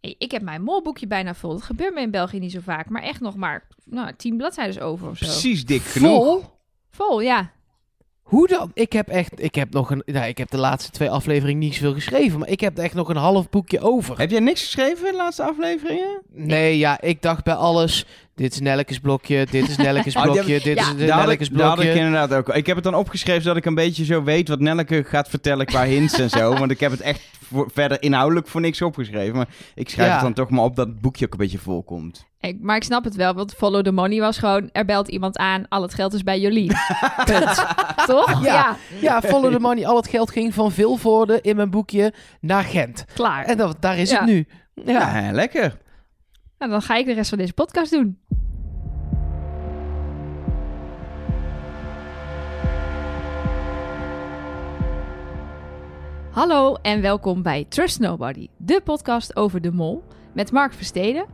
Hey, ik heb mijn molboekje bijna vol. Dat gebeurt me in België niet zo vaak. Maar echt nog maar nou, tien bladzijden over of zo. Precies dik genoeg. Vol? Vol, ja. Hoe dan? Ik heb echt, ik heb nog een, nou, ik heb de laatste twee afleveringen niet zoveel geschreven, maar ik heb echt nog een half boekje over. Heb jij niks geschreven in de laatste afleveringen? Nee, ja, ik dacht bij alles, dit is Nellekes blokje, dit is Nellekes blokje, heb- dit ja, is had, Nellekes daar had ik blokje. inderdaad ook. Ik heb het dan opgeschreven zodat ik een beetje zo weet wat Nelleke gaat vertellen qua hints en zo. Want ik heb het echt voor- verder inhoudelijk voor niks opgeschreven. Maar ik schrijf Ja. het dan toch maar op dat het boekje ook een beetje vol komt. Ik, maar ik snap het wel, want follow the money was gewoon... er belt iemand aan, al het geld is bij. Punt. Toch? Ja. Ja, follow the money, al het geld ging van Vilvoorde in mijn boekje naar Gent. klaar. En dat, daar is Ja. het nu. Ja. Ja, lekker. Nou, dan ga ik de rest van deze podcast doen. Hallo en welkom bij Trust Nobody, de podcast over de mol met Mark Versteden.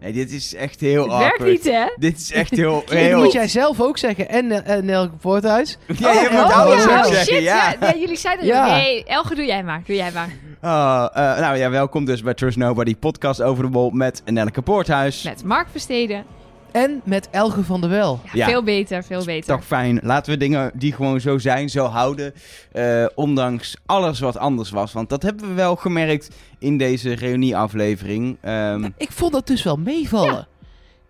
Nee, dit is echt heel Het awkward. werkt niet, hè? Dit is echt heel... Dat heel... moet jij zelf ook zeggen. En, eh, en Nelke Voorthuis. Ja, je Oh, moet oh, alles ja. ook Oh, zeggen, shit, ja. ja. Nee, jullie zeiden Ja. Nee, Elge, doe jij maar. Doe jij maar. Oh, eh, nou ja, welkom dus bij Trust Nobody, podcast over de bol met Nelleke Poorthuis. Met Mark Versteden. En met Elge van der Wel. Ja, Ja. Veel beter, veel beter. Toch fijn. Laten we dingen die gewoon zo zijn, zo houden. eh, ondanks alles wat anders was. Want dat hebben we wel gemerkt in deze reunieaflevering. Ehm Ik vond dat dus wel meevallen.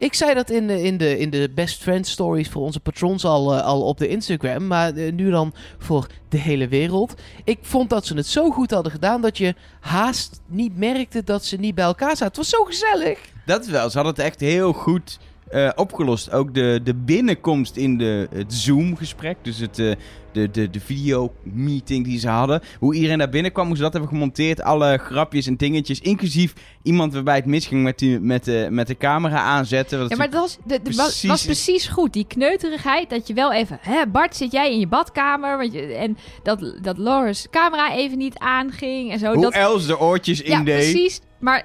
Ik zei dat in de, in de, in de Best Friends stories voor onze patrons al, eh, al op de Instagram. Maar eh, nu dan voor de hele wereld. Ik vond dat ze het zo goed hadden gedaan dat je haast niet merkte dat ze niet bij elkaar zaten. Het was zo gezellig. Dat wel. Ze hadden het echt heel goed eh, opgelost. Ook de, de binnenkomst in de, het Zoom-gesprek. Dus het, de, de, de video-meeting die ze hadden. Hoe iedereen daar binnenkwam, hoe ze dat hebben gemonteerd. Alle grapjes en dingetjes. Inclusief iemand waarbij het misging met, die, met, de, met de camera aanzetten. Ja, maar dat was, de, de, was, Precies. was precies goed. Die kneuterigheid, dat je wel even... Hè, Bart, zit jij in je badkamer? Want je, en dat, dat Laura's camera even niet aanging en zo. hoe dat, Els de oortjes ja, in deed. precies. Maar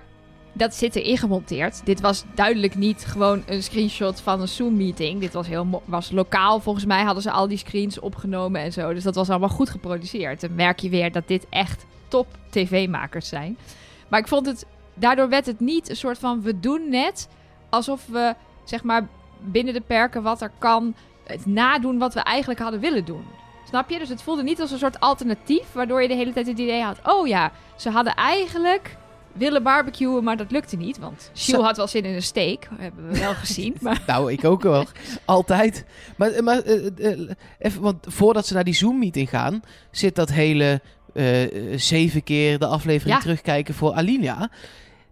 dat zit erin gemonteerd. Dit was duidelijk niet gewoon een screenshot van een Zoom-meeting. Dit was, heel was lokaal. Volgens mij hadden ze al die screens opgenomen en zo. Dus dat was allemaal goed geproduceerd. Dan merk je weer dat dit echt top tv-makers zijn. Maar ik vond het... Daardoor werd het niet een soort van... We doen net alsof we, zeg maar, binnen de perken wat er kan... Het nadoen wat we eigenlijk hadden willen doen. Snap je? Dus het voelde niet als een soort alternatief... waardoor je de hele tijd het idee had... Oh ja, ze hadden eigenlijk willen barbecuen, maar dat lukte niet. Want Zo- had wel zin in een steak. Hebben we wel gezien. Maar Nou, ik ook wel. Altijd. Maar, maar eh, eh, even, want voordat ze naar die Zoom-meeting gaan, zit dat hele eh, eh, zeven keer de aflevering Ja. terugkijken voor Alinea.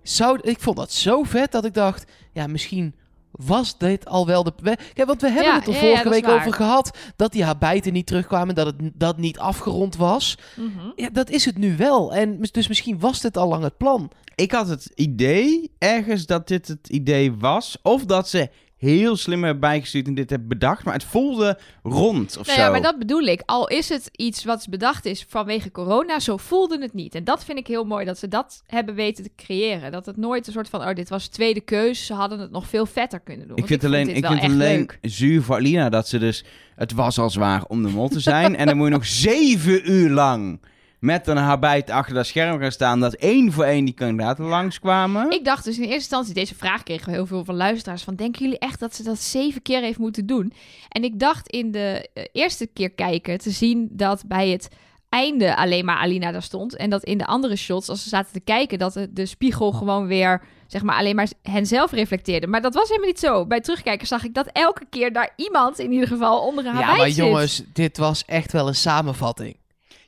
Zou, ik vond dat zo vet dat ik dacht, ja, misschien was dit al wel de... we- Kijk, want we hebben Ja, het er ja, vorige ja, week waar. over gehad, dat die haar bijten niet terugkwamen, dat het dat niet afgerond was. Mhm. Ja, dat is het nu wel. En dus misschien was dit al lang het plan. Ik had het idee ergens dat dit het idee was. Of dat ze heel slim hebben bijgestuurd en dit hebben bedacht. Maar het voelde rond of Nou zo. ja, maar dat bedoel ik. Al is het iets wat bedacht is vanwege corona, zo voelde het niet. En dat vind ik heel mooi, dat ze dat hebben weten te creëren. Dat het nooit een soort van, oh, dit was tweede keus. Ze hadden het nog veel vetter kunnen doen. Ik vind vond alleen, ik vind alleen leuk. zuur voor Alina dat ze dus... Het was al zwaar om de mol te zijn. en dan moet je nog zeven uur lang met een habijt achter dat scherm gaan staan... dat één voor één die kandidaten langskwamen. Ik dacht dus in eerste instantie, deze vraag kregen we heel veel van luisteraars, van denken jullie echt dat ze dat zeven keer heeft moeten doen? En ik dacht in de eh, eerste keer kijken te zien dat bij het einde alleen maar Alina daar stond. En dat in de andere shots, als ze zaten te kijken, dat de, de spiegel gewoon weer, zeg maar, alleen maar henzelf reflecteerde. Maar dat was helemaal niet zo. Bij terugkijken zag ik dat elke keer daar iemand in ieder geval onder haar ja, maar zit. jongens, dit was echt wel een samenvatting.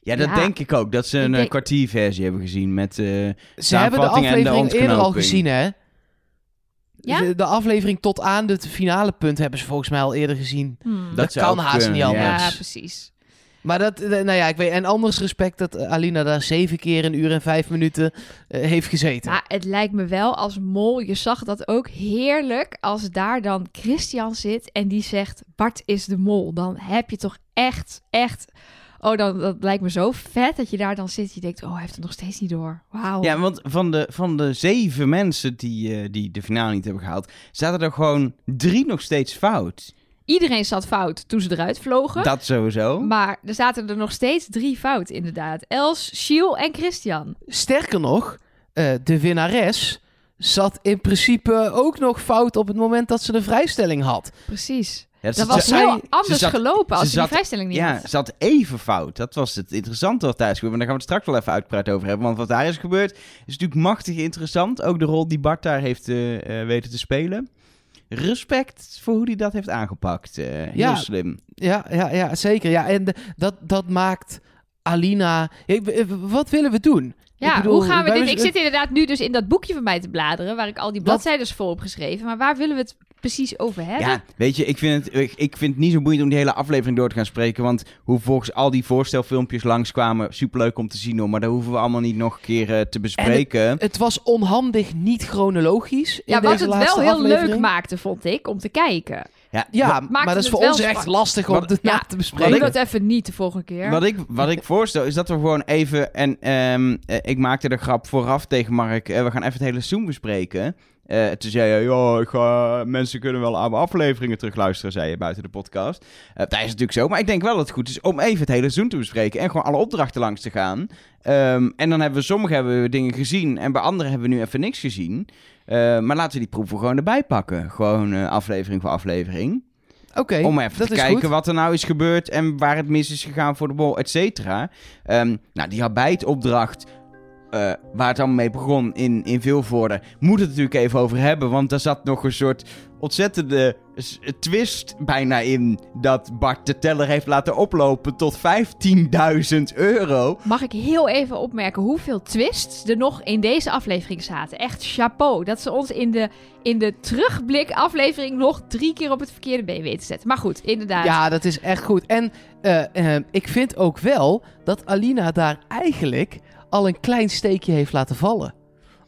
Ja, dat Ja. denk ik ook. Dat ze een eh, denk- kwartierversie hebben gezien met... eh, Ze hebben de aflevering eerder al gezien, hè? Ja? De, de aflevering tot aan het finale punt hebben ze volgens mij al eerder gezien. Hmm. Dat kan haast kunnen, niet anders. Ja, precies. Maar dat, eh, nou ja, ik weet. En anders respect dat Alina daar zeven keer een uur en vijf minuten heeft gezeten. Maar het lijkt me wel als mol. Je zag dat ook heerlijk. Als daar dan Christian zit en die zegt: Bart is de mol. Dan heb je toch echt, echt. Oh, dan, dat lijkt me zo vet dat je daar dan zit. Je denkt: Oh, hij heeft het nog steeds niet door. Wauw. Ja, want van de, van de zeven mensen die, eh, die de finale niet hebben gehaald... zaten er gewoon drie nog steeds fout. Iedereen zat fout toen ze eruit vlogen. Dat sowieso. Maar er zaten er nog steeds drie fout, inderdaad. Els, Shiel en Christian. Sterker nog, eh, de winnares zat in principe ook nog fout op het moment dat ze de vrijstelling had. Precies. Ja, Dat was heel anders zat- gelopen als ze die vrijstelling niet Ja, zat even fout. Dat was het interessante wat thuis gebeurde. Maar daar gaan we het straks wel even uitgebreid over hebben. Want wat daar is gebeurd is natuurlijk machtig interessant. Ook de rol die Bart daar heeft eh, eh, weten te spelen. Respect voor hoe hij dat heeft aangepakt. eh, heel Ja. slim. Ja, ja, ja zeker. Ja, en de- dat, dat maakt Alina... Ik- wat willen we doen? Ja, Ik bedoel, hoe gaan we dit... Ik zit inderdaad nu dus in dat boekje van mij te bladeren... waar ik al die bladzijden voor heb geschreven. Maar waar willen we het precies over hebben? Ja, weet je, ik vind, het, ik, vind het niet zo boeiend om die hele aflevering door te gaan spreken. Want hoe volgens al die voorstelfilmpjes langskwamen, superleuk om te zien hoor. Maar daar hoeven we allemaal niet nog een keer eh, te bespreken. Het was onhandig niet chronologisch in Ja, wat het wel heel aflevering. leuk maakte, vond ik, om te kijken. Ja, Ja, maar dat is voor ons echt lastig om na Ja, te Doe bespreken. dat even niet de volgende keer. Wat ik, wat ik voorstel is dat we gewoon even. En ehm, eh, ik maakte de grap vooraf tegen Mark. eh, we gaan even het hele seizoen bespreken. Eh toen zei je, ja, ik ga, mensen kunnen wel oude afleveringen terugluisteren, zei je buiten de podcast. Eh, dat is natuurlijk zo, maar ik denk wel dat het goed is om even het hele seizoen te bespreken en gewoon alle opdrachten langs te gaan. Ehm, en dan hebben we sommige hebben we dingen gezien en bij anderen hebben we nu even niks gezien. Eh, maar laten we die proeven gewoon erbij pakken. Gewoon eh, aflevering voor aflevering. Oké, Om even dat te is kijken goed. wat er nou is gebeurd en waar het mis is gegaan voor de bol, et cetera. Ehm, nou, die habijtopdracht, eh waar het allemaal mee begon in, in Vilvoorde, moet het natuurlijk even over hebben. Want daar zat nog een soort ontzettende twist bijna in dat Bart de teller heeft laten oplopen tot 15.000 euro. Mag ik heel even opmerken hoeveel twists er nog in deze aflevering zaten? Echt chapeau. Dat ze ons in de, in de terugblik aflevering nog drie keer op het verkeerde been weten te zetten. Maar goed, inderdaad. Ja, dat is echt goed. En eh, eh, ik vind ook wel dat Alina daar eigenlijk al een klein steekje heeft laten vallen.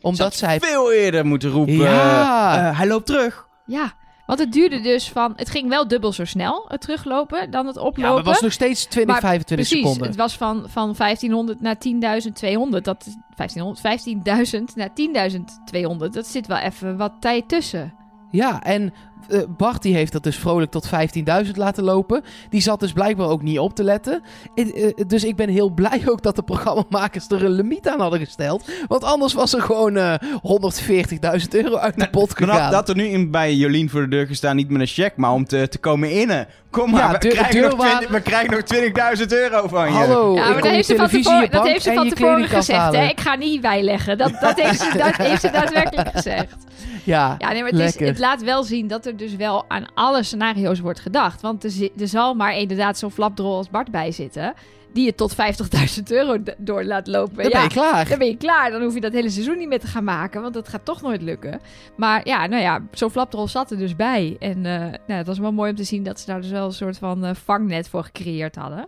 Omdat zij... veel eerder moeten roepen. Ja. eh, hij loopt terug. Ja, want het duurde dus van... Het ging wel dubbel zo snel, het teruglopen, dan het oplopen. Ja, maar het was nog steeds 20, Maar 25 Precies, seconden. het was van, van 1500 naar 10.200. Dat is 1500, 15.000 naar 10.200. Dat zit wel even wat tijd tussen. Ja, en eh, Bart die heeft dat dus vrolijk tot 15.000 laten lopen. Die zat dus blijkbaar ook niet op te letten. Eh, eh, dus ik ben heel blij ook dat de programmamakers er een limiet aan hadden gesteld. Want anders was er gewoon eh 140.000 euro uit de pot Knap gegaan. dat er nu in, bij Jolien voor de deur gestaan, niet met een cheque, maar om te, te komen innen. Kom maar, Ja, we, deur- krijgen nog deurwaarder- 20 we krijgen nog 20.000 euro van je. Hallo, ja, maar dat heeft, ze van televisie, tevoren, dat heeft ze van tevoren gezegd. Hè? Ik ga niet bijleggen. Dat, dat, heeft ze, dat heeft ze daadwerkelijk gezegd. Ja, Ja, nee, maar het, is, het laat wel zien dat er dus wel aan alle scenario's wordt gedacht. Want er, er zal maar inderdaad zo'n flapdrol als Bart bij zitten... die je tot 50.000 euro door laat lopen. Dan ja, ben je klaar. Dan ben je klaar. Dan hoef je dat hele seizoen niet meer te gaan maken. Want dat gaat toch nooit lukken. Maar ja, nou ja, zo'n flapdrol zat er dus bij. En eh, nou, het was wel mooi om te zien dat ze daar dus wel een soort van eh, vangnet voor gecreëerd hadden.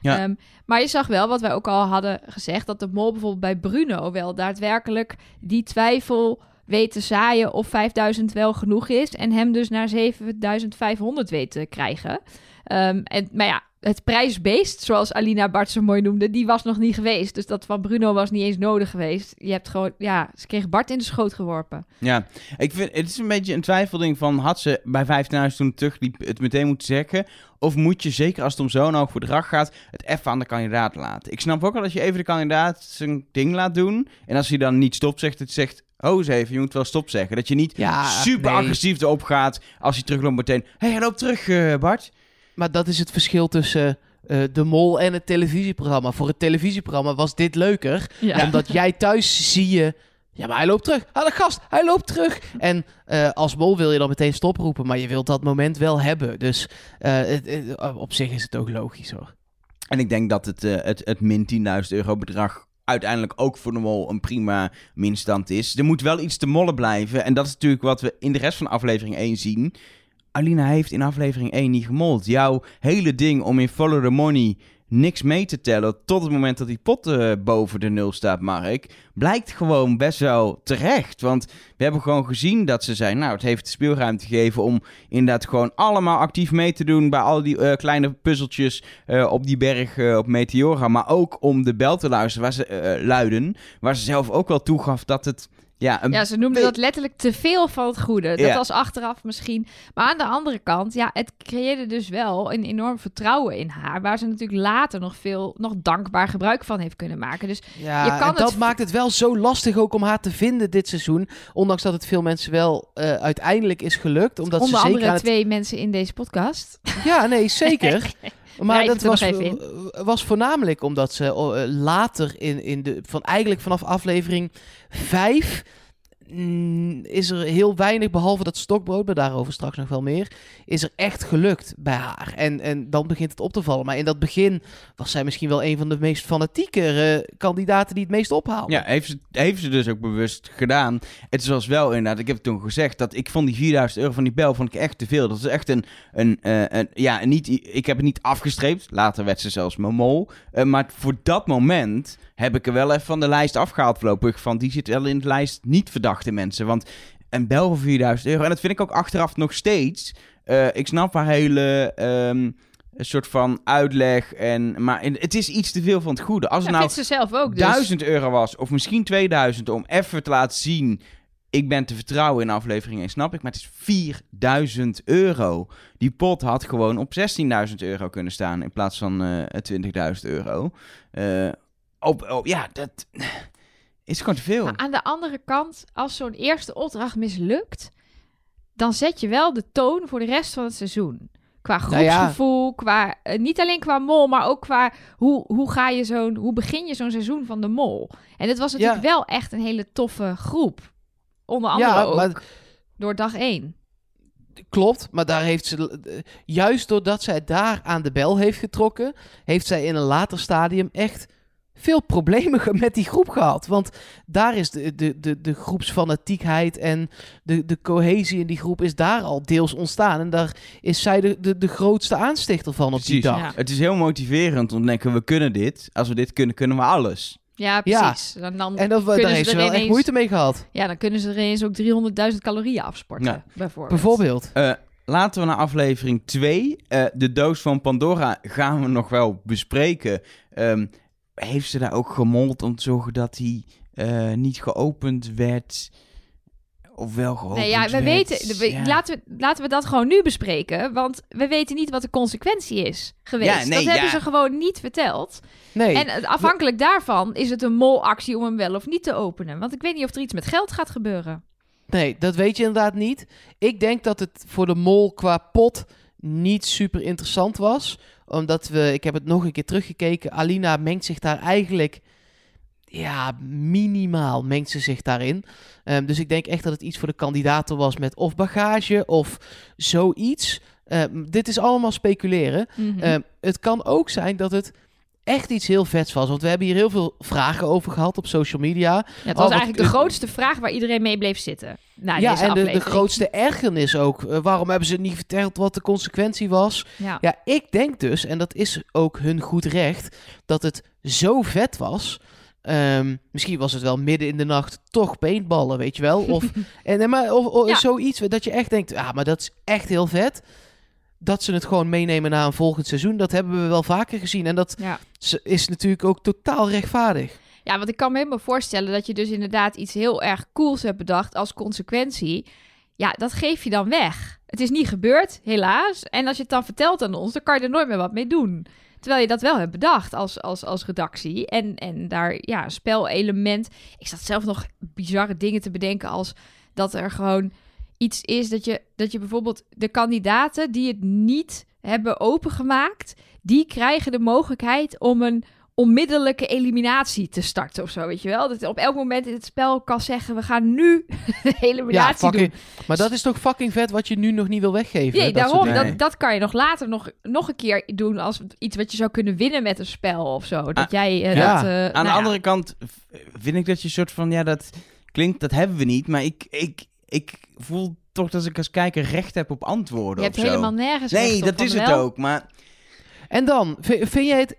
Ja. Ehm, maar je zag wel, wat wij ook al hadden gezegd, dat de mol bijvoorbeeld bij Bruno wel daadwerkelijk die twijfel weet te zaaien of 5000 wel genoeg is. En hem dus naar 7500 weet te krijgen. Ehm, en, maar ja, het prijsbeest, zoals Alina Bart zo mooi noemde, die was nog niet geweest. Dus dat van Bruno was niet eens nodig geweest. Je hebt gewoon, ja, ze kreeg Bart in de schoot geworpen. Ja, ik vind het is een beetje een twijfelding van had ze bij 15.000 toen terugliep het meteen moeten zeggen of moet je zeker als het om zo'n hoog bedrag gaat het even aan de kandidaat laten. Ik snap ook wel dat je even de kandidaat zijn ding laat doen en als hij dan niet stop zegt, het zegt oh eens even, je moet wel stop zeggen. Dat je niet Ja, super nee. agressief erop gaat als hij terugloopt meteen. Hé, hey, hij loopt terug eh, Bart. Maar dat is het verschil tussen eh, de mol en het televisieprogramma. Voor het televisieprogramma was dit leuker. Ja. Omdat jij thuis zie je... Ja, maar hij loopt terug. Ah, de gast, hij loopt terug. En eh, als mol wil je dan meteen stoproepen. Maar je wilt dat moment wel hebben. Dus eh, het- het- op zich is het ook logisch hoor. En ik denk dat het, eh, het, het min 10.000 euro bedrag uiteindelijk ook voor de mol een prima minstand is. Er moet wel iets te mollen blijven. En dat is natuurlijk wat we in de rest van aflevering 1 zien. Alina heeft in aflevering 1 niet gemold. Jouw hele ding om in Follow the Money niks mee te tellen tot het moment dat die pot eh, boven de nul staat, Mark, blijkt gewoon best wel terecht. Want we hebben gewoon gezien dat ze zijn, nou, het heeft de speelruimte gegeven om inderdaad gewoon allemaal actief mee te doen bij al die eh, kleine puzzeltjes eh, op die berg op Meteora, maar ook om de bel te luisteren waar ze, luiden, waar ze zelf ook wel toegaf dat het Ja, een Ja, ze noemden dat letterlijk te veel van het goede. Dat Ja. was achteraf misschien. Maar aan de andere kant, ja, het creëerde dus wel een enorm vertrouwen in haar. Waar ze natuurlijk later nog veel, nog dankbaar gebruik van heeft kunnen maken. Dus Ja, Je kan en dat het- maakt het wel zo lastig ook om haar te vinden dit seizoen. Ondanks dat het veel mensen wel eh, uiteindelijk is gelukt. Omdat onder ze zeker andere het... twee mensen in deze podcast. Ja, nee, zeker. Maar dat was, was voornamelijk omdat ze eh, later in, in de... Van eigenlijk vanaf aflevering 5 is er heel weinig, behalve dat stokbrood, maar daarover straks nog wel meer, is er echt gelukt bij haar. En, en dan begint het op te vallen. Maar in dat begin was zij misschien wel een van de meest fanatieke eh, kandidaten die het meest ophaalde. Ja, heeft ze, heeft ze dus ook bewust gedaan. Het was wel inderdaad, ik heb het toen gezegd, dat ik vond die 4000 euro van die bel vond ik echt te veel. Dat is echt een, een, eh, ja, niet, ik heb het niet afgestreept. Later werd ze zelfs mijn mol. Eh, maar voor dat moment heb ik er wel even van de lijst afgehaald voorlopig. Van die zit wel in de lijst niet verdachte mensen. Want een bel voor 4000 euro, en dat vind ik ook achteraf nog steeds. Eh, ik snap haar hele... ehm, een soort van uitleg. En, maar het is iets te veel van het goede. Als het nou ze zelf ook. Dus. 1000 euro was, of misschien 2000, om even te laten zien. Ik ben te vertrouwen in aflevering 1, snap ik. Maar het is 4000 euro. Die pot had gewoon op 16.000 euro kunnen staan. In plaats van eh 20.000 euro. Eh, op, op, ja, dat is gewoon te veel. Maar aan de andere kant, als zo'n eerste opdracht mislukt, dan zet je wel de toon voor de rest van het seizoen. Qua Nou ja. groepsgevoel, qua, eh, niet alleen qua mol, maar ook qua hoe, hoe, ga je zo'n, hoe begin je zo'n seizoen van de mol. En het was natuurlijk wel echt een hele toffe groep. Onder andere ja, ook maar door dag één. Klopt, maar daar heeft ze, juist doordat zij daar aan de bel heeft getrokken, heeft zij in een later stadium echt veel problemen ge- met die groep gehad. Want daar is de, de, de, de groepsfanatiekheid en de, de cohesie in die groep is daar al deels ontstaan. En daar is zij de, de, de grootste aanstichter van op die dag. Ja. Het is heel motiverend om te denken, we kunnen dit. Als we dit kunnen, kunnen we alles. Ja, Ja. precies. Dan, dan, En dat, kunnen daar ze heeft ze er wel echt ineens- moeite mee gehad. ja, dan kunnen ze er ineens ook 300.000 calorieën afsporten, Ja. bijvoorbeeld. Bijvoorbeeld. Eh, laten we naar aflevering 2. Eh, de doos van Pandora gaan we nog wel bespreken. Ehm, heeft ze daar ook gemold om te zorgen dat die eh, niet geopend werd? Of wel geopend Nee, ja, we werd? weten, we- Ja. laten, we, laten we dat gewoon nu bespreken. Want we weten niet wat de consequentie is geweest. Ja, nee, dat hebben ze gewoon niet verteld. Nee, En eh, afhankelijk daarvan is het een molactie om hem wel of niet te openen. Want ik weet niet of er iets met geld gaat gebeuren. nee, dat weet je inderdaad niet. Ik denk dat het voor de mol qua pot niet super interessant was. Omdat we, ik heb het nog een keer teruggekeken, Alina mengt zich daar eigenlijk, ja, minimaal mengt ze zich daarin. Ehm, dus ik denk echt dat het iets voor de kandidaten was met of bagage of zoiets. Ehm, dit is allemaal speculeren. Mhm. Ehm, het kan ook zijn dat het echt iets heel vets was. Want we hebben hier heel veel vragen over gehad op social media. ja, het oh, was wat- eigenlijk de grootste vraag waar iedereen mee bleef zitten. Na ja, en de, grootste ergernis ook. Eh, waarom hebben ze niet verteld wat de consequentie was? Ja. Ja, ik denk dus, en dat is ook hun goed recht, dat het zo vet was. Ehm, misschien was het wel midden in de nacht toch paintballen, weet je wel? Of, en, maar, of, of Ja. zoiets dat je echt denkt, ja, maar dat is echt heel vet. Dat ze het gewoon meenemen naar een volgend seizoen, dat hebben we wel vaker gezien. En dat Ja. is natuurlijk ook totaal rechtvaardig. ja, want ik kan me helemaal voorstellen dat je dus inderdaad iets heel erg cools hebt bedacht als consequentie. Ja, dat geef je dan weg. Het is niet gebeurd, helaas. En als je het dan vertelt aan ons, dan kan je er nooit meer wat mee doen. Terwijl je dat wel hebt bedacht als, als, als redactie. En, en daar, ja, spelelement. Ik zat zelf nog bizarre dingen te bedenken als dat er gewoon iets is dat je, dat je bijvoorbeeld de kandidaten die het niet hebben opengemaakt, die krijgen de mogelijkheid om een onmiddellijke eliminatie te starten of zo, weet je wel? Dat je op elk moment in het spel kan zeggen, we gaan nu de Ja, eliminatie fucking, doen. maar dat is toch fucking vet wat je nu nog niet wil weggeven? Nee, dat daarom. Dat, dat kan je nog later nog, nog een keer doen als iets wat je zou kunnen winnen met een spel of zo. Dat Ah, jij eh, ja. dat... eh, Aan nou de ja. andere kant vind ik dat je een soort van, ja, dat klinkt, dat hebben we niet. Maar ik, ik, ik voel toch dat ik als kijker recht heb op antwoorden Je hebt of zo. helemaal nergens Nee, dat is het ook. Maar En dan, vi- vind jij het...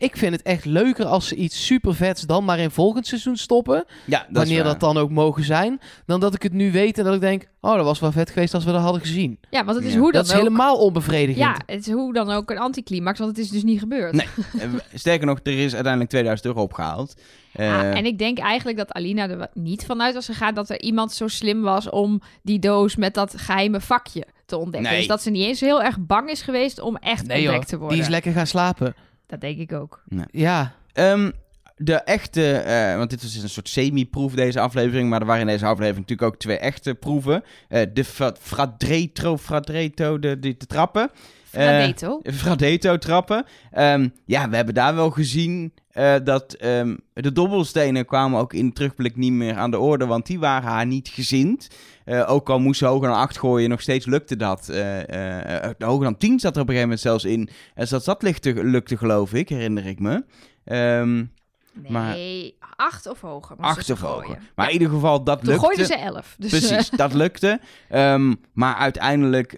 Ik vind het echt leuker als ze iets super vets dan maar in volgend seizoen stoppen. Ja, dat is wanneer waar. dat dan ook mogen zijn. Dan dat ik het nu weet en dat ik denk... Oh, dat was wel vet geweest als we dat hadden gezien. Ja, want het is Ja. hoe dan Dat is ook... helemaal onbevredigend. Ja, het is hoe dan ook een anticlimax, want het is dus niet gebeurd. Nee. Eh, Sterker nog, er is uiteindelijk 2000 euro opgehaald. Eh, Ah, en ik denk eigenlijk dat Alina er niet vanuit was gegaan dat er iemand zo slim was om die doos met dat geheime vakje te ontdekken. Nee. Dus dat ze niet eens heel erg bang is geweest om echt Nee ontdekt joh, te worden. die is lekker gaan slapen. Dat denk ik ook. Ja, Ehm, de echte, eh, want dit was een soort semi-proef deze aflevering, maar er waren in deze aflevering natuurlijk ook twee echte proeven. Eh, de fra- Fradretro, Fradretro, de, de, de trappen. Fradeto. Fradeto trappen. Ehm, ja, we hebben daar wel gezien eh, dat ehm, de dobbelstenen kwamen ook in de terugblik niet meer aan de orde, want die waren haar niet gezind. Eh, ook al moest ze hoger dan 8 gooien, nog steeds lukte dat. Eh, hoger dan 10 zat er op een gegeven moment zelfs in. En zelfs dat lukte, lukte geloof ik, herinner ik me. Ehm maar- Nee, acht of hoger. acht of gooien. hoger. Maar Ja, in ieder geval, dat Toen lukte. gooiden ze elf. Dus, Precies, dat lukte. Ehm, maar uiteindelijk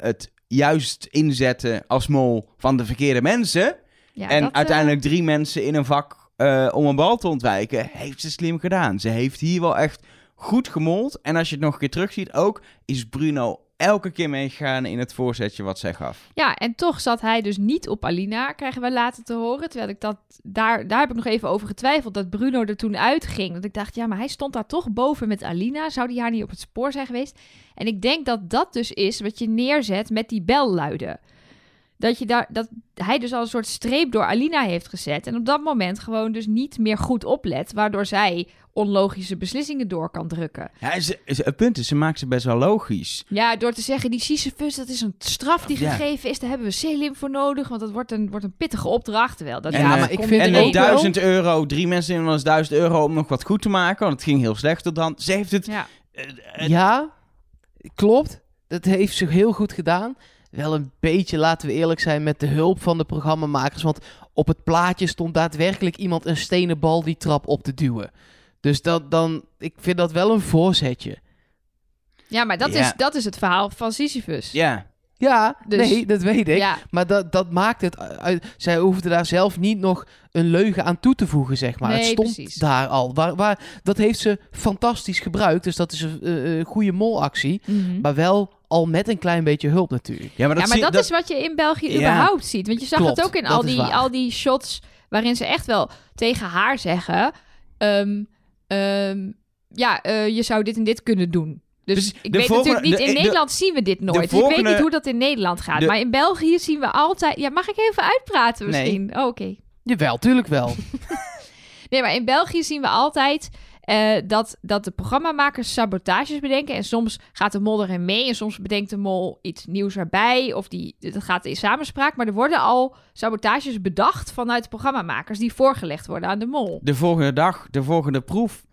het juist inzetten als mol van de verkeerde mensen. Ja, en dat, eh, uiteindelijk drie mensen in een vak eh, om een bal te ontwijken. Heeft ze slim gedaan. Ze heeft hier wel echt goed gemold. En als je het nog een keer terugziet ook, is Bruno elke keer meegegaan in het voorzetje wat zij gaf. Ja, en toch zat hij dus niet op Alina, krijgen we later te horen. Terwijl ik dat, daar, daar heb ik nog even over getwijfeld, dat Bruno er toen uitging. Dat ik dacht, ja, maar hij stond daar toch boven met Alina. Zou die haar niet op het spoor zijn geweest? En ik denk dat dat dus is wat je neerzet met die belluiden. Dat, je daar, dat hij dus al een soort streep door Alina heeft gezet. En op dat moment gewoon dus niet meer goed oplet. Waardoor zij onlogische beslissingen door kan drukken. Ja, ze, ze- het punt is, ze maakt ze best wel logisch. Ja, door te zeggen, die Sisyphus, dat is een straf die Ja. gegeven is. Daar hebben we Selim voor nodig, want dat wordt een, wordt een pittige opdracht. Terwijl dat En, ja eh, maar ik vind En ook ook wel... duizend euro, drie mensen in ons duizend euro om nog wat goed te maken. Want het ging heel slecht tot dan. Ze heeft het... Ja. eh, eh, Ja, klopt. Dat heeft ze heel goed gedaan. Wel een beetje, laten we eerlijk zijn, met de hulp van de programmamakers. Want op het plaatje stond daadwerkelijk iemand een stenen bal die trap op te duwen. Dus dat dan, ik vind dat wel een voorzetje. Ja, maar dat, Ja. Is, dat is het verhaal van Sisyphus. ja. Ja, Dus- nee, dat weet ik. Ja, Maar dat, dat maakt het uit. Zij hoefde daar zelf niet nog een leugen aan toe te voegen, zeg maar. Nee, het stond precies. daar al. Waar, waar, dat heeft ze fantastisch gebruikt. Dus dat is een eh, eh, goede molactie. Mhm. Maar wel al met een klein beetje hulp natuurlijk. ja, maar dat, ja, maar zie- dat, is wat je in België Ja. überhaupt ziet. Want je zag Klopt, het ook in al die, waar. al die shots waarin ze echt wel tegen haar zeggen... ehm, ehm, ja, eh, je zou dit en dit kunnen doen. Dus Dus ik weet volgende- natuurlijk niet, in de- Nederland zien we dit nooit. Dus ik weet niet hoe dat in Nederland gaat. de- maar in België zien we altijd... Ja, mag ik even uitpraten Nee. misschien? Oh, oké. Jawel, tuurlijk wel. Nee, maar in België zien we altijd eh, dat, dat de programmamakers sabotages bedenken. En soms gaat de mol erin mee en soms bedenkt de mol iets nieuws erbij. Of die, dat gaat in samenspraak. Maar er worden al sabotages bedacht vanuit de programmamakers die voorgelegd worden aan de mol. de volgende dag, de volgende proef.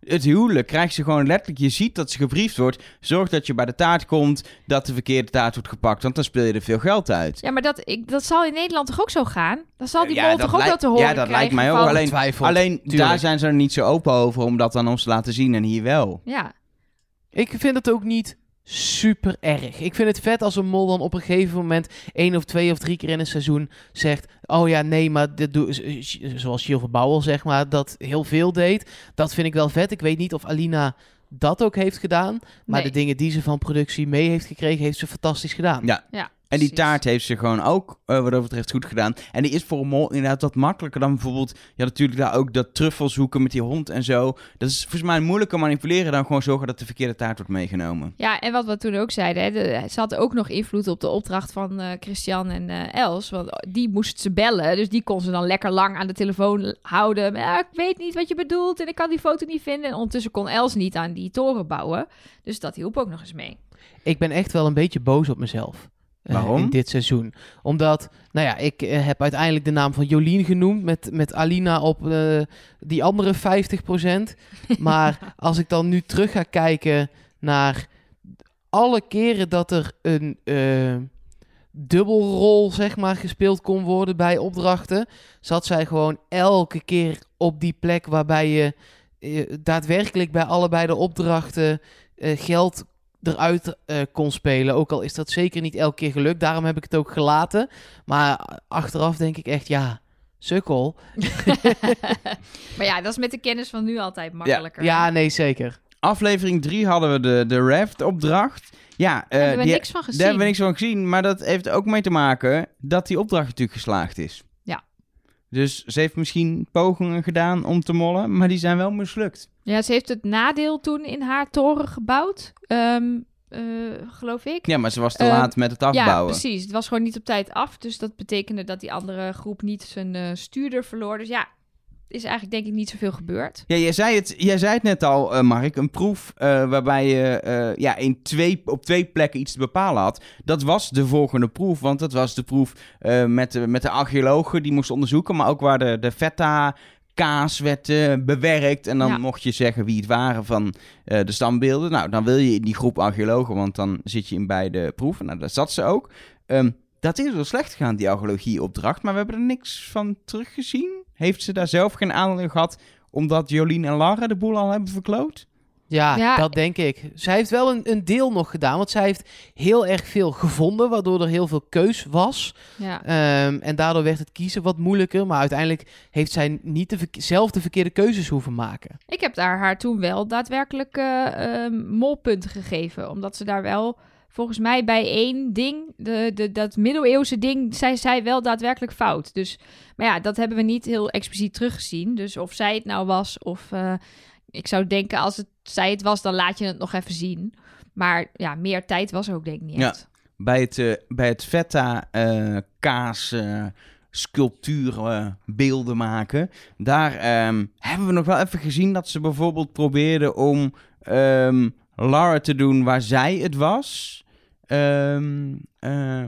Het huwelijk krijgt ze gewoon letterlijk. Je ziet dat ze gebriefd wordt. Zorg dat je bij de taart komt. Dat de verkeerde taart wordt gepakt. Want dan speel je er veel geld uit. Ja, maar dat, ik, dat zal in Nederland toch ook zo gaan? Dan zal die Ja, toch ook wel te horen ja, dat lijkt mij ook. Alleen-. Alleen tuurlijk. daar zijn ze er niet zo open over. Om dat aan ons te laten zien. En hier wel. Ja, Ik vind het ook niet super erg. Ik vind het vet als een mol dan op een gegeven moment één of twee of drie keer in een seizoen zegt: Oh ja, nee, maar dit doe, zoals Gilles Bouwel zeg maar, dat heel veel deed. Dat vind ik wel vet. Ik weet niet of Alina dat ook heeft gedaan. Maar Nee. de dingen die ze van productie mee heeft gekregen, heeft ze fantastisch gedaan. Ja. ja. En die precies. taart heeft ze gewoon ook, eh, wat dat betreft, goed gedaan. En die is voor een mol inderdaad wat makkelijker dan bijvoorbeeld... Ja, natuurlijk daar ook dat truffel zoeken met die hond en zo. Dat is volgens mij moeilijker manipuleren dan gewoon zorgen dat de verkeerde taart wordt meegenomen. Ja, en wat we toen ook zeiden, hè, de, ze had ook nog invloed op de opdracht van eh, Christian en eh, Els. Want die moest ze bellen, dus die kon ze dan lekker lang aan de telefoon houden. Maar, ja, ik weet niet wat je bedoelt en ik kan die foto niet vinden. En ondertussen kon Els niet aan die toren bouwen. Dus dat hielp ook nog eens mee. Ik ben echt wel een beetje boos op mezelf. Eh, Waarom? in dit seizoen. Omdat, nou ja, ik eh, heb uiteindelijk de naam van Jolien genoemd. Met, met Alina op eh, die andere 50%. Maar als ik dan nu terug ga kijken naar alle keren dat er een eh, dubbelrol, zeg maar, gespeeld kon worden bij opdrachten. Zat zij gewoon elke keer op die plek waarbij je daadwerkelijk bij allebei de opdrachten geld eruit eh, kon spelen. Ook al is dat zeker niet elke keer gelukt. Daarom heb ik het ook gelaten. Maar achteraf denk ik echt, ja, sukkel. maar ja, dat is met de kennis van nu altijd makkelijker. Ja, nee, zeker. Aflevering 3 hadden we de, de Raft-opdracht. Ja, Daar eh, hebben we die- niks van gezien. daar hebben we niks van gezien. Maar dat heeft ook mee te maken dat die opdracht natuurlijk geslaagd is. Ja. Dus ze heeft misschien pogingen gedaan om te mollen, maar die zijn wel mislukt. Ja, ze heeft het nadeel toen in haar toren gebouwd. Ehm, eh, geloof ik. Ja, maar ze was te Ehm, laat met het Ja, afbouwen. precies. Het was gewoon niet op tijd af. Dus dat betekende dat die andere groep niet zijn eh, stuurder verloor. Dus ja, is eigenlijk denk ik niet zoveel gebeurd. Ja, jij zei het, jij zei het net al, eh, Mark. Een proef eh, waarbij je eh, ja, in twee, op twee plekken iets te bepalen had. Dat was de volgende proef. Want dat was de proef met, de, met de archeologen die moesten onderzoeken. Maar ook waar de, de feta kaas werd bewerkt. En dan Ja. mocht je zeggen wie het waren van de standbeelden. Nou, dan wil je in die groep archeologen, want dan zit je in beide proeven. Nou, daar zat ze ook. Ehm, dat is wel slecht gegaan, die archeologieopdracht. Maar we hebben er niks van teruggezien. Heeft ze daar zelf geen aandeel in gehad omdat Jolien en Lara de boel al hebben verkloot? Ja, Ja. dat denk ik. Zij heeft wel een, een deel nog gedaan, want zij heeft heel erg veel gevonden, waardoor er heel veel keus was. Ja. Ehm, en daardoor werd het kiezen wat moeilijker, maar uiteindelijk heeft zij niet de verke- zelf de verkeerde keuzes hoeven maken. Ik heb daar haar toen wel daadwerkelijk eh, ehm, molpunten gegeven. Omdat ze daar wel, volgens mij bij één ding, de, de, dat middeleeuwse ding, zei zij wel daadwerkelijk fout. Dus, maar ja, dat hebben we niet heel expliciet teruggezien. Dus of zij het nou was, of eh, ik zou denken als het zij het was, dan laat je het nog even zien. Maar ja, meer tijd was er ook denk ik niet Ja. echt. Bij het, eh, bij het feta eh, kaas sculpturen beelden maken. Daar ehm, hebben we nog wel even gezien dat ze bijvoorbeeld probeerden om ehm, Lara te doen waar zij het was. Ehm, eh,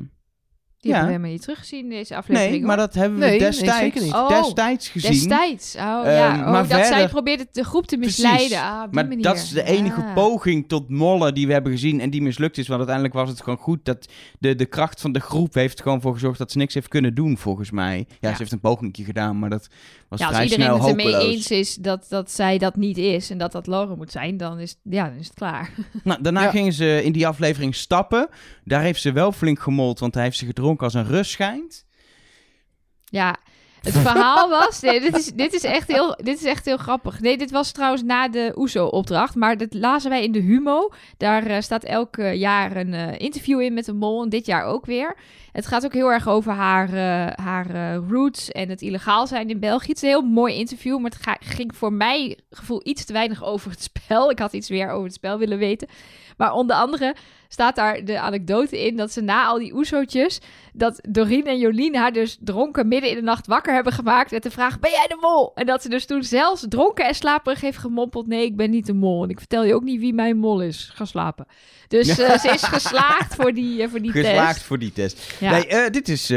Die Ja. hebben we helemaal niet teruggezien in deze aflevering. nee, maar dat hebben we Nee, destijds, zeker niet. Oh, destijds gezien. Destijds. Oh Ehm, ja, oh, maar dat zij probeerde de groep te misleiden. Ah, Maar manier. dat is de enige Ah. poging tot mollen die we hebben gezien en die mislukt is. Want uiteindelijk was het gewoon goed dat de, de kracht van de groep heeft gewoon voor gezorgd dat ze niks heeft kunnen doen, volgens mij. Ja, Ja. ze heeft een pogingje gedaan, maar dat was Ja, als vrij iedereen snel het ermee hopeloos. eens is dat, dat zij dat niet is en dat dat Lauren moet zijn, dan is, ja, dan is het klaar. Nou, daarna Ja. gingen ze in die aflevering stappen. Daar heeft ze wel flink gemold, want hij heeft ze gedronken als een rust schijnt. Ja, het verhaal was... Nee, dit, is, dit, is echt heel, dit is echt heel grappig. Nee, dit was trouwens na de OESO-opdracht, maar dat lazen wij in de Humo. Daar eh, staat elk eh, jaar een eh, interview in met een mol en dit jaar ook weer. Het gaat ook heel erg over haar, haar roots en het illegaal zijn in België. Het is een heel mooi interview, maar het ging voor mij gevoel iets te weinig over het spel. Ik had iets meer over het spel willen weten. Maar onder andere staat daar de anekdote in dat ze na al die oesootjes... dat Doreen en Jolien haar dus dronken midden in de nacht wakker hebben gemaakt... met de vraag, ben jij de mol? En dat ze dus toen zelfs dronken en slaperig heeft gemompeld... nee, ik ben niet de mol. En ik vertel je ook niet wie mijn mol is. Ga slapen. Dus eh, ze is geslaagd voor die, eh, voor die Geslaagd test. voor die test. Ja. Nee, eh, dit is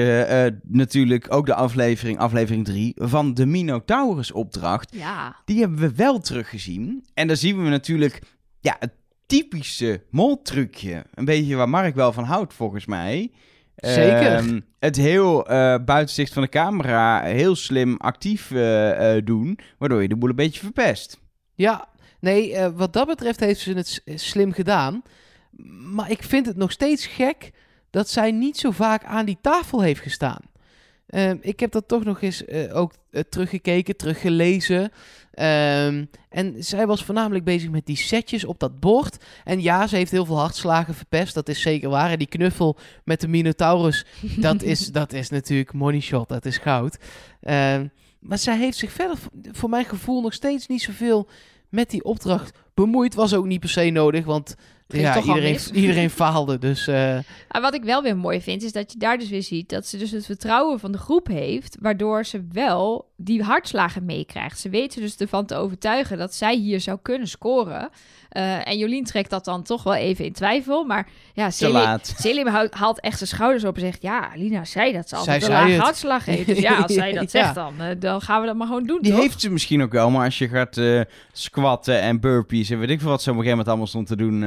natuurlijk ook de aflevering, aflevering 3 van de Minotaurus-opdracht. ja. Die hebben we wel teruggezien. En daar zien we natuurlijk ja, het typische moltrucje. Een beetje waar Mark wel van houdt, volgens mij. Zeker. Ehm, het heel eh buitenzicht van de camera heel slim actief eh, eh, doen, waardoor je de boel een beetje verpest. Ja, nee, wat dat betreft heeft ze het slim gedaan. Maar ik vind het nog steeds gek dat zij niet zo vaak aan die tafel heeft gestaan. Ehm, ik heb dat toch nog eens eh, ook eh, teruggekeken, teruggelezen. Ehm, en zij was voornamelijk bezig met die setjes op dat bord. En ja, ze heeft heel veel hartslagen verpest, dat is zeker waar. En die knuffel met de Minotaurus, dat is, dat is natuurlijk money shot, dat is goud. Ehm, maar zij heeft zich verder, voor mijn gevoel, nog steeds niet zoveel met die opdracht bemoeid. Was ook niet per se nodig, want ja, toch iedereen, iedereen faalde. Dus eh, Maar wat ik wel weer mooi vind, is dat je daar dus weer ziet dat ze dus het vertrouwen van de groep heeft, waardoor ze wel die hartslagen meekrijgt. Ze weten dus ervan te overtuigen dat zij hier zou kunnen scoren. Eh, en Jolien trekt dat dan toch wel even in twijfel, maar ja, Selim. Selim haalt echt zijn schouders op en zegt, ja, Lina zei dat ze altijd Zij een lage het. hartslag heeft. Dus ja, als zij dat Ja. zegt, dan, eh, dan gaan we dat maar gewoon doen, Die toch? heeft ze misschien ook wel, maar als je gaat eh, squatten en burpees en weet ik veel wat ze op een gegeven moment allemaal stond te doen,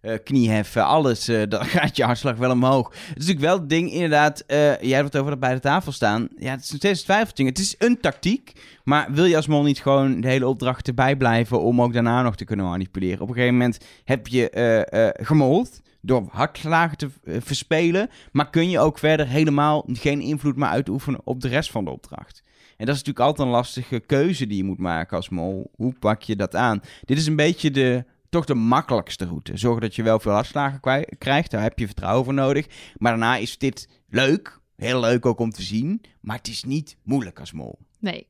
eh, knieheffen, alles, eh, dan gaat je hartslag wel omhoog. Het is natuurlijk wel het ding, inderdaad, eh, jij hebt het over dat bij de tafel staan. Ja, het is nog steeds een twijfeltje. Het is een tactiek, maar wil je als mol niet gewoon de hele opdracht erbij blijven om ook daarna nog te kunnen manipuleren? Op een gegeven moment heb je gemold door hartslagen te verspelen, maar kun je ook verder helemaal geen invloed meer uitoefenen op de rest van de opdracht. En dat is natuurlijk altijd een lastige keuze die je moet maken als mol. Hoe pak je dat aan? Dit is een beetje de, toch de makkelijkste route. Zorg dat je wel veel hartslagen krijgt, daar heb je vertrouwen voor nodig. Maar daarna is dit leuk, heel leuk ook om te zien, maar het is niet moeilijk als mol. Nee.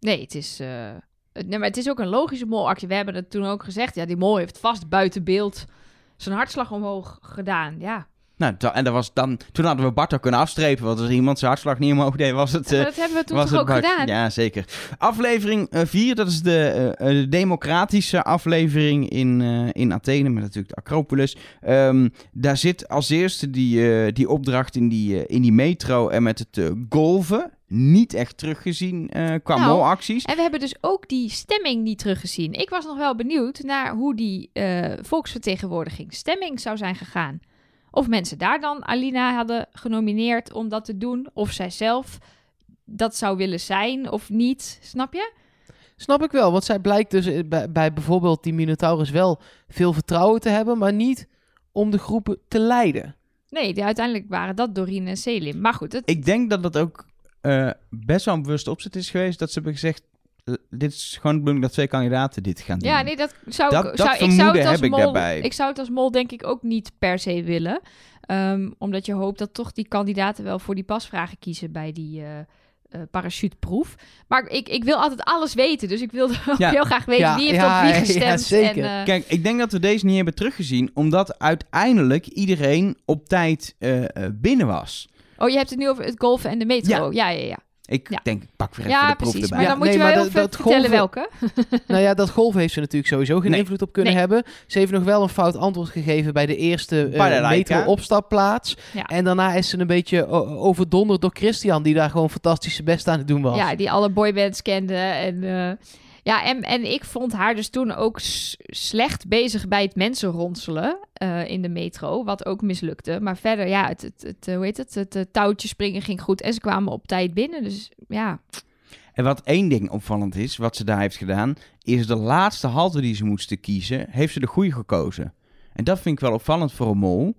Nee, het is... eh, nee, maar het is ook een logische molactie. We hebben het toen ook gezegd. Ja, die mol heeft vast buiten beeld zijn hartslag omhoog gedaan. Ja, Nou, en dat was dan, toen hadden we Bart ook kunnen afstrepen, want als iemand zijn hartslag niet omhoog deed, was het... eh, dat hebben we toen toch ook Bart. gedaan? Ja, zeker. Aflevering 4, dat is de, eh, eh, de democratische aflevering in, eh, in Athene, met natuurlijk de Acropolis. Ehm, daar zit als eerste die, eh, die opdracht in die, eh, in die metro en met het eh, golven. Niet echt teruggezien eh qua Nou, molacties. En we hebben dus ook die stemming niet teruggezien. Ik was nog wel benieuwd naar hoe die eh, volksvertegenwoordiging stemming zou zijn gegaan. Of mensen daar dan Alina hadden genomineerd om dat te doen. Of zij zelf dat zou willen zijn of niet. Snap je? Snap ik wel, want zij blijkt dus eh, bij, bij bijvoorbeeld die Minotaurus wel veel vertrouwen te hebben, maar niet om de groepen te leiden. Nee, die, uiteindelijk waren dat Doreen en Selim. Maar goed, het, Ik denk dat dat ook eh, best wel een bewuste opzet is geweest. Dat ze hebben gezegd, dit is gewoon de bedoeling dat twee kandidaten dit gaan doen. Ja, nee, dat zou Dat- ik... dat zou, ik zou vermoeden het als heb ik mol, daarbij. Ik zou het als mol denk ik ook niet per se willen. Ehm, omdat je hoopt dat toch die kandidaten wel voor die pasvragen kiezen bij die eh eh, parachuteproef. Maar ik, ik wil altijd alles weten. Dus ik wilde Ja. heel graag weten Ja, wie heeft ja, op wie ja, gestemd. zeker. En, eh, Kijk, ik denk dat we deze niet hebben teruggezien, omdat uiteindelijk iedereen op tijd binnen was. oh, je hebt het nu over het golfen en de metro. Ja, ja, ja. Ik Ja. denk, ik pak weer even Ja, de proef precies. erbij. Maar Ja, dan moet nee, je wel heel veel vertellen golven- welke. nou ja, dat golf heeft ze natuurlijk sowieso geen Nee. invloed op kunnen Nee. hebben. Ze heeft nog wel een fout antwoord gegeven bij de eerste eh, metro-opstapplaats. Ja. En daarna is ze een beetje overdonderd door Christian, die daar gewoon fantastische best aan het doen was. Ja, die alle boybands kende. En, eh, ja, en, en ik vond haar dus toen ook slecht bezig bij het mensen ronselen eh, in de metro. Wat ook mislukte. Maar verder, ja, het, het, het, eh, hoe heet het? Het, touwtje springen ging goed. En ze kwamen op tijd binnen. Dus ja, En wat één ding opvallend is, wat ze daar heeft gedaan, is de laatste halte die ze moesten kiezen, heeft ze de goede gekozen. En dat vind ik wel opvallend voor een mol.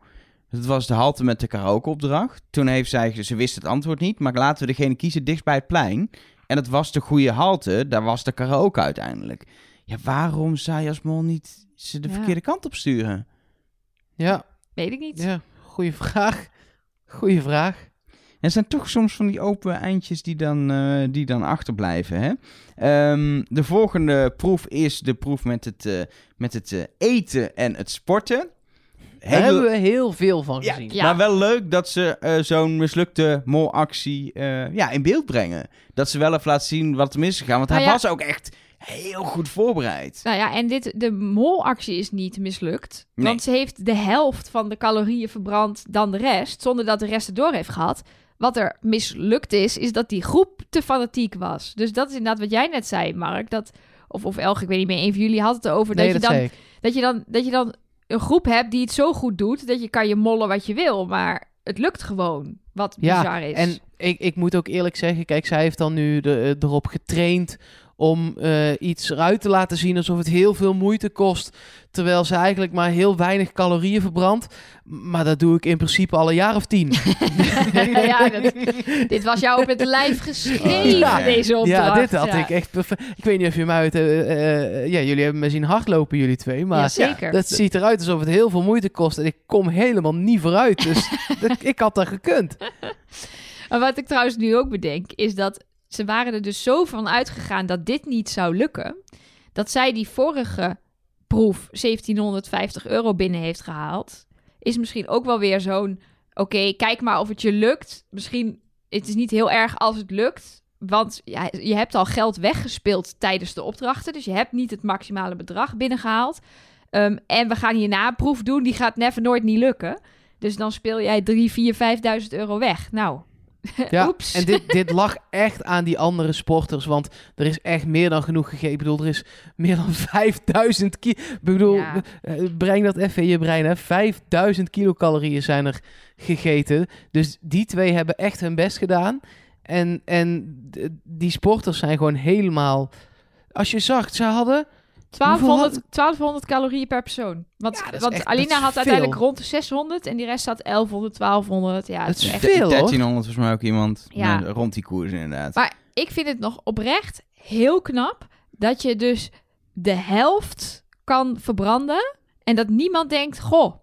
Dat was de halte met de karaokeopdracht. Toen heeft zij, ze wist het antwoord niet, maar laten we degene kiezen dichtst bij het plein. En dat was de goede halte, daar was de karaoke uiteindelijk. Ja, waarom zou je als mol niet ze de Ja. verkeerde kant op sturen? ja, weet ik niet. ja. goeie vraag. Goeie vraag. Er zijn toch soms van die open eindjes die dan, eh, die dan achterblijven. Hè? Ehm, de volgende proef is de proef met het, eh, met het eh, eten en het sporten. Daar hebben we heel veel van Ja, gezien. Ja. Maar wel leuk dat ze eh, zo'n mislukte molactie eh ja, in beeld brengen. Dat ze wel even laten zien wat er mis is gegaan. Want Nou hij ja. was ook echt heel goed voorbereid. Nou ja, en dit, de molactie is niet mislukt. Nee. Want ze heeft de helft van de calorieën verbrand dan de rest. Zonder dat de rest het door heeft gehad. Wat er mislukt is, is dat die groep te fanatiek was. Dus dat is inderdaad wat jij net zei, Mark. Dat, of, of Elge, ik weet niet meer, een van jullie had het erover. Nee, dat, dat, je dan, dat, je dan, dat je dan een groep hebt die het zo goed doet... dat je kan je mollen wat je wil. Maar het lukt gewoon, wat Ja, bizar is. En ik, ik moet ook eerlijk zeggen, kijk, zij heeft dan nu de, eh, erop getraind om eh, iets eruit te laten zien alsof het heel veel moeite kost, terwijl ze eigenlijk maar heel weinig calorieën verbrandt. Maar dat doe ik in principe al een jaar of tien. ja, dat, dit was jou op het lijf geschreven, Ja. deze opdracht. ja, dit had Ja. ik echt perfect. Ik weet niet of je mij uit... eh, eh, ja, jullie hebben me zien hardlopen, jullie twee, maar... ja. Dat ziet eruit alsof het heel veel moeite kost. En ik kom helemaal niet vooruit. Dus dat- ik had dat gekund. Maar wat ik trouwens nu ook bedenk, is dat ze waren er dus zo van uitgegaan dat dit niet zou lukken, dat zij die vorige proef 1750 euro binnen heeft gehaald, is misschien ook wel weer zo'n, oké, kijk maar of het je lukt. Misschien, het is niet heel erg als het lukt, want ja, je hebt al geld weggespeeld tijdens de opdrachten, dus je hebt niet het maximale bedrag binnengehaald. Ehm, en we gaan hierna een proef doen, die gaat never nooit niet lukken. Dus dan speel jij 3, 4, 5.000 euro weg. Nou, Ja, Oeps. en dit, dit lag echt aan die andere sporters. Want er is echt meer dan genoeg gegeten. Ik bedoel, er is meer dan 5000 kilo. Ik bedoel, Ja. eh, breng dat even in je brein. Hè. 5000 kilocalorieën zijn er gegeten. Dus die twee hebben echt hun best gedaan. En, en die sporters zijn gewoon helemaal... Als je zag, ze hadden... 1200, 1200 calorieën per persoon. Want, Ja, want Alina had veel. uiteindelijk rond de 600 en die rest had 1100, 1200. Ja, Dat het is echt... veel, hoor. 1300 volgens mij ook iemand Ja. rond die koers inderdaad. Maar ik vind het nog oprecht heel knap dat je dus de helft kan verbranden en dat niemand denkt, goh,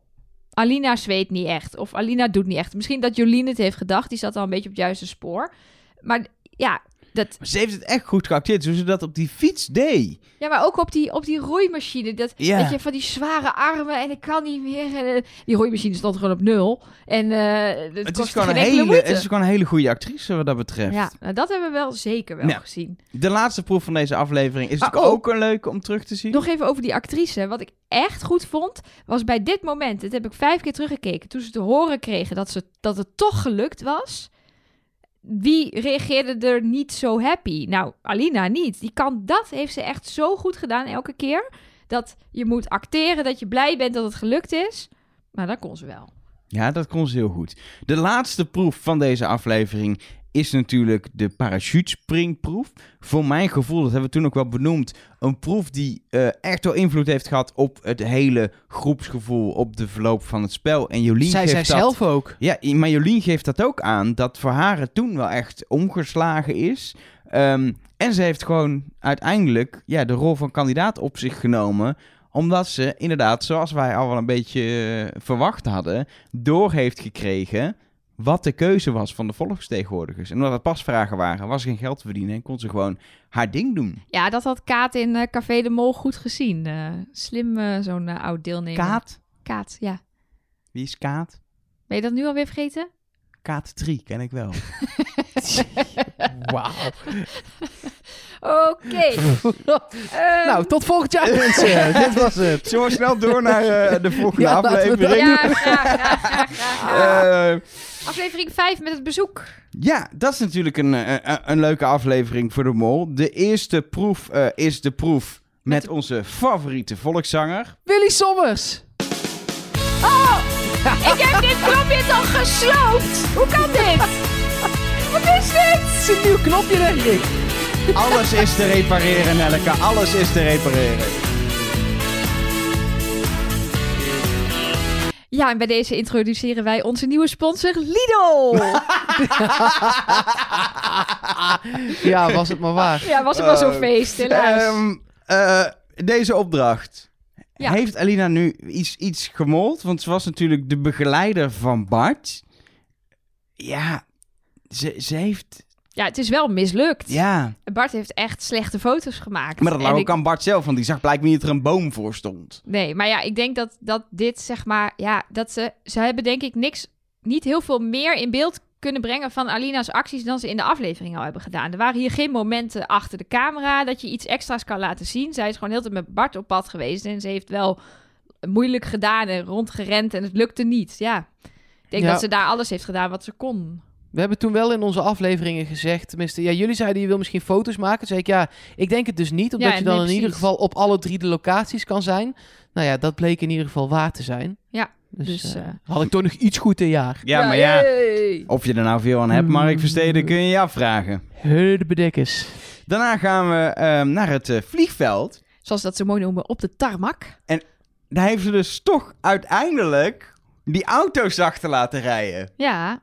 Alina zweet niet echt of Alina doet niet echt. Misschien dat Jolien het heeft gedacht, die zat al een beetje op het juiste spoor. Maar ja, dat, Maar ze heeft het echt goed geacteerd, zoals ze dat op die fiets deed. ja maar ook op die, op die roeimachine. Dat, Ja. dat je van die zware armen en ik kan niet meer. En, eh, die roeimachine stond gewoon op nul. En eh het, is, gewoon een hele, het is gewoon een hele goede actrice wat dat betreft. Ja, nou, dat hebben we wel zeker wel Ja. gezien. De laatste proef van deze aflevering is natuurlijk ook- ook een leuke om terug te zien. Nog even over die actrice. Wat ik echt goed vond, was bij dit moment, dit heb ik vijf keer teruggekeken, toen ze te horen kregen dat, ze, dat het toch gelukt was. Wie reageerde er niet zo happy? Nou, Alina niet. Die kan dat, heeft ze echt zo goed gedaan elke keer. Dat je moet acteren, dat je blij bent dat het gelukt is. Maar dat kon ze wel. Ja, dat kon ze heel goed. De laatste proef van deze aflevering is natuurlijk de parachutespringproef. Voor mijn gevoel, dat hebben we toen ook wel benoemd, een proef die eh, echt wel invloed heeft gehad op het hele groepsgevoel, op de verloop van het spel. En Jolien Zij geeft dat... zelf ook. Ja, maar Jolien geeft dat ook aan, dat voor haar het toen wel echt omgeslagen is. Ehm, en ze heeft gewoon uiteindelijk ja, de rol van kandidaat op zich genomen omdat ze inderdaad, zoals wij al wel een beetje eh, verwacht hadden, door heeft gekregen wat de keuze was van de volksvertegenwoordigers. En omdat het pasvragen waren, was er geen geld te verdienen en kon ze gewoon haar ding doen. Ja, dat had Kaat in eh, Café de Mol goed gezien. Eh, slim zo'n oud deelnemer. Kaat? Kaat, ja. Wie is Kaat? Ben je dat nu alweer vergeten? Kaat 3, ken ik wel. Wauw. Oké. Ehm, nou, tot volgend jaar mensen. Dit was het. Zullen we snel door naar eh, de volgende Ja, aflevering? ja, graag, graag, graag, graag. Eh, Aflevering 5 met het bezoek. Ja, dat is natuurlijk een, eh, een, een leuke aflevering voor de mol. De eerste proef eh, is de proef met onze favoriete volkszanger. Willy Sommers. Oh, ik heb dit knopje toch gesloopt? Hoe kan dit? Wat is dit? Het is een nieuw knopje, denk ik. Alles is te repareren, Nelleke. Alles is te repareren. Ja, en bij deze introduceren wij onze nieuwe sponsor Lidl. Ja, was het maar waar. Ja, was het maar zo'n Eh, feest, helaas. Ehm, eh, deze opdracht. Ja. Heeft Alina nu iets, iets gemold? Want ze was natuurlijk de begeleider van Bart. Ja, ze, ze heeft... ja, het is wel mislukt. Ja, Bart heeft echt slechte foto's gemaakt. maar dat lag ook ik- aan Bart zelf. Want die zag blijkbaar niet dat er een boom voor stond. Nee, maar ja, ik denk dat, dat dit zeg maar... Ja, dat ze... Ze hebben denk ik niks... Niet heel veel meer in beeld kunnen brengen van Alina's acties dan ze in de aflevering al hebben gedaan. Er waren hier geen momenten achter de camera dat je iets extra's kan laten zien. Zij is gewoon heel tijd met Bart op pad geweest en ze heeft wel moeilijk gedaan en rondgerend en het lukte niet. Ja, ik denk Ja. dat ze daar alles heeft gedaan wat ze kon. We hebben toen wel in onze afleveringen gezegd, tenminste, ja, jullie zeiden je wil misschien foto's maken. Toen zei ik, ja, ik denk het dus niet, omdat Ja, je dan nee, in ieder geval op alle drie de locaties kan zijn. Nou ja, dat bleek in ieder geval waar te zijn. Ja, Dus, dus, eh, eh, had ik toch nog iets goed in jaar. Ja, maar ja, yay! of je er nou veel aan hebt, Mark Versteden, kun je je afvragen. De bedekkers. Daarna gaan we ehm, naar het eh, vliegveld. Zoals dat ze mooi noemen, op de tarmac. Daar heeft ze dus toch uiteindelijk die auto's achter laten rijden. Ja,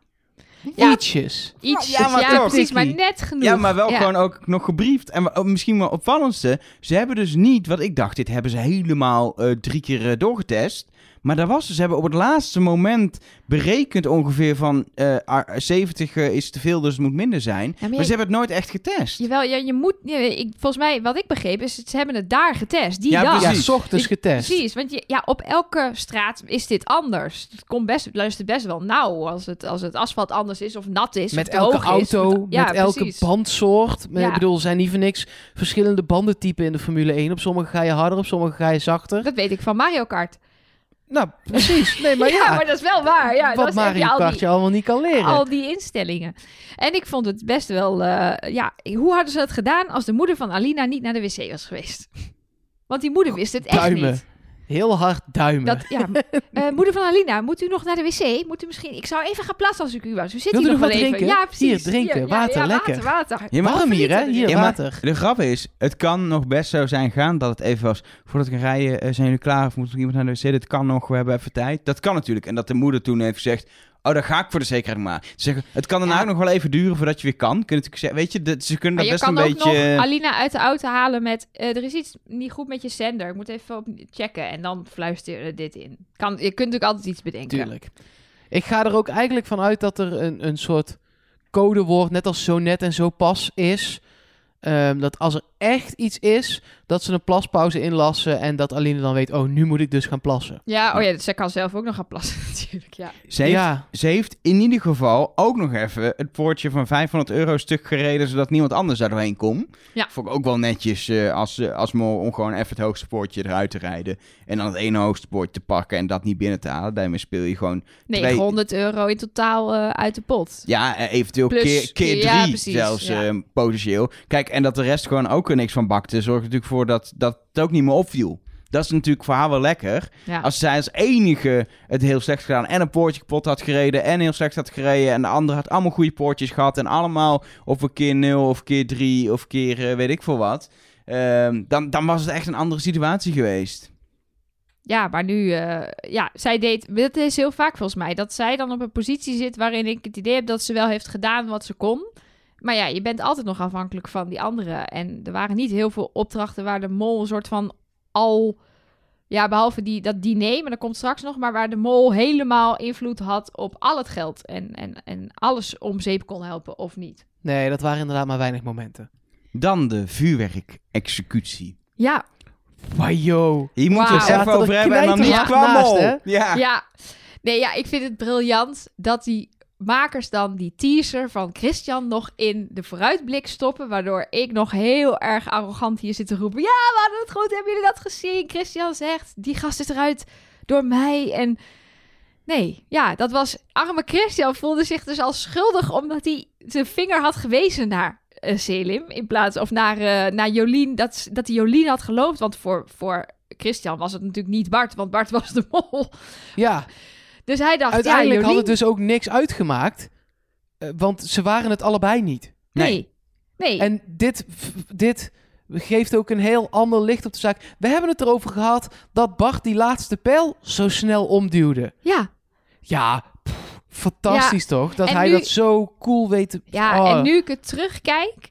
Ja. Ietsjes. iets. Ja, maar ja, toch. precies, maar net genoeg. Ja, maar wel gewoon ook nog gebriefd. En misschien wel opvallendste, ze hebben dus niet, wat ik dacht, dit hebben ze helemaal eh, drie keer eh, doorgetest. Maar daar was ze, ze hebben op het laatste moment berekend ongeveer van eh, ah, 70 eh, is te veel, dus het moet minder zijn. maar maar je- ze hebben het nooit echt getest. Jawel, ja, je moet... ja, ik, volgens mij, wat ik begreep, is ze hebben het daar getest. Die Ja, dag. Ja, precies. s ochtends Ik- getest. Precies, want je, ja, op elke straat is dit anders. Het komt best, luistert best wel nauw als het, als het asfalt anders is of nat is. Met elke is. auto, Ja, met elke precies. bandsoort. Met- Ja. Ik bedoel, er zijn niet voor niks verschillende bandentypen in de Formule 1. Op sommige ga je harder, op sommige ga je zachter. Dat weet ik van Mario Kart. Nou, precies. Nee, maar ja. maar dat is wel waar. Ja, wat dat Mario Kart je allemaal niet kan leren. al die instellingen. En ik vond het best wel... eh, ja, hoe hadden ze het gedaan als de moeder van Alina niet naar de wc was geweest? Want die moeder wist het echt Duimen. niet. Heel hard duimen. Dat, ja, eh, moeder van Alina, moet u nog naar de wc? Moet u misschien... Ik zou even gaan plassen als ik u was. U zit Wilt hier u nog wel wat even. drinken? Ja, precies. Hier, drinken. Water, ja, lekker. Water, water. Ja, maar- Warm hier, hè? Hier, Ja, maar- water. De grap is, het kan nog best zo zijn gaan dat het even was. Voordat ik ga rijden, eh, zijn jullie klaar of moet nog iemand naar de wc? Dit kan nog, we hebben even tijd. Dat kan natuurlijk. En dat de moeder toen heeft gezegd, oh, dan ga ik voor de zekerheid maar. Ze zeggen, het kan daarna Ja. ook nog wel even duren voordat je weer kan. Kun je natuurlijk zeggen, weet je, ze kunnen Maar dat je best kan een ook beetje... nog Alina uit de auto halen met... eh, er is iets niet goed met je zender. Ik moet even op checken. En dan fluisteren dit in. Kan, je kunt natuurlijk altijd iets bedenken. Tuurlijk. Ik ga er ook eigenlijk van uit dat er een, een soort codewoord, net als zo net en zo pas is. Ehm, dat als er echt iets is, dat ze een plaspauze inlassen en dat Aline dan weet, oh, nu moet ik dus gaan plassen. Ja, oh ja, dus zij kan zelf ook nog gaan plassen natuurlijk. Ja. Ze heeft, Ja, ze heeft in ieder geval ook nog even het poortje van 500 euro stuk gereden, zodat niemand anders daar doorheen kon. Ja. Vond ik ook wel netjes eh, als, eh, als mol om gewoon even het hoogste poortje eruit te rijden. En dan het ene hoogste poortje te pakken en dat niet binnen te halen. Daarmee speel je gewoon 900 euro in totaal eh, uit de pot. Ja, eventueel Plus- keer, keer drie ja, zelfs ja. eh, potentieel. Kijk, en dat de rest gewoon ook er niks van bakte, zorgt natuurlijk voor dat, dat het ook niet meer opviel. Dat is natuurlijk voor haar wel lekker. Ja. Als zij als enige het heel slecht gedaan en een poortje kapot had gereden en heel slecht had gereden en de andere had allemaal goede poortjes gehad en allemaal op een keer nul of keer drie of keer eh, weet ik veel wat. ehm, dan, dan was het echt een andere situatie geweest. Ja, maar nu, eh, ja, zij deed, dit is heel vaak volgens mij, dat zij dan op een positie zit waarin ik het idee heb dat ze wel heeft gedaan wat ze kon. Maar ja, je bent altijd nog afhankelijk van die anderen. En er waren niet heel veel opdrachten waar de mol een soort van al, ja, behalve die, dat diner, maar dat komt straks nog, maar waar de mol helemaal invloed had op al het geld en, en, en alles om zeep kon helpen of niet. nee, dat waren inderdaad maar weinig momenten. Dan de vuurwerkexecutie. Ja, Wajo. Hier moeten we het even er over hebben en dan mol. hè? Ja. Ja, nee, ja, ik vind het briljant dat die makers dan die teaser van Christian nog in de vooruitblik stoppen, waardoor ik nog heel erg arrogant hier zit te roepen. Ja, we hadden het goed, hebben jullie dat gezien? Christian zegt, die gast is eruit door mij en... Nee, ja, dat was... Arme Christian voelde zich dus al schuldig omdat hij zijn vinger had gewezen naar eh, Selim. In plaats, of naar, eh, naar Jolien, dat, dat hij Jolien had geloofd. Want voor, voor Christian was het natuurlijk niet Bart, want Bart was de mol. Ja, Dus hij dacht, uiteindelijk ja, had het dus ook niks uitgemaakt. eh, want ze waren het allebei niet. Nee. Nee. En dit, dit geeft ook een heel ander licht op de zaak. We hebben het erover gehad dat Bart die laatste pijl zo snel omduwde. Ja. Ja, pff, fantastisch toch? Dat en hij nu- dat zo cool weet te... Ja, Oh. en nu ik het terugkijk,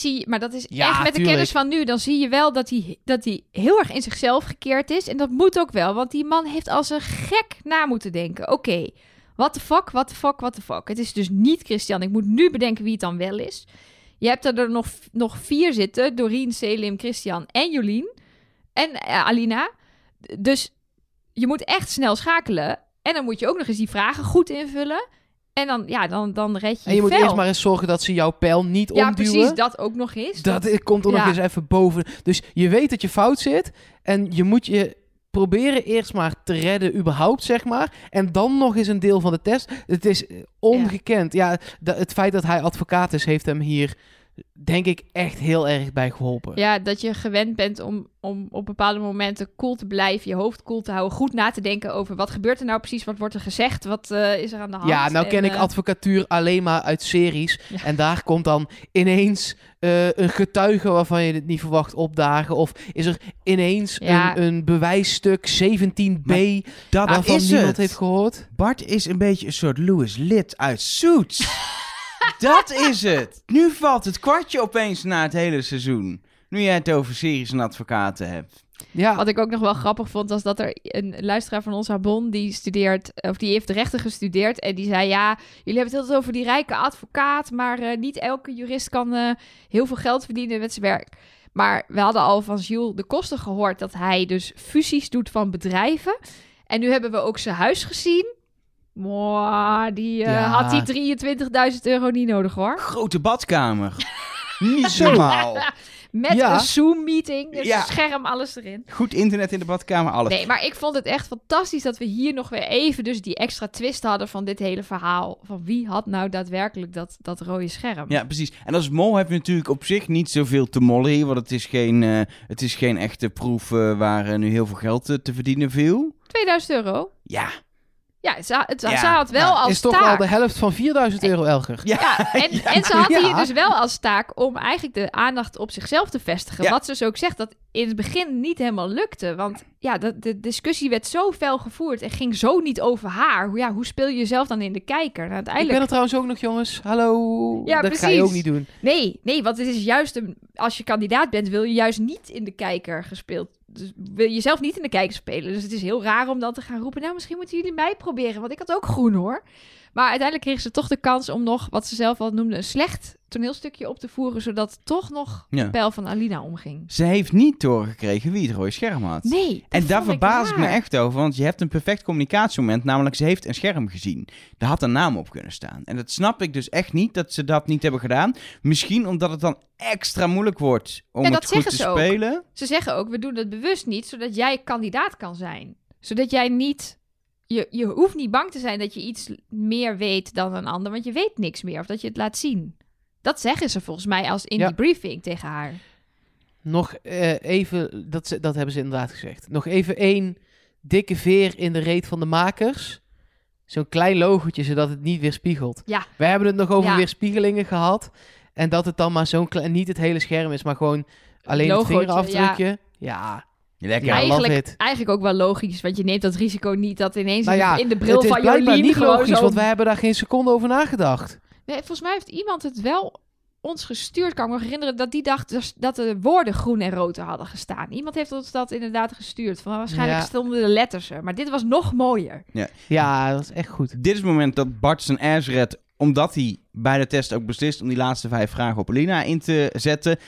zie je... Maar dat is Ja, echt met de kennis van nu. Dan zie je wel dat hij, dat hij heel erg in zichzelf gekeerd is. En dat moet ook wel, want die man heeft als een gek na moeten denken. Oké, what the fuck, what the fuck, what the fuck. Het is dus niet Christian. Ik moet nu bedenken wie het dan wel is. Je hebt er nog, nog vier zitten. Doreen, Selim, Christian en Jolien. En eh, Alina. Dus je moet echt snel schakelen. En dan moet je ook nog eens die vragen goed invullen. En dan, ja, dan, dan red je En je moet vel. eerst maar eens zorgen dat ze jouw pijl niet Ja, omduwen. precies, dat ook nog eens. Dat komt er nog Ja. eens even boven. Dus je weet dat je fout zit. En je moet je proberen eerst maar te redden überhaupt, zeg maar. En dan nog eens een deel van de test. Het is ongekend. Ja, da- het feit dat hij advocaat is, heeft hem hier, denk ik, echt heel erg bij geholpen. Ja, dat je gewend bent om, om op bepaalde momenten cool te blijven, je hoofd cool te houden, goed na te denken over wat gebeurt er nou precies, wat wordt er gezegd, wat eh, is er aan de hand. Ja, nou En, ken ik eh, advocatuur alleen maar uit series. Ja. En daar komt dan ineens eh, een getuige waarvan je het niet verwacht opdagen. Of is er ineens Ja. een, een bewijsstuk 17b Dat waarvan is niemand het. heeft gehoord. Bart is een beetje een soort Louis Lid uit Suits. dat is het. Nu valt het kwartje opeens na het hele seizoen. Nu jij het over series en advocaten hebt. Ja, Wat ik ook nog wel grappig vond, was dat er een luisteraar van ons, Habon, die studeert, of die heeft rechten gestudeerd. En die zei, ja, jullie hebben het altijd over die rijke advocaat, maar eh, niet elke jurist kan eh, heel veel geld verdienen met zijn werk. Maar we hadden al van Jules de Koster gehoord dat hij dus fusies doet van bedrijven. En nu hebben we ook zijn huis gezien. Mwah, die eh, Ja. had die 23.000 euro niet nodig hoor. Grote badkamer. Niet normaal. Met Ja. een Zoom-meeting. Dus Ja. scherm, alles erin. Goed internet in de badkamer, alles. Nee, maar ik vond het echt fantastisch dat we hier nog weer even dus die extra twist hadden van dit hele verhaal. Van wie had nou daadwerkelijk dat, dat rode scherm? Ja, precies. En als mol heb je natuurlijk op zich niet zoveel te mollen hier, want het is geen, eh, het is geen echte proef eh, waar nu heel veel geld te verdienen viel. 2000 euro. Ja. Ja, ze, het, Ja, ze had wel Nou, als is toch taak... al de helft van 4000 euro elker. Ja. Ja, en, en ze had Ja. hier dus wel als taak om eigenlijk de aandacht op zichzelf te vestigen. Ja. Wat ze dus ook zegt, dat in het begin niet helemaal lukte. Want ja, de, de discussie werd zo fel gevoerd en ging zo niet over haar. Hoe- Ja, hoe speel je jezelf dan in de kijker? Nou, Ik ben er trouwens ook nog, jongens. Hallo. Ja, dat ga je ook niet doen. Nee, nee, want het is juist een, als je kandidaat bent, wil je juist niet in de kijker gespeeld. Dus wil je jezelf niet in de kijker spelen. Dus het is heel raar om dan te gaan roepen. Nou, misschien moeten jullie mij proberen. Want ik had ook groen hoor. Maar uiteindelijk kregen ze toch de kans om nog, wat ze zelf al noemden, een slecht toneelstukje op te voeren. Zodat toch nog Ja. de pijl van Alina omging. Ze heeft niet doorgekregen wie het rode scherm had. Nee. En daar ik verbaas ik me echt over, want je hebt een perfect communicatiemoment, namelijk ze heeft een scherm gezien. Daar had een naam op kunnen staan. En dat snap ik dus echt niet, dat ze dat niet hebben gedaan. Misschien omdat het dan extra moeilijk wordt om Ja, het goed te ze ook. spelen. Ze zeggen ook, we doen het bewust niet, zodat jij kandidaat kan zijn. Zodat jij niet... Je, je hoeft niet bang te zijn dat je iets meer weet dan een ander, want je weet niks meer. Of dat je het laat zien. Dat zeggen ze volgens mij als in Ja. die briefing tegen haar. Nog eh, even, dat, ze- dat hebben ze inderdaad gezegd. Nog even één dikke veer in de reet van de makers. Zo'n klein logotje, zodat het niet weerspiegelt. Ja. We hebben het nog over Ja. weerspiegelingen gehad. En dat het dan maar zo'n klein, niet het hele scherm is, maar gewoon alleen Logootje, het vingerafdrukje. Ja. Ja, love eigenlijk, it. eigenlijk ook wel logisch, want je neemt dat risico niet dat ineens Nou in de- ja, in de bril het is van blijkbaar Jolien niet logisch, zo... want wij hebben daar geen seconde over nagedacht. Nee, volgens mij heeft iemand het wel ons gestuurd. Kan ik me herinneren dat die dacht dus dat de woorden groen en rood er hadden gestaan. Iemand heeft ons dat inderdaad gestuurd. Van, waarschijnlijk Ja. stonden de letters er. Maar dit was nog mooier. Ja, dat is echt goed. Dit is het moment dat Bart zijn ass redt, omdat hij bij de test ook beslist om die laatste vijf vragen op Alina in te zetten.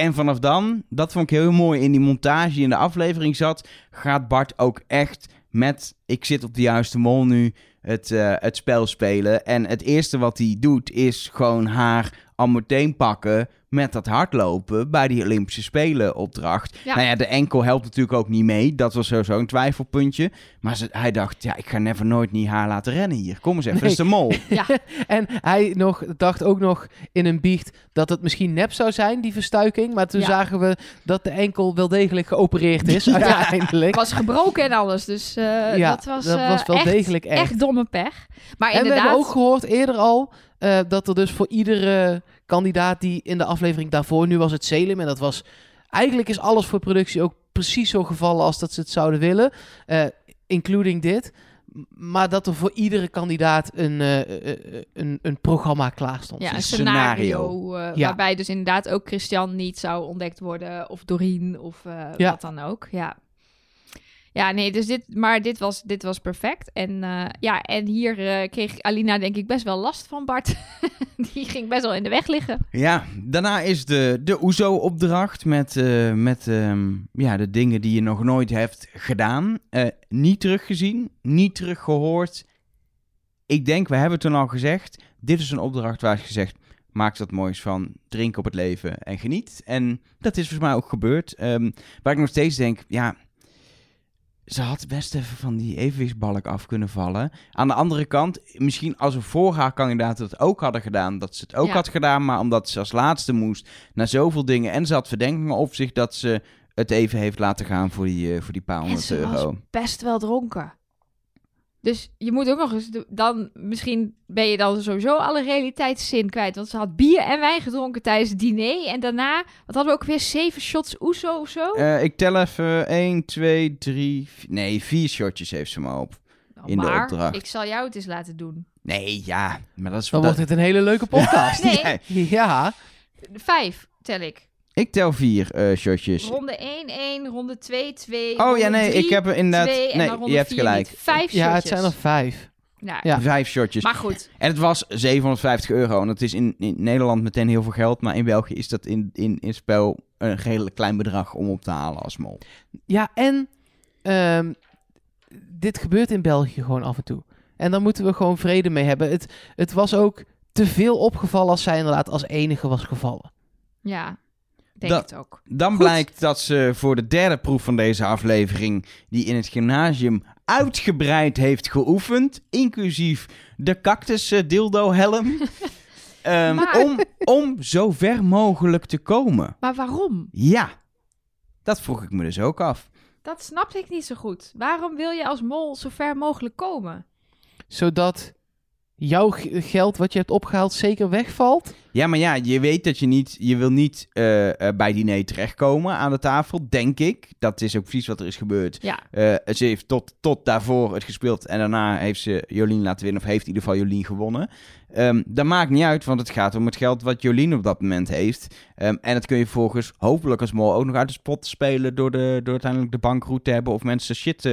En vanaf dan, dat vond ik heel mooi in die montage in de aflevering zat, gaat Bart ook echt met ik zit op de juiste mol nu het, eh, het spel spelen. En het eerste wat hij doet is gewoon haar al meteen pakken met dat hardlopen bij die Olympische Spelen opdracht. Ja. Nou ja, de enkel helpt natuurlijk ook niet mee. Dat was sowieso een twijfelpuntje. Maar ze, hij dacht, ja, ik ga never nooit niet haar laten rennen hier. Kom eens even, dat is de mol. Ja, En hij nog, dacht ook nog in een biecht dat het misschien nep zou zijn, die verstuiking. Maar toen Ja. zagen we dat de enkel wel degelijk geopereerd is, uiteindelijk. het was gebroken en alles. Dus eh, Ja, dat was, dat eh, was wel echt, degelijk echt. echt domme pech. Maar En we hebben ook gehoord eerder al eh, dat er dus voor iedere kandidaat die in de aflevering daarvoor, nu was het Selim en dat was, eigenlijk is alles voor productie ook precies zo gevallen als dat ze het zouden willen, eh, including dit. Maar dat er voor iedere kandidaat een, eh, eh, een, een programma klaar stond. Ja, een scenario. scenario. Ja. Waarbij dus inderdaad ook Christian niet zou ontdekt worden. Of Doreen of eh, Ja. wat dan ook. Ja. Ja, nee, dus dit, maar dit was, dit was perfect. En eh, ja, en hier eh, kreeg Alina denk ik best wel last van Bart. Die ging best wel in de weg liggen. Ja, daarna is de, de OESO-opdracht met, eh, met ehm, ja, de dingen die je nog nooit hebt gedaan. Niet teruggezien, niet teruggehoord. Ik denk, we hebben toen al gezegd, dit is een opdracht waar is gezegd, maak wat moois van, drink op het leven en geniet. En dat is volgens mij ook gebeurd. Ehm, waar ik nog steeds denk, ja, ze had best even van die evenwichtsbalk af kunnen vallen. Aan de andere kant, misschien als we voor haar kandidaten het ook hadden gedaan, dat ze het ook Ja. had gedaan, maar omdat ze als laatste moest naar zoveel dingen en ze had verdenkingen op zich dat ze het even heeft laten gaan voor die, eh, voor die paar honderd ze was euro. best wel dronken. Dus je moet ook nog eens... Dan, misschien ben je dan sowieso alle realiteitszin kwijt. Want ze had bier en wijn gedronken tijdens het diner. En daarna, wat hadden we ook weer? Zeven shots oezo of zo? Eh, ik tel even 1, 2, 3, nee, vier shotjes heeft ze maar op. in de maar opdracht. ik zal jou het eens laten doen. Nee, ja, maar dat is... Dan dat- wordt het een hele leuke podcast. Nee, Ja, ja. vijf tel ik. Ik tel vier eh, shotjes. Ronde 1, 1, ronde 2, 2. Oh ja, nee, ik heb er inderdaad... Twee, nee, je hebt gelijk. niet. Vijf ja, het zijn er vijf. Nou, Ja. Vijf shotjes. Maar goed, En het was 750 euro. En dat is in, in Nederland meteen heel veel geld. Maar in België is dat in, in, in spel een redelijk klein bedrag om op te halen als mol. Ja, en ehm, dit gebeurt in België gewoon af en toe. En daar moeten we gewoon vrede mee hebben. Het, het was ook te veel opgevallen als zij inderdaad als enige was gevallen. ja. Denk Dat- het ook. Dan Goed. blijkt dat ze voor de derde proef van deze aflevering, die in het gymnasium uitgebreid heeft geoefend, inclusief de cactus eh, dildo helm, ehm, Maar- om, om zo ver mogelijk te komen. Maar waarom? Ja, dat vroeg ik me dus ook af. Dat snap ik niet zo goed. Waarom wil je als mol zo ver mogelijk komen? Zodat jouw geld wat je hebt opgehaald zeker wegvalt. Ja, maar ja, je weet dat je niet, je wil niet eh, eh, bij diner terechtkomen aan de tafel, denk ik. Dat is ook precies wat er is gebeurd. Ja, Eh, ze heeft tot, tot daarvoor het gespeeld en daarna heeft ze Jolien laten winnen, of heeft in ieder geval Jolien gewonnen. Ehm, dat maakt niet uit, want het gaat om het geld wat Jolien op dat moment heeft. Ehm, en dat kun je volgens hopelijk als mol ook nog uit de spot spelen door, de, door uiteindelijk de bankroute te hebben of mensen shit eh,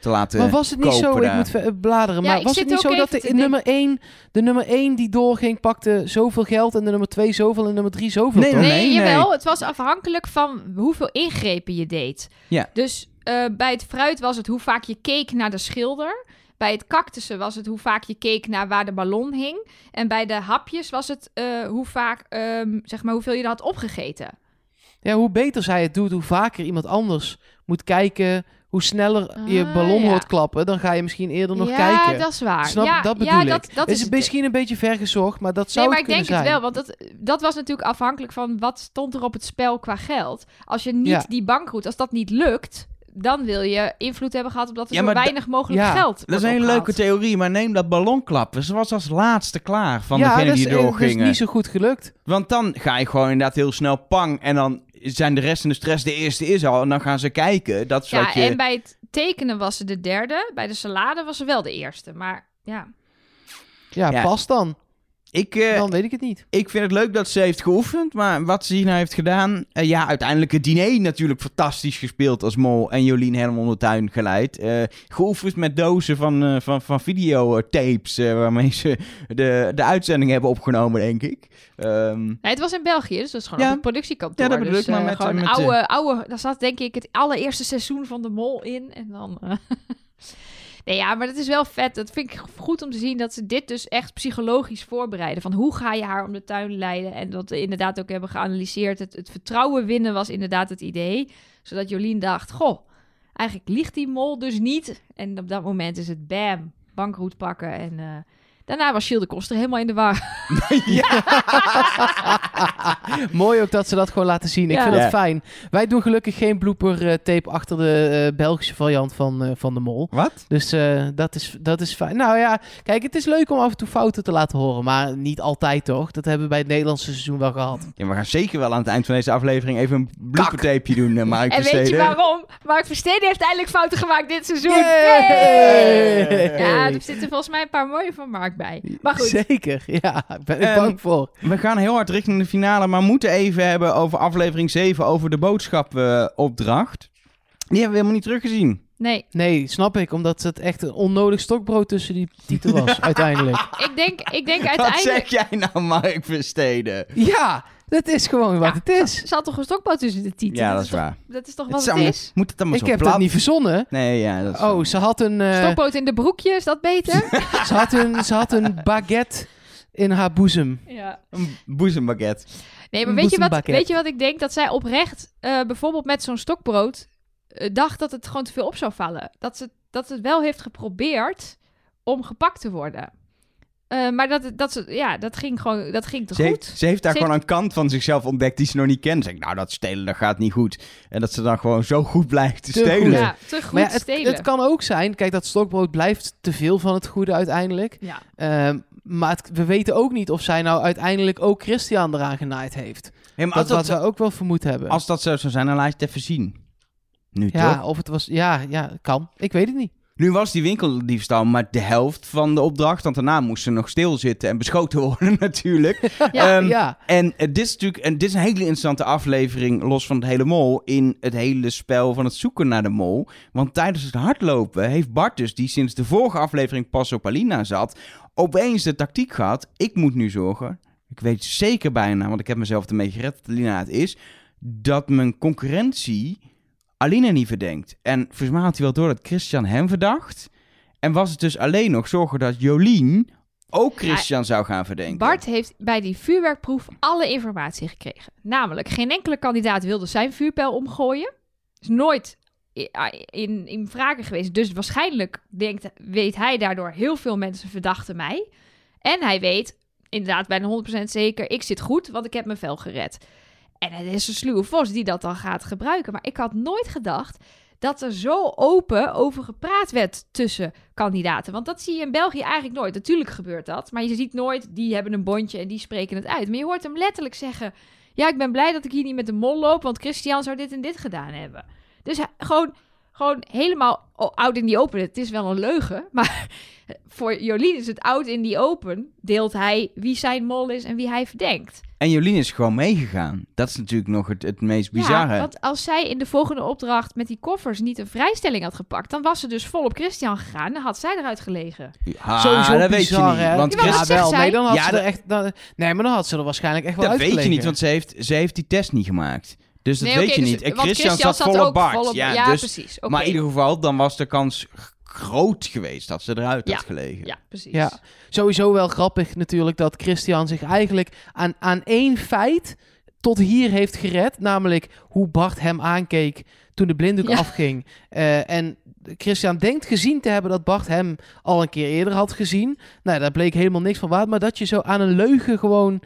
te laten Maar was het niet zo, kopen ik daar. moet bladeren, Ja, maar ik was zit het niet zo dat de nummer 1, de nummer 1 die doorging pakte zoveel geld en de nummer 2 zoveel en de nummer 3 zoveel? Nee, nee, nee, jawel. Het was afhankelijk van hoeveel ingrepen je deed. Ja. Dus eh, bij het fruit was het hoe vaak je keek naar de schilder. Bij het cactussen was het hoe vaak je keek naar waar de ballon hing. En bij de hapjes was het eh, hoe vaak, ehm, zeg maar, hoeveel je er had opgegeten. Ja, hoe beter zij het doet, hoe vaker iemand anders moet kijken, hoe sneller je Ah, ballon ja. hoort klappen, dan ga je misschien eerder nog ja, kijken. dat is waar. Snap, ja, dat bedoel ja, ik. Dat, is misschien een beetje vergezocht, maar dat zou Nee, maar het ik denk het wel, want dat, dat was natuurlijk afhankelijk van wat stond er op het spel qua geld. Als je niet Ja. die bankroute, als dat niet lukt, dan wil je invloed hebben gehad op dat er Ja, zo weinig mogelijk Ja, geld Dat is een hele leuke theorie, maar neem dat ballonklappen. Ze was als laatste klaar van ja, degene die eh, dat is doorgingen. niet zo goed gelukt. Want dan ga je gewoon inderdaad heel snel pang. En dan zijn de rest in de stress de eerste is al. En dan gaan ze kijken. Dat is Ja, wat je... en bij het tekenen was ze de derde. Bij de salade was ze wel de eerste. Maar ja, Ja, Ja. pas dan. Ik, eh, Dan weet ik het niet. ik vind het leuk dat ze heeft geoefend. Maar wat ze hier nou heeft gedaan... eh, ja, uiteindelijk het diner natuurlijk fantastisch gespeeld als mol. En Jolien helemaal onder de tuin geleid. Eh, geoefend met dozen van, eh, van, van videotapes. waarmee ze de, de uitzending hebben opgenomen, denk ik. Ehm, Nee, het was in België, dus dat is gewoon Ja. op het productiekantoor. Ja, dat bedoel dus, ik, maar met, met, oude, oude... Daar zat denk ik het allereerste seizoen van de Mol in. En dan... nee, ja, maar dat is wel vet. Dat vind ik goed om te zien dat ze dit dus echt psychologisch voorbereiden. Van hoe ga je haar om de tuin leiden? En dat we inderdaad ook hebben geanalyseerd. Het, het vertrouwen winnen was inderdaad het idee. Zodat Jolien dacht, goh, eigenlijk liegt die mol dus niet. En op dat moment is het bam, bankroet pakken en... eh, Daarna was Gilles de Koster helemaal in de war. Mooi ook dat ze dat gewoon laten zien. Ik Ja. vind Ja. dat fijn. Wij doen gelukkig geen blooper eh, tape achter de eh, Belgische variant van, eh, van de mol. wat? Dus eh, dat, is, dat is fijn. Nou ja, kijk, het is leuk om af en toe fouten te laten horen. Maar niet altijd toch? Dat hebben we bij het Nederlandse seizoen wel gehad. Ja, we gaan zeker wel aan het eind van deze aflevering even een bloopertapeje doen, uh, Mark En weet je waarom? Mark Versteden heeft eindelijk fouten gemaakt dit seizoen. Yay! Yay! Ja, er zitten volgens mij een paar mooie van Mark bij. Maar goed. Zeker, ja. Daar ben ik Ehm, bang voor. We gaan heel hard richting de finale, maar moeten even hebben over aflevering 7, over de boodschapopdracht. Die hebben we helemaal niet teruggezien. Nee, Nee, snap ik. Omdat het echt een onnodig stokbrood tussen die titel was, uiteindelijk. ik denk, ik denk Wat uiteindelijk... zeg jij nou, Mark Versteden? Ja, dat is gewoon wat Ja, het is. Er zat toch een stokboot tussen de titel? Ja, dat is toch- waar. Dat is toch Het wat is het allemaal- is? Moet het allemaal Ik zo heb plat? dat niet verzonnen. Nee, ja, dat is Oh, ze had een, eh, Stokboot in de broekje, is dat beter? ze had een, ze had een baguette in haar boezem. ja. een boezembaguette. Nee, maar Een weet je, wat, boezembakket. weet je wat ik denk? Dat zij oprecht, eh, bijvoorbeeld met zo'n stokbrood, eh, dacht dat het gewoon te veel op zou vallen. Dat ze, dat ze het wel heeft geprobeerd om gepakt te worden. Eh, maar dat, dat, ze, ja, dat ging gewoon dat ging te Ze goed. heeft, ze heeft daar Ze gewoon een kant van zichzelf ontdekt die ze nog niet kent. Ze denkt, nou, dat stelen, dat gaat niet goed. En dat ze dan gewoon zo goed blijft te, Te stelen. goed. Ja, te goed Maar ja, het, stelen. het kan ook zijn, kijk, dat stokbrood blijft te veel van het goede uiteindelijk. ja. Ehm, maar het- we weten ook niet of zij nou uiteindelijk ook Christian eraan genaaid heeft. Hey, maar Dat, we ook wel vermoed hebben. als dat zo zou zijn, dan laat je het even zien. Nu ja, toch? of het was... Ja, ja, kan. Ik weet het niet. Nu was die winkeldiefstal maar de helft van de opdracht. Want daarna moesten ze nog stilzitten en beschoten worden natuurlijk. Ja, Ehm, ja. En eh, dit is natuurlijk en dit is een hele interessante aflevering, los van het hele mol, in het hele spel van het zoeken naar de mol. Want tijdens het hardlopen heeft Bart dus, die sinds de vorige aflevering pas op Alina zat, opeens de tactiek gehad. Ik moet nu zorgen, ik weet zeker bijna, want ik heb mezelf ermee gered dat Alina het is, dat mijn concurrentie Alina niet verdenkt. En volgens mij had hij wel door dat Christian hem verdacht. En was het dus alleen nog zorgen dat Jolien ook Christian zou gaan verdenken. Bart heeft bij die vuurwerkproef alle informatie gekregen. Namelijk, geen enkele kandidaat wilde zijn vuurpijl omgooien. Is nooit in, in vragen geweest. Dus waarschijnlijk denkt, weet hij daardoor heel veel mensen verdachten mij. En hij weet, inderdaad bijna 100% zeker, ik zit goed, want ik heb mijn vel gered. En het is een sluwe vos die dat dan gaat gebruiken. Maar ik had nooit gedacht dat er zo open over gepraat werd tussen kandidaten. Want dat zie je in België eigenlijk nooit. Natuurlijk gebeurt dat. Maar je ziet nooit, die hebben een bondje en die spreken het uit. Maar je hoort hem letterlijk zeggen... Ja, ik ben blij dat ik hier niet met de mol loop... want Christian zou dit en dit gedaan hebben. Dus gewoon, gewoon helemaal oud in die open. Het is wel een leugen, maar voor Jolien is het oud in die open. Deelt hij wie zijn mol is en wie hij verdenkt. En Jolien is gewoon meegegaan. Dat is natuurlijk nog het, het meest bizarre. Ja, want als zij in de volgende opdracht met die koffers niet een vrijstelling had gepakt... dan was ze dus vol op Christian gegaan. Dan had zij eruit gelegen. Ah, Sowieso dat bizar, weet je niet. Want dat zegt wel. zij. Nee, dan had Ja, ze dat- er echt... dan- nee, maar dan had ze er waarschijnlijk echt wel dat weet je niet, want ze heeft, ze heeft die test niet gemaakt. Dus dat Nee, weet je dus- niet. En Christian, zat vol op ook Bart. volop- ja, ja, dus, precies. Oké. Maar in ieder geval, dan was de kans groot geweest dat ze eruit Ja. had gelegen. Ja, precies. Ja. Sowieso wel grappig natuurlijk dat Christian zich eigenlijk aan, aan één feit tot hier heeft gered. Namelijk hoe Bart hem aankeek toen de blinddoek Ja. afging. Eh, en Christian denkt gezien te hebben dat Bart hem al een keer eerder had gezien. Nou, daar bleek helemaal niks van waar. Maar dat je zo aan een leugen gewoon...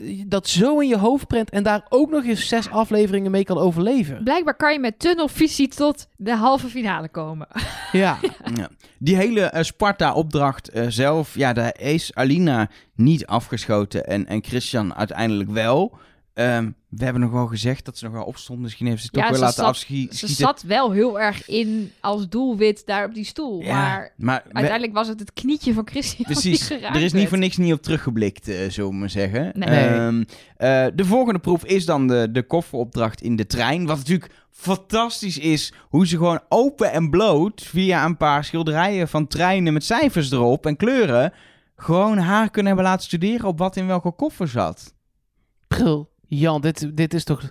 eh, dat zo in je hoofd prent en daar ook nog eens zes afleveringen mee kan overleven. Blijkbaar kan je met tunnelvisie tot de halve finale komen. Ja, Ja. Die hele eh, Sparta-opdracht eh, zelf, ja, daar is Alina niet afgeschoten en, en Christian uiteindelijk wel. Ehm, we hebben nog wel gezegd dat ze nog wel opstond. Misschien heeft ze het Ja, toch wel laten afschieten. Ze zat wel heel erg in als doelwit daar op die stoel. Ja, Maar maar we- uiteindelijk was het het knietje van Christian Precies, die geraakt er is niet voor niks niet op teruggeblikt, eh zullen we maar zeggen. Nee. Ehm, eh, de volgende proef is dan de, de kofferopdracht in de trein. Wat natuurlijk fantastisch is, hoe ze gewoon open en bloot... via een paar schilderijen van treinen met cijfers erop en kleuren... gewoon haar kunnen hebben laten studeren op wat in welke koffer zat. Pril. Jan, dit, dit is toch...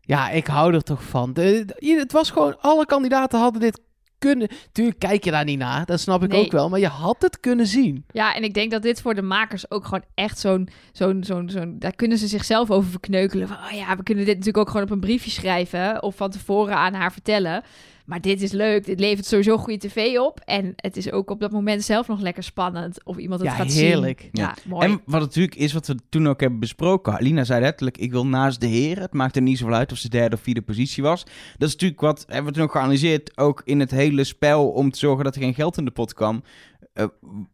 Ja, ik hou er toch van. De, de- het was gewoon... Alle kandidaten hadden dit kunnen... Tuurlijk kijk je daar niet naar. Dat snap ik Nee. ook wel. Maar je had het kunnen zien. Ja, en ik denk dat dit voor de makers ook gewoon echt zo'n... zo'n zo'n zo'n daar kunnen ze zichzelf over verkneukelen. Van, oh ja, we kunnen dit natuurlijk ook gewoon op een briefje schrijven... of van tevoren aan haar vertellen. Maar dit is leuk. Dit levert sowieso goede tv op. En het is ook op dat moment zelf nog lekker spannend... of iemand het Ja, gaat heerlijk. zien. Ja, Ja. mooi. En wat natuurlijk is, wat we toen ook hebben besproken... Alina zei letterlijk, ik wil naast de heren. Het maakt er niet zoveel uit of ze derde of vierde positie was. Dat is natuurlijk wat, hebben we toen ook geanalyseerd... ook in het hele spel om te zorgen dat er geen geld in de pot kwam... Eh,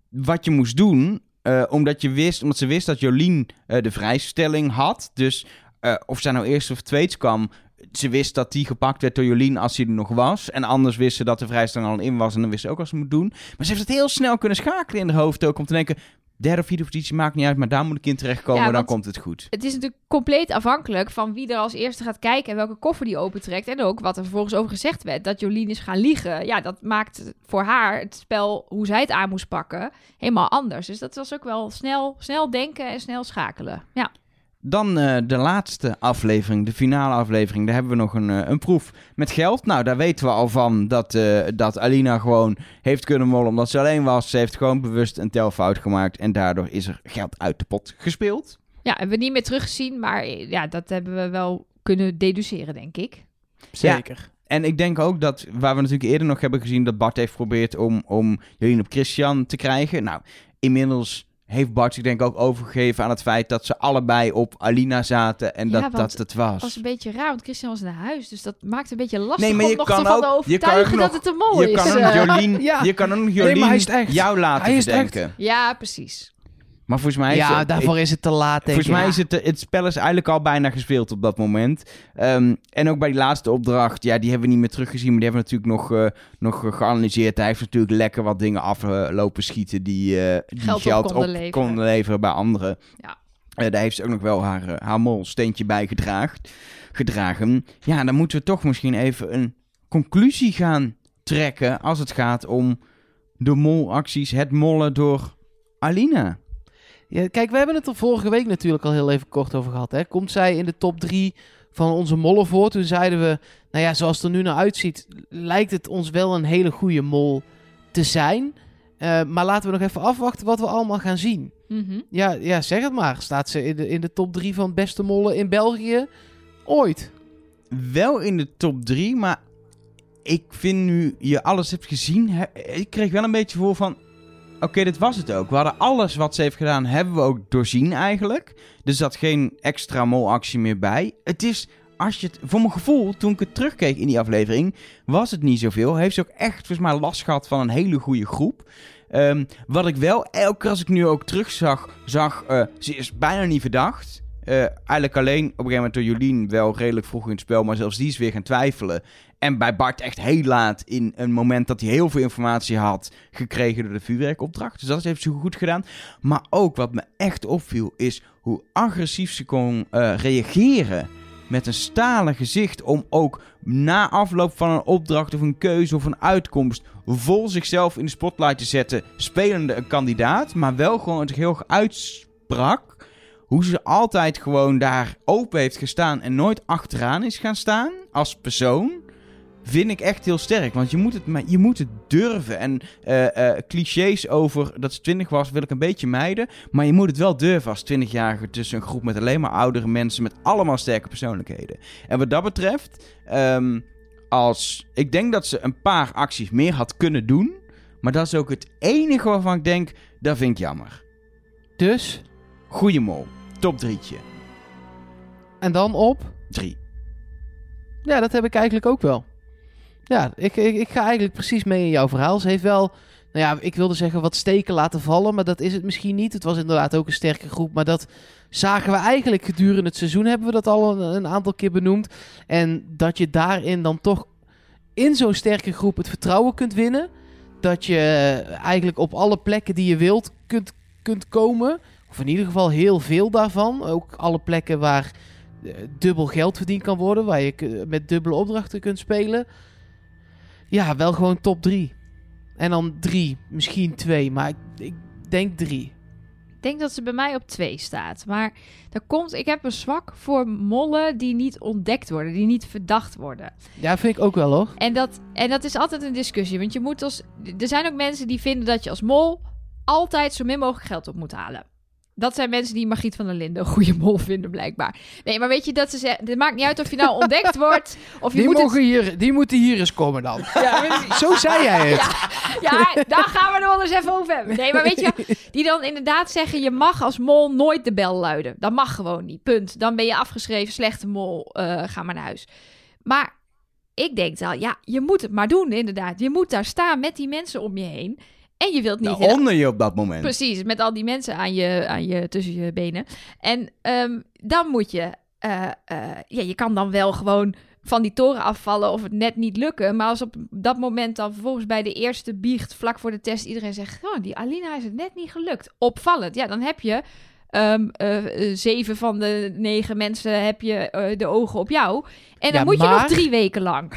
wat je moest doen, eh, omdat, je wist, omdat ze wist dat Jolien eh, de vrijstelling had. Dus eh, of zij nou eerst of tweede kwam, ze wist dat die gepakt werd door Jolien als hij er nog was. En anders wist ze dat de vrijstelling al in was en dan wist ze ook wat ze moet doen. Maar ze heeft het heel snel kunnen schakelen in haar hoofd ook om te denken... Derde of vierde positie maakt niet uit, maar daar moet ik in terechtkomen, Ja, dan komt het goed. Het is natuurlijk compleet afhankelijk van wie er als eerste gaat kijken en welke koffer die opentrekt. En ook wat er vervolgens over gezegd werd. Dat Jolien is gaan liegen. Ja, dat maakt voor haar het spel, hoe zij het aan moest pakken, helemaal anders. Dus dat was ook wel snel, snel denken en snel schakelen. Ja, Dan eh, de laatste aflevering, de finale aflevering. Daar hebben we nog een, eh, een proef met geld. Nou, daar weten we al van dat, eh, dat Alina gewoon heeft kunnen mollen omdat ze alleen was. Ze heeft gewoon bewust een telfout gemaakt en daardoor is er geld uit de pot gespeeld. ja hebben we niet meer teruggezien, maar ja, dat hebben we wel kunnen deduceren, denk ik. Zeker. En ik denk ook dat, waar we natuurlijk eerder nog hebben gezien, dat Bart heeft geprobeerd om, om Jolien op Christian te krijgen. Nou, inmiddels heeft Bart zich denk ik ook overgegeven aan het feit dat ze allebei op Alina zaten en Ja, dat dat het was. Het was een beetje raar, want Christian was naar huis. Dus dat maakt een beetje lastig Nee, maar je om nog kan te van ook- te je kan ook overtuigen nog- dat het een mol je is. kan Jolien, Ja. je kan ook nog maar Jolien hij is het echt. jou laten Hij is het verdenken. ja, precies. Maar volgens mij is Ja, het, daarvoor is het te laat, denk Volgens mij is het, het spel is eigenlijk al bijna gespeeld op dat moment. Ehm, en ook bij die laatste opdracht, ja, die hebben we niet meer teruggezien, maar die hebben we natuurlijk nog, eh, nog geanalyseerd. Hij heeft natuurlijk lekker wat dingen aflopen schieten die, eh, die Geld geld, op op, konden leveren. konden leveren bij anderen. Ja. Eh, daar heeft ze ook nog wel haar, haar molsteentje bij gedraagd, gedragen. Ja, dan moeten we toch misschien even een conclusie gaan trekken als het gaat om de molacties, het mollen door Alina. Ja, kijk, we hebben het er vorige week natuurlijk al heel even kort over gehad. Hè. Komt zij in de top 3 van onze mollen voor? Toen zeiden we, nou ja, zoals het er nu naar uitziet, lijkt het ons wel een hele goede mol te zijn. Eh, maar laten we nog even afwachten wat we allemaal gaan zien. Mhm. Ja, ja zeg het maar. Staat ze in de, in de top 3 van beste mollen in België? Ooit. Wel in de top 3, maar ik vind nu je alles hebt gezien. he- ik kreeg wel een beetje voor van. Oké, dit was het ook. We hadden alles wat ze heeft gedaan, hebben we ook doorzien eigenlijk. Dus zat geen extra molactie meer bij. Het is, als je het, voor mijn gevoel, toen ik het terugkeek in die aflevering, was het niet zoveel. Heeft ze ook echt volgens mij last gehad van een hele goede groep. Ehm, wat ik wel, elke keer als ik nu ook terugzag, zag, eh, ze is bijna niet verdacht. Eh, eigenlijk alleen op een gegeven moment door Jolien wel redelijk vroeg in het spel, maar zelfs die is weer gaan twijfelen. En bij Bart echt heel laat in een moment dat hij heel veel informatie had gekregen door de vuurwerkopdracht. Dus dat heeft ze goed gedaan. Maar ook wat me echt opviel is hoe agressief ze kon eh, reageren. Met een stalen gezicht om ook na afloop van een opdracht of een keuze of een uitkomst vol zichzelf in de spotlight te zetten. Spelende een kandidaat, maar wel gewoon zich heel uitsprak. Hoe ze altijd gewoon daar open heeft gestaan en nooit achteraan is gaan staan als persoon. Vind ik echt heel sterk. Want je moet het, je moet het durven. En eh, eh, clichés over dat ze 20 was, wil ik een beetje mijden. Maar je moet het wel durven als 20-jarige tussen een groep met alleen maar oudere mensen. met allemaal sterke persoonlijkheden. En wat dat betreft, ehm, als, ik denk dat ze een paar acties meer had kunnen doen. Maar dat is ook het enige waarvan ik denk, dat vind ik jammer. Dus, Goeie mol. Top drietje. en dan op. Drie. Ja, dat heb ik eigenlijk ook wel. Ja, ik, ik, ik ga eigenlijk precies mee in jouw verhaal. Ze heeft wel, nou ja, ik wilde zeggen wat steken laten vallen, maar dat is het misschien niet. Het was inderdaad ook een sterke groep, maar dat zagen we eigenlijk gedurende het seizoen, hebben we dat al een, een aantal keer benoemd. En dat je daarin dan toch in zo'n sterke groep het vertrouwen kunt winnen. Dat je eigenlijk op alle plekken die je wilt kunt, kunt komen. Of in ieder geval heel veel daarvan. Ook alle plekken waar eh, dubbel geld verdiend kan worden. Waar je met dubbele opdrachten kunt spelen. Ja, wel gewoon top 3. En dan drie, misschien twee, maar ik, ik denk drie. Ik denk dat ze bij mij op twee staat. Maar dat komt, ik heb een zwak voor mollen die niet ontdekt worden, die niet verdacht worden. Ja, vind ik ook wel hoor. En dat, en dat is altijd een discussie. Want je moet als. Er zijn ook mensen die vinden dat je als mol altijd zo min mogelijk geld op moet halen. Dat zijn mensen die Margriet van der Linden een goede mol vinden, blijkbaar. Nee, maar weet je dat ze zeggen. Het maakt niet uit of je nou ontdekt wordt. Of je Die, moet het- mogen hier, die moeten hier eens komen dan. Ja. Zo zei jij het. Ja, daar gaan we er wel eens even over hebben. Nee, maar weet je, die dan inderdaad zeggen: je mag als mol nooit de bel luiden. Dat mag gewoon niet. Punt. Dan ben je afgeschreven, slechte mol, eh, ga maar naar huis. Maar ik denk dan, ja, je moet het maar doen, inderdaad. Je moet daar staan met die mensen om je heen. En je wilt niet. in- Onder je op dat moment. Precies, met al die mensen aan je, aan je, tussen je benen. En ehm, dan moet je, eh, eh, ja, je kan dan wel gewoon van die toren afvallen of het net niet lukken. Maar als op dat moment dan vervolgens bij de eerste biecht, vlak voor de test, iedereen zegt, oh, die Alina is het net niet gelukt. Opvallend. Ja, dan heb je eh, zeven van de negen mensen heb je eh, de ogen op jou. En dan Ja, moet je nog drie weken lang.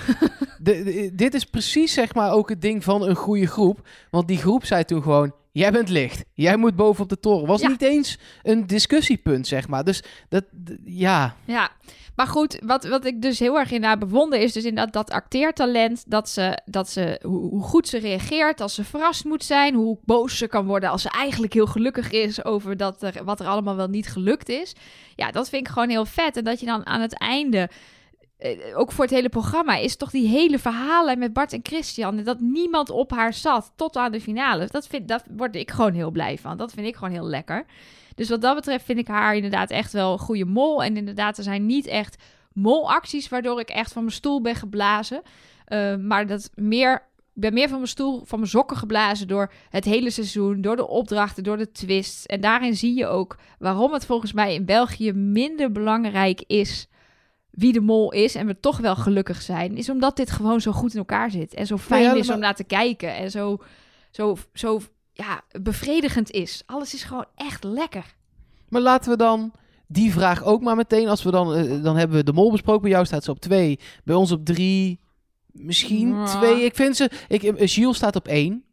De- de- dit is precies zeg maar ook het ding van een goede groep. Want die groep zei toen gewoon... Jij bent licht. Jij moet boven op de toren. Was Ja. niet eens een discussiepunt, zeg maar. Dus dat, ja. Ja, maar goed, wat, wat ik dus heel erg inderdaad bewonder is dus inderdaad dat acteertalent, dat ze, dat ze hoe, hoe goed ze reageert als ze verrast moet zijn, hoe boos ze kan worden als ze eigenlijk heel gelukkig is over dat er, wat er allemaal wel niet gelukt is. Ja, dat vind ik gewoon heel vet. En dat je dan aan het einde, ook voor het hele programma, is toch die hele verhalen met Bart en Christian, dat niemand op haar zat tot aan de finale. Dat, vind, dat word ik gewoon heel blij van. Dat vind ik gewoon heel lekker. Dus wat dat betreft vind ik haar inderdaad echt wel een goede mol. En inderdaad, er zijn niet echt molacties waardoor ik echt van mijn stoel ben geblazen. Uh, maar dat meer, ik ben meer van mijn stoel, van mijn sokken geblazen door het hele seizoen, door de opdrachten, door de twists. En daarin zie je ook waarom het volgens mij in België minder belangrijk is wie de mol is en we toch wel gelukkig zijn, is omdat dit gewoon zo goed in elkaar zit en zo fijn Ja, is om naar te kijken en zo, zo, zo ja, bevredigend is. Alles is gewoon echt lekker. Maar laten we dan die vraag ook maar meteen... Als we dan... eh, dan hebben we de mol besproken. Bij jou staat ze op twee. Bij ons op drie. Misschien Ja. twee. Ik vind ze... Ik, eh, Gilles staat op één.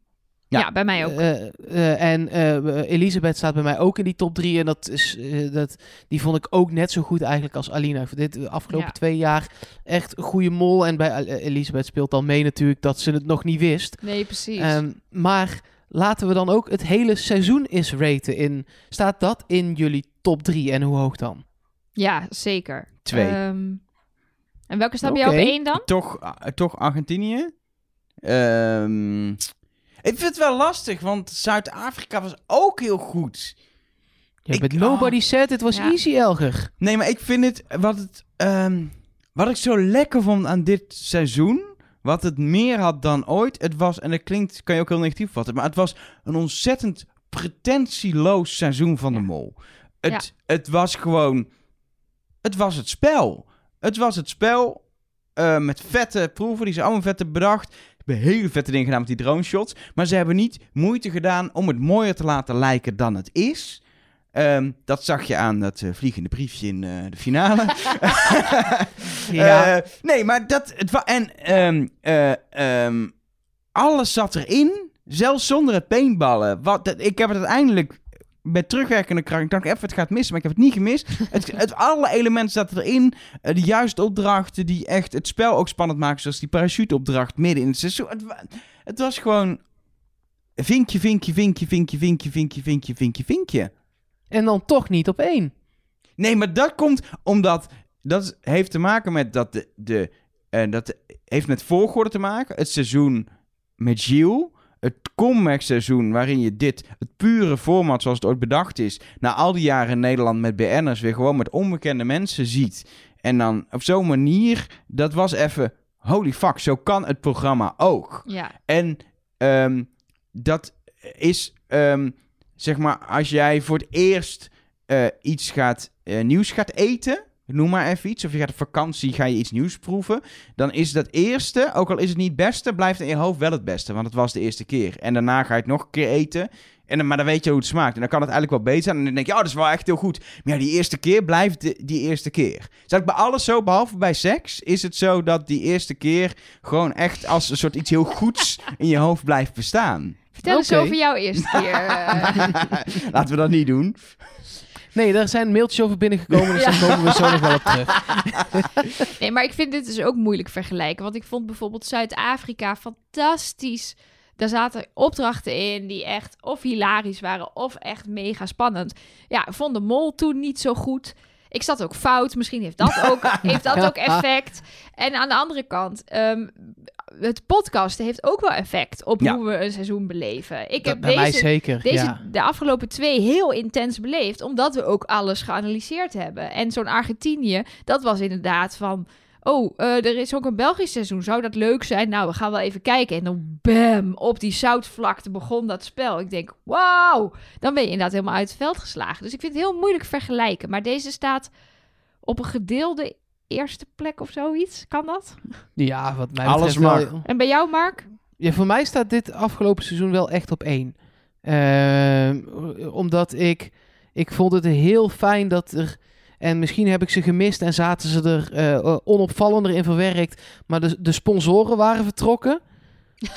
Ja, Ja. bij mij ook. Eh, eh, en eh, Elisabeth staat bij mij ook in die top drie. En dat is, eh, dat, die vond ik ook net zo goed eigenlijk als Alina. Voor dit de afgelopen Ja. twee jaar echt een goede mol. En bij Elisabeth speelt dan mee natuurlijk dat ze het nog niet wist. nee, precies. Ehm, maar laten we dan ook het hele seizoen eens raten. In, staat dat in jullie top 3 en hoe hoog dan? Ja, zeker. Twee. Ehm, en welke staat bij jou op één dan? Toch, uh, toch Argentinië? Ehm, ik vind het wel lastig, want Zuid-Afrika was ook heel goed. Ja, Ik- but nobody ah. said it was Ja. easy, Elger. Nee, maar ik vind het... Wat, het, ehm, wat ik zo lekker vond aan dit seizoen... Wat het meer had dan ooit... Het was, en dat klinkt... Kan je ook heel negatief vatten... Maar het was een ontzettend pretentieloos seizoen van de mol. Het, het was gewoon... Het was het spel. Het was het spel... eh, met vette proeven. Die ze allemaal vette bedacht. Hebben hele vette dingen gedaan met die drone shots. Maar ze hebben niet moeite gedaan om het mooier te laten lijken dan het is. Ehm, dat zag je aan dat eh, vliegende briefje in eh, de finale. Ja. Eh, nee, maar dat... Het wa- en ehm, eh, ehm, alles zat erin. Zelfs zonder het paintballen. Wat, dat- ik heb het uiteindelijk met terugwerkende kracht... Ik dacht even, het gaat missen, maar ik heb het niet gemist. het, het, alle elementen zaten erin. Eh, de juiste opdrachten die echt het spel ook spannend maken. Zoals die parachuteopdracht midden in het seizoen. Het, het was gewoon... Vinkje, vinkje, vinkje, vinkje, vinkje, vinkje, vinkje, vinkje, vinkje. En dan toch niet op één. Nee, maar dat komt omdat... Dat heeft te maken met dat de... de eh, dat heeft met volgorde te maken. Het seizoen met Gilles. Comeback seizoen waarin je dit... Het pure format zoals het ooit bedacht is... Na al die jaren in Nederland met BN'ers... Weer gewoon met onbekende mensen ziet. En dan op zo'n manier... Dat was even... Holy fuck, zo kan het programma ook. Ja. En ehm, dat is, ehm, zeg maar, als jij voor het eerst eh, iets gaat, eh, nieuws gaat eten, noem maar even iets, of je gaat op vakantie, ga je iets nieuws proeven, dan is dat eerste, ook al is het niet het beste, blijft in je hoofd wel het beste, want het was de eerste keer. En daarna ga je het nog een keer eten, en dan, maar dan weet je hoe het smaakt. En dan kan het eigenlijk wel beter zijn. En dan denk je, oh, dat is wel echt heel goed. Maar ja, die eerste keer blijft de- die eerste keer. Dat bij alles zo, behalve bij seks, is het zo dat die eerste keer gewoon echt als een soort iets heel goeds in je hoofd blijft bestaan. Vertel eens over jouw eerste keer. eh. Laten we dat niet doen. Nee, daar zijn mailtjes over binnengekomen, dus Ja. daar komen we zo nog wel op terug. Nee, maar ik vind dit dus ook moeilijk vergelijken. Want ik vond bijvoorbeeld Zuid-Afrika fantastisch. Daar zaten opdrachten in die echt of hilarisch waren of echt mega spannend. Ja, ik vond de mol toen niet zo goed. Ik zat ook fout. Misschien heeft dat ook, heeft dat ook effect. En aan de andere kant, ehm, het podcasten heeft ook wel effect op Ja. hoe we een seizoen beleven. Ik heb Bij deze, zeker, deze ja. de afgelopen twee heel intens beleefd, omdat we ook alles geanalyseerd hebben. En zo'n Argentinië, dat was inderdaad van. Oh, eh, er is ook een Belgisch seizoen. Zou dat leuk zijn? Nou, we gaan wel even kijken. En dan bam, op die zoutvlakte begon dat spel. Ik denk, wauw, dan ben je inderdaad helemaal uit het veld geslagen. Dus ik vind het heel moeilijk vergelijken. Maar deze staat op een gedeelde eerste plek of zoiets. Kan dat? Ja, wat mij Alles betreft wel- mag. En bij jou, Mark? Ja, voor mij staat dit afgelopen seizoen wel echt op één. Ehm, omdat ik, ik vond het heel fijn dat er... En misschien heb ik ze gemist en zaten ze er eh, onopvallender in verwerkt. Maar de, de sponsoren waren vertrokken.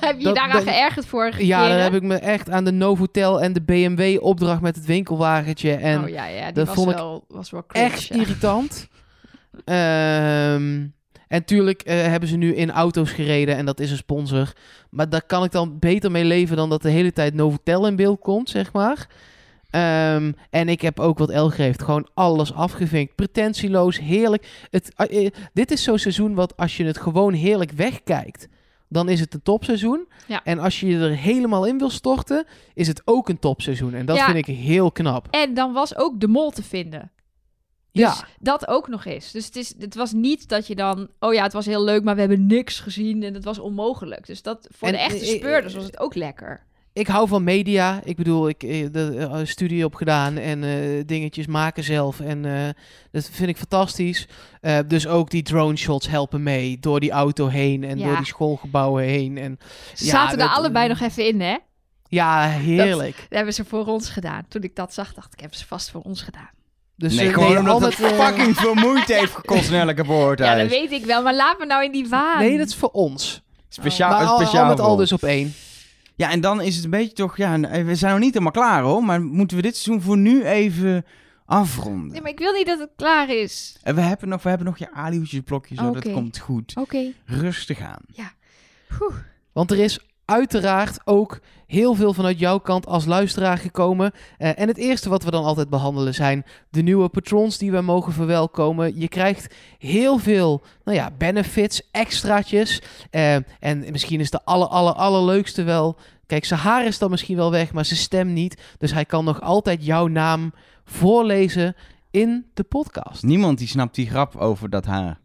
Heb je Dat- daaraan dat- geërgerd vorige Ja, dan heb ik me echt aan de Novotel en de BMW opdracht met het winkelwagentje. En oh ja, ja, die dat was, vond ik wel, was wel cringe, echt ja. irritant. Ehm, en tuurlijk eh, hebben ze nu in auto's gereden en dat is een sponsor. Maar daar kan ik dan beter mee leven dan dat de hele tijd Novotel in beeld komt, zeg maar. Ehm, en ik heb ook wat Elger heeft. Gewoon alles afgevinkt. Pretentieloos, heerlijk. Het, eh, eh, dit is zo'n seizoen wat als je het gewoon heerlijk wegkijkt, dan is het een topseizoen. Ja. En als je je er helemaal in wil storten, is het ook een topseizoen. En dat Ja. vind ik heel knap. En dan was ook de mol te vinden. Ja. Dus dat ook nog eens. Dus het, is, het was niet dat je dan... Oh ja, het was heel leuk, maar we hebben niks gezien en het was onmogelijk. Dus dat, voor En, de echte eh, eh, speurders was het ook lekker. Ik hou van media. Ik bedoel, ik heb de eh, studie opgedaan en eh, dingetjes maken zelf. En eh, dat vind ik fantastisch. Eh, dus ook die drone shots helpen mee door die auto heen en Ja. door die schoolgebouwen heen. En Ze Ja, zaten er dat- allebei nog even in, hè? ja, heerlijk. Dat hebben ze voor ons gedaan. Toen ik dat zag, dacht ik, hebben ze vast voor ons gedaan. Dus nee, eh, gewoon nee, omdat al het eh, fucking veel moeite heeft gekost in elke Ja, dat weet ik wel. Maar laat me nou in die waan. Nee, dat is voor ons. Speciaal, maar al, speciaal al met al dus op één. Ja, en dan is het een beetje toch... Ja, we zijn nog niet helemaal klaar hoor. Maar moeten we dit seizoen voor nu even afronden? Nee, maar ik wil niet dat het klaar is. En we hebben nog, we hebben nog je alihoedjes blokjes. Zo, Oké. Dat komt goed. Oké. Rustig aan. Oeh. Want er is uiteraard ook heel veel vanuit jouw kant als luisteraar gekomen. Eh, en het eerste wat we dan altijd behandelen zijn de nieuwe patrons die we mogen verwelkomen. Je krijgt heel veel nou ja, benefits, extraatjes. Eh, en misschien is de aller, aller, allerleukste wel... Kijk, zijn haar is dan misschien wel weg, maar zijn stem niet. Dus hij kan nog altijd jouw naam voorlezen in de podcast. Niemand die snapt die grap over dat haar.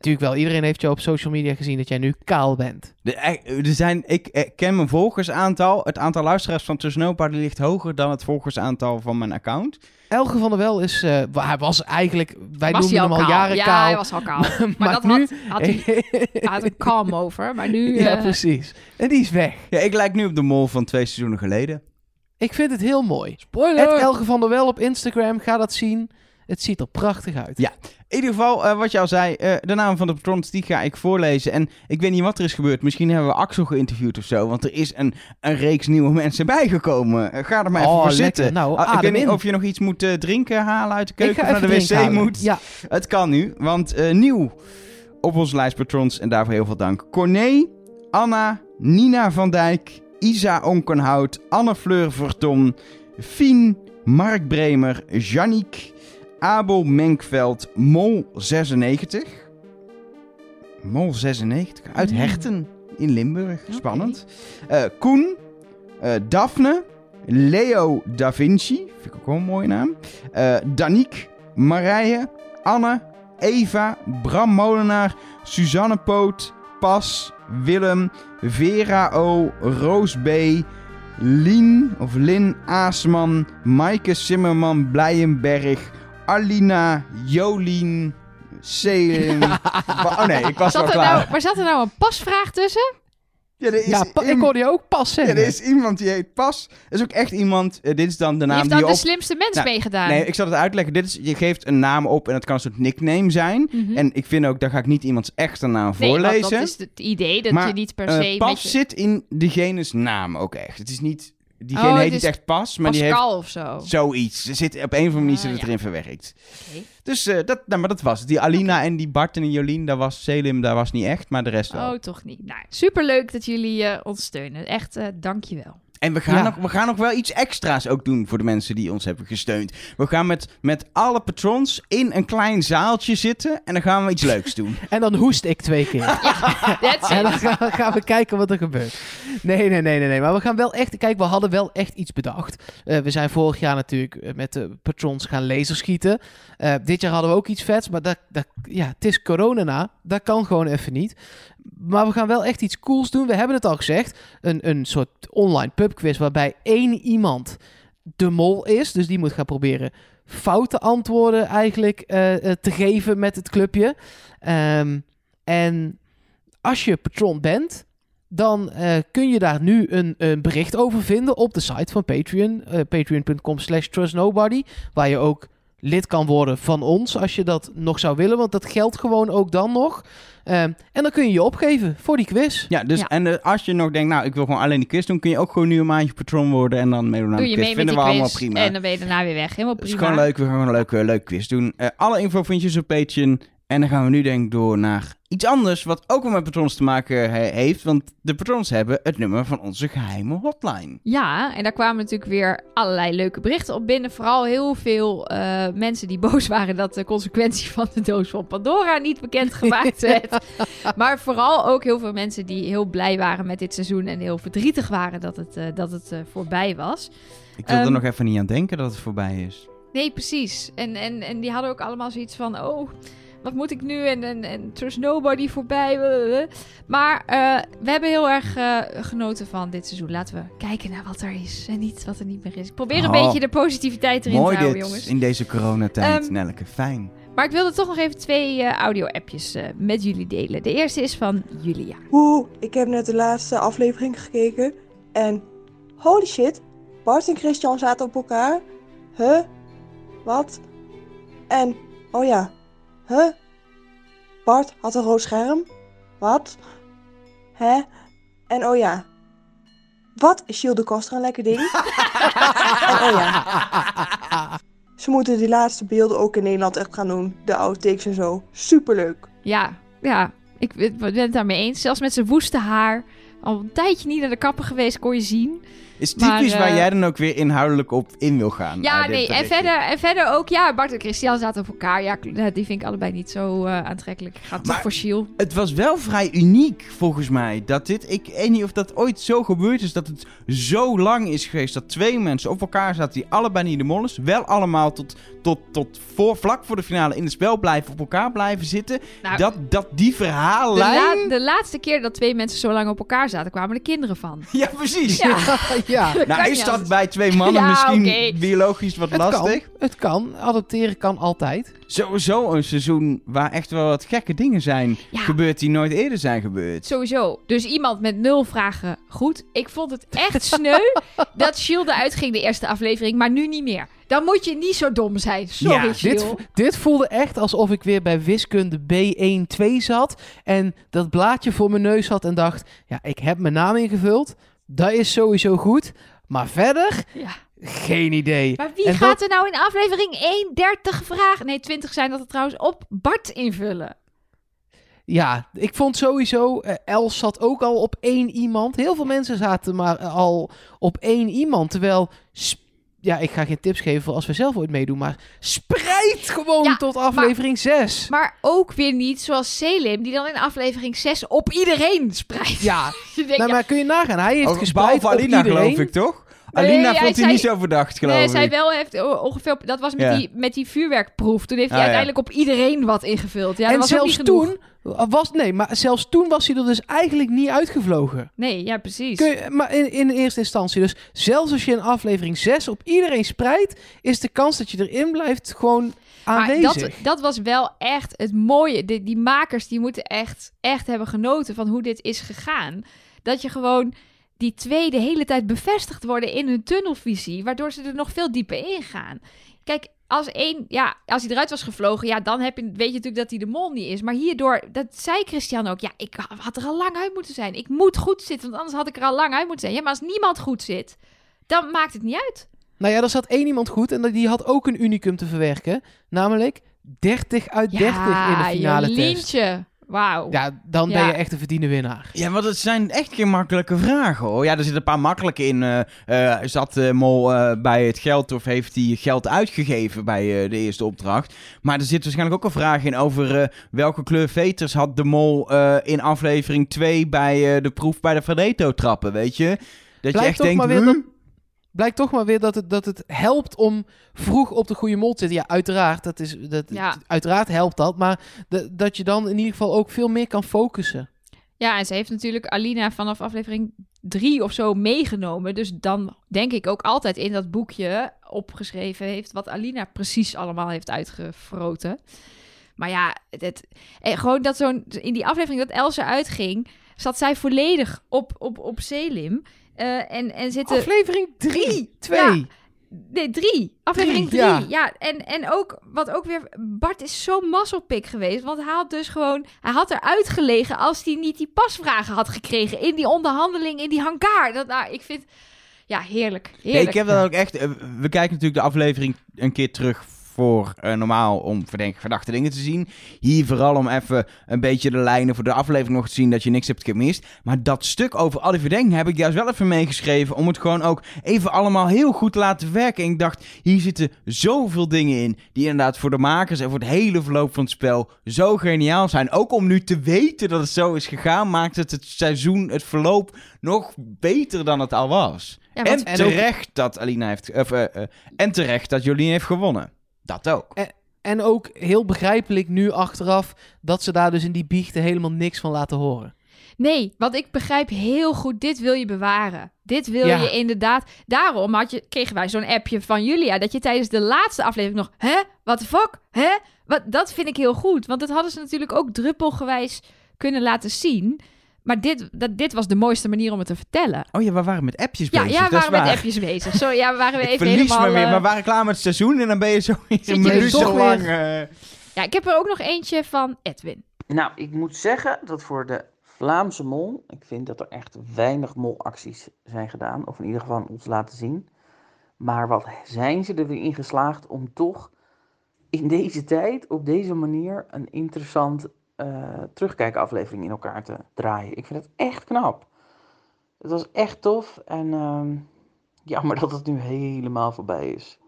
Natuurlijk wel, iedereen heeft jou op social media gezien dat jij nu kaal bent. De, eh, er zijn, ik ken mijn volgersaantal. Het aantal luisteraars van Tussenoopa ligt hoger dan het volgersaantal van mijn account. Elge van der Wel is, eh, wa- hij was eigenlijk, wij Was noemden hij hem al jaren ja, kaal. hij was al kaal. maar, Maar dat nu- had, had hij, had een calm over. Maar nu... ja, eh, precies. En die is weg. Ja, ik lijk nu op de mol van twee seizoenen geleden. Ik vind het heel mooi. Spoiler! Het Elge van der Wel op Instagram, ga dat zien. Het ziet er prachtig uit. Ja. In ieder geval, eh, wat je al zei, eh, de naam van de patrons, die ga ik voorlezen. En ik weet niet wat er is gebeurd. Misschien hebben we Axel geïnterviewd of zo. Want er is een, een reeks nieuwe mensen bijgekomen. Eh, ga er maar even Oh, voor lekker. zitten. Nou, Ah, ik weet niet of je nog iets moet drinken halen uit de keuken of naar de wc halen. moet. Ja, Het kan nu, want nieuw op onze lijst patrons. En daarvoor heel veel dank. Corné, Anna, Nina van Dijk, Isa Onkenhout, Anne Fleur Verton, Fien, Mark Bremer, Janniek, Abel Menkveld, Mol96. Mol96, uit Mm. Herten in Limburg. Spannend. Eh, Koen, eh, Daphne, Leo Da Vinci, vind ik ook wel een mooie naam. Eh Daniek, Marije, Anne, Eva, Bram Molenaar, Suzanne Poot, Pas, Willem, Vera O, Roos B, Lien of Lin Aasman, Maaike Simmerman Blijenberg, Alina, Jolien, Selim. Oh nee, ik was Zat al er klaar. nou, maar zat er nou een pasvraag tussen? Ja, er is ja pa- ik hoorde je ook pas ja, zeggen. er is iemand die heet Pas. Er is ook echt iemand, eh, dit is dan de Die naam heeft die dan je de op... slimste mens Nou, meegedaan. Nee, ik zal het uitleggen. Dit is, je geeft een naam op en het kan een soort nickname zijn. Mhm. En ik vind ook, daar ga ik niet iemands echte naam nee, want voorlezen. dat is het idee dat Maar, je niet per Eh, se... met pas je- zit in degene's naam ook echt. Het is niet... Diegene Oh, heet niet echt Pas, maar die heeft of zo. zoiets. Er zit, op een of andere manier Ah, zit het ja. erin verwerkt. Dus eh, dat, nou, maar dat was het. Die Alina en die Bart en die Jolien, daar was Selim, daar was niet echt, maar de rest wel. Oh, toch niet. Nou, superleuk dat jullie eh, ons steunen. Echt, eh dankjewel. En we gaan, Ja. nog, we gaan nog wel iets extra's ook doen voor de mensen die ons hebben gesteund. We gaan met, met alle patrons in een klein zaaltje zitten en dan gaan we iets leuks doen. En dan hoest ik twee keer. En dan gaan we, gaan we kijken wat er gebeurt. Nee, nee, nee, nee, nee. Maar we gaan wel echt... Kijk, we hadden wel echt iets bedacht. Eh, we zijn vorig jaar natuurlijk eh, met de patrons gaan laserschieten. Eh dit jaar hadden we ook iets vets. Maar dat, dat, ja, het is corona na. Dat kan gewoon even niet. Maar we gaan wel echt iets cools doen. We hebben het al gezegd. Een, een soort online pubquiz waarbij één iemand de mol is. Dus die moet gaan proberen foute antwoorden eigenlijk eh, eh, te geven met het clubje. Ehm, en als je patron bent, dan eh, kun je daar nu een, een bericht over vinden op de site van Patreon. Patreon.com slash trustnobody. Waar je ook lid kan worden van ons als je dat nog zou willen. Want dat geldt gewoon ook dan nog. Ehm, en dan kun je je opgeven voor die quiz. Ja, dus Ja. en eh, als je nog denkt, nou, ik wil gewoon alleen die quiz doen, kun je ook gewoon nu een maandje patron worden en dan meedoen aan Doe de je quiz. mee met Vinden die we allemaal prima. en dan ben je daarna weer weg. Helemaal Het is prima. gewoon leuk, we gaan gewoon een leuke, leuke quiz doen. Eh, alle info vind je dus op Patreon. En dan gaan we nu denk ik door naar iets anders, wat ook wel met patrons te maken he- heeft. Want de patrons hebben het nummer van onze geheime hotline. Ja, en daar kwamen natuurlijk weer allerlei leuke berichten op binnen. Vooral heel veel eh, mensen die boos waren dat de consequentie van de doos van Pandora niet bekendgemaakt werd. maar vooral ook heel veel mensen die heel blij waren met dit seizoen en heel verdrietig waren dat het, eh, dat het eh, voorbij was. Ik wil er Ehm, nog even niet aan denken dat het voorbij is. Nee, precies. En, en, en die hadden ook allemaal zoiets van: oh, wat moet ik nu? En, en, en Trust Nobody voorbij. Maar eh, we hebben heel erg eh, genoten van dit seizoen. Laten we kijken naar wat er is en niet wat er niet meer is. Ik probeer een Oh. beetje de positiviteit erin Mooi te houden, dit, jongens. in deze coronatijd, Ehm, Nelke. Fijn. Maar ik wilde toch nog even twee eh, audio-appjes eh, met jullie delen. De eerste is van Julia. Oeh, ik heb net de laatste aflevering gekeken. En holy shit, Bart en Christian zaten op elkaar. Huh? Wat? En, oh ja, huh? Bart had een rood scherm. Wat? Hè? En oh ja. Wat is Gilles de Koster een lekker ding? en oh ja, ze moeten die laatste beelden ook in Nederland echt gaan doen. De outtakes en zo. Superleuk. Ja, ja. Ik ben ben het daarmee eens. Zelfs met zijn woeste haar. Al een tijdje niet naar de kapper geweest, kon je zien. Is typisch Maar, waar eh, jij dan ook weer inhoudelijk op in wil gaan. Ja, dit nee. En verder, en verder ook, ja, Bart en Christian zaten op elkaar. Ja, kl- die vind ik allebei niet zo eh, aantrekkelijk. Ik ga toch voor Shiel. Het was wel vrij uniek, volgens mij. Dat dit, ik weet niet of dat ooit zo gebeurd is, dat het zo lang is geweest dat twee mensen op elkaar zaten die allebei niet de mol is. Wel allemaal tot, tot, tot voor, vlak voor de finale in het spel blijven, op elkaar blijven zitten. Nou, dat, dat die de, verhaallijn... la- de laatste keer dat twee mensen zo lang op elkaar zaten, kwamen er kinderen van. Ja, precies. Ja, ja, dat Nou, is dat bij twee mannen Ja, misschien biologisch wat het lastig? kan. Het kan. Adopteren kan altijd. Sowieso een seizoen waar echt wel wat gekke dingen zijn Ja. gebeurd die nooit eerder zijn gebeurd. Sowieso. Dus iemand met nul vragen goed. Ik vond het echt sneu dat Shield eruit ging de eerste aflevering, maar nu niet meer. Dan moet je niet zo dom zijn. Sorry, Ja. Dit, dit voelde echt alsof ik weer bij wiskunde B1-2 zat. En dat blaadje voor mijn neus had en dacht... Ja, ik heb mijn naam ingevuld. Dat is sowieso goed. Maar verder, Ja. geen idee. Maar wie En gaat er nou in aflevering 1 30 vragen, nee 20 zijn dat er trouwens, op Bart invullen? Ja, ik vond sowieso... eh, Els zat ook al op één iemand. Heel veel mensen zaten maar eh, al op één iemand. Terwijl... Ja, ik ga geen tips geven voor als we zelf ooit meedoen. Maar spreid gewoon Ja, tot aflevering 6. Maar ook weer niet zoals Selim, die dan in aflevering 6 op iedereen spreidt. Ja, denkt, nou, ja, maar kun je nagaan. Hij heeft gespreid behalve op Alina, iedereen. geloof ik, toch? Nee, Alina vond hij zei- niet zo verdacht, geloof nee, ik. zij wel heeft ongeveer, dat was met, Ja. die, met die vuurwerkproef. Toen heeft hij Ah, ja. uiteindelijk op iedereen wat ingevuld. Ja, dat en was zelfs niet genoeg. toen was nee, maar zelfs toen was hij er dus eigenlijk niet uitgevlogen. Nee, ja, precies. Kun je, maar in, in eerste instantie. Dus zelfs als je in aflevering 6 op iedereen spreidt, is de kans dat je erin blijft gewoon Maar aanwezig. dat, dat was wel echt het mooie. De, die makers die moeten echt, echt hebben genoten van hoe dit is gegaan. Dat je gewoon die twee de hele tijd bevestigd worden in hun tunnelvisie, waardoor ze er nog veel dieper in gaan. Kijk, als één, ja, als hij eruit was gevlogen, ja, dan heb je, weet je natuurlijk dat hij de mol niet is. Maar hierdoor, dat zei Christian ook, ja, ik had er al lang uit moeten zijn. Ik moet goed zitten, want anders had ik er al lang uit moeten zijn. Ja, maar als niemand goed zit, dan maakt het niet uit. Nou ja, er zat één iemand goed en die had ook een unicum te verwerken. Namelijk 30 uit 30 in de finale test. Wauw. Ja, dan ben je echt een verdiende winnaar. Ja, want het zijn echt geen makkelijke vragen hoor. Ja, er zitten een paar makkelijke in. eh, eh, zat de mol eh, bij het geld of heeft hij geld uitgegeven bij eh, de eerste opdracht? Maar er zit waarschijnlijk ook een vraag in over eh, welke kleur veters had de mol eh, in aflevering 2 bij eh, de proef bij de Verdeto trappen, weet je? Dat je echt denkt, maar weer "Huh?" dat, blijkt toch maar weer dat het, dat het helpt om vroeg op de goede mol te zitten. Ja, uiteraard. Dat is, dat, Ja. Uiteraard helpt dat. Maar de- dat je dan in ieder geval ook veel meer kan focussen. Ja, en ze heeft natuurlijk Alina vanaf aflevering drie of zo meegenomen. Dus dan denk ik ook altijd in dat boekje opgeschreven heeft wat Alina precies allemaal heeft uitgefroten. Maar ja, het, eh, gewoon dat zo'n in die aflevering dat Elsa uitging, zat zij volledig op, op, op Selim. Eh, en, en zitten. Aflevering 3, Drie. 2. Ja. Nee, drie. Aflevering Drie, drie. ja. Ja, en, en ook, wat ook weer... Bart is zo mazzelpik geweest. Want hij had dus gewoon... Hij had eruit gelegen als hij niet die pasvragen had gekregen. In die onderhandeling, in die hangar. Dat, nou, ik vind... Ja, heerlijk. Nee, Heerlijk. ik heb dat ook echt. eh, we kijken natuurlijk de aflevering een keer terug voor eh, normaal om verdenk, verdachte dingen te zien. Hier vooral om even een beetje de lijnen voor de aflevering nog te zien dat je niks hebt gemist. Maar dat stuk over al die verdenking heb ik juist wel even meegeschreven om het gewoon ook even allemaal heel goed te laten werken. En ik dacht, hier zitten zoveel dingen in die inderdaad voor de makers en voor het hele verloop van het spel zo geniaal zijn. Ook om nu te weten dat het zo is gegaan, maakt het het seizoen, het verloop nog beter dan het al was. Ja, en terecht dat Alina heeft... Of, eh, eh, en terecht dat Jolien heeft gewonnen. Dat ook. En ook heel begrijpelijk nu achteraf dat ze daar dus in die biechten helemaal niks van laten horen. Nee, want ik begrijp heel goed, dit wil je bewaren. Dit wil Ja. je inderdaad. Daarom had je, kregen wij zo'n appje van Julia, dat je tijdens de laatste aflevering nog, hè, what the fuck, hè? Wat, dat vind ik heel goed, want dat hadden ze natuurlijk ook druppelgewijs kunnen laten zien. Maar dit, dat, dit was de mooiste manier om het te vertellen. Oh ja, we waren met appjes Ja, bezig. ja we dat is waren met waar. appjes bezig. Zo, ja, we waren even verlies helemaal... me weer. eh, We waren klaar met het seizoen en dan ben je zo in Zit je een minuut toch zo lang... eh, Ja, ik heb er ook nog eentje van Edwin. Nou, ik moet zeggen dat voor de Vlaamse mol, ik vind dat er echt weinig molacties zijn gedaan, of in ieder geval ons laten zien. Maar wat zijn ze er weer in geslaagd om toch in deze tijd, op deze manier, een interessant eh terugkijkaflevering in elkaar te draaien. Ik vind het echt knap. Het was echt tof en ehm, jammer dat het nu helemaal voorbij is.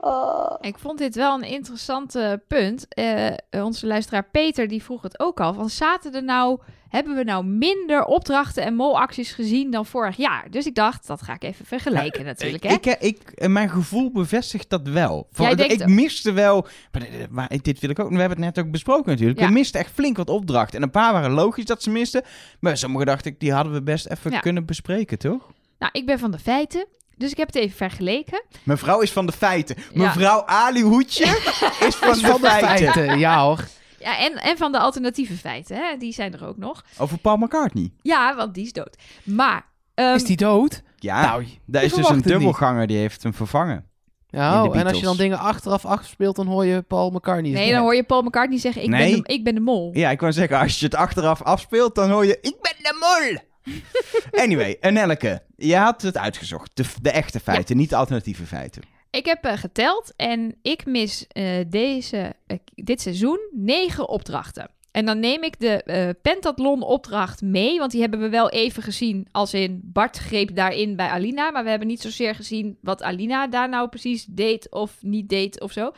Ah. Ik vond dit wel een interessant punt. Eh, onze luisteraar Peter die vroeg het ook al. Van zaten er nou, hebben we nou minder opdrachten en molacties gezien dan vorig jaar? Dus ik dacht, dat ga ik even vergelijken natuurlijk. Hè? Ik, ik, ik, eh, mijn gevoel bevestigt dat wel. Van, Jij denkt- ik miste wel. Maar, maar dit wil ik ook. We hebben het net ook besproken natuurlijk. Ja. We misten echt flink wat opdrachten. En een paar waren logisch dat ze misten. Maar sommige dacht ik, die hadden we best even Ja. kunnen bespreken, toch? Nou, ik ben van de feiten. Dus ik heb het even vergeleken. Mevrouw is van de feiten. Ja. Mevrouw Ali Hoedje is van, Is van de, feiten. Ja hoor. Ja, en, en van de alternatieve feiten. Hè? Die zijn er ook nog. Over Paul McCartney. Ja, want die is dood. Maar... ehm, Is die dood? Ja, Nou, daar is dus een dubbelganger die heeft hem vervangen. Ja, oh, en als je dan dingen achteraf afspeelt, dan hoor je Paul McCartney. is nee, dan hoor je Paul McCartney zeggen... Ik, Nee. ben, de, ik ben de mol. Ja, ik wou zeggen, als je het achteraf afspeelt, dan hoor je... Ik ben de mol! anyway, en Nelke, je had het uitgezocht. De, de echte feiten, niet de alternatieve feiten. Ik heb eh, geteld en ik mis eh, deze, eh, dit seizoen negen opdrachten. En dan neem ik de eh pentathlon opdracht mee, want die hebben we wel even gezien als in Bart greep daarin bij Alina. Maar we hebben niet zozeer gezien wat Alina daar nou precies deed of niet deed of zo.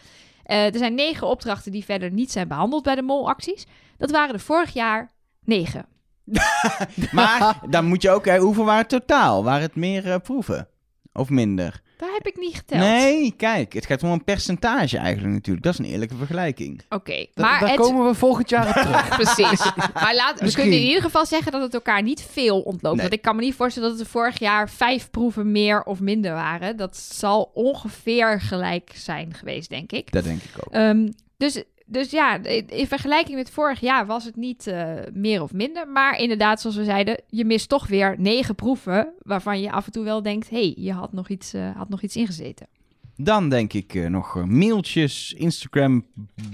Er zijn negen opdrachten die verder niet zijn behandeld bij de molacties. Dat waren er vorig jaar negen. Maar dan moet je ook... hè, hoeveel waren het totaal? Waren het meer proeven? Of minder? Daar heb ik niet geteld. Nee, kijk, het gaat om een percentage eigenlijk natuurlijk. Dat is een eerlijke vergelijking. Oké, maar daar het... komen we volgend jaar op terug. Precies. Maar laat, we kunnen in ieder geval zeggen dat het elkaar niet veel ontloopt. Nee. Want ik kan me niet voorstellen dat er vorig jaar vijf proeven meer of minder waren. Dat zal ongeveer gelijk zijn geweest, denk ik. Dat denk ik ook. Ehm, dus, dus ja, in vergelijking met vorig jaar was het niet eh, meer of minder. Maar inderdaad, zoals we zeiden, je mist toch weer negen proeven... waarvan je af en toe wel denkt... hé, hey, je had nog, iets, eh, had nog iets ingezeten. Dan denk ik eh, nog mailtjes, Instagram,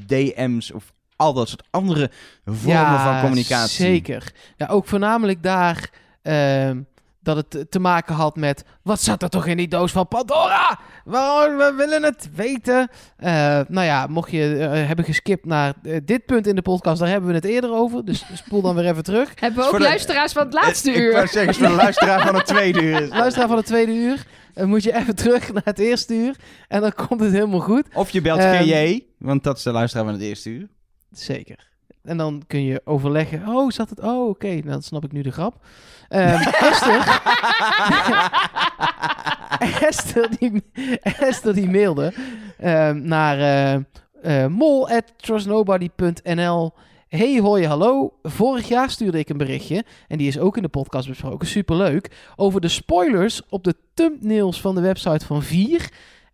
DM's of al dat soort andere vormen van communicatie. zeker. Ja, ook voornamelijk daar ehm, dat het te- maken had met... Wat zat er toch in die doos van Pandora? Waarom? We willen het weten. Eh, nou ja, mocht je eh, hebben geskipt naar eh, dit punt in de podcast... daar hebben we het eerder over. Dus spoel dan weer even terug. Hebben we ook de- luisteraars van het laatste Eh, Ik wou uur? zeggen, voor de luisteraar van het tweede uur. Luisteraar van het tweede uur... eh, moet je even terug naar het eerste uur. En dan komt het helemaal goed. Of je belt GJ, want dat is de luisteraar van het eerste uur. Zeker. En dan kun je overleggen. Oh, zat het? Oh, oké. Dan snap ik nu de grap. Ehm, Esther. Esther, die, die mailde ehm, naar eh eh mol@trustnobody.nl. Hey, hoi, hallo. Vorig jaar stuurde ik een berichtje, en die is ook in de podcast besproken, superleuk, over de spoilers op de thumbnails van de website van 4.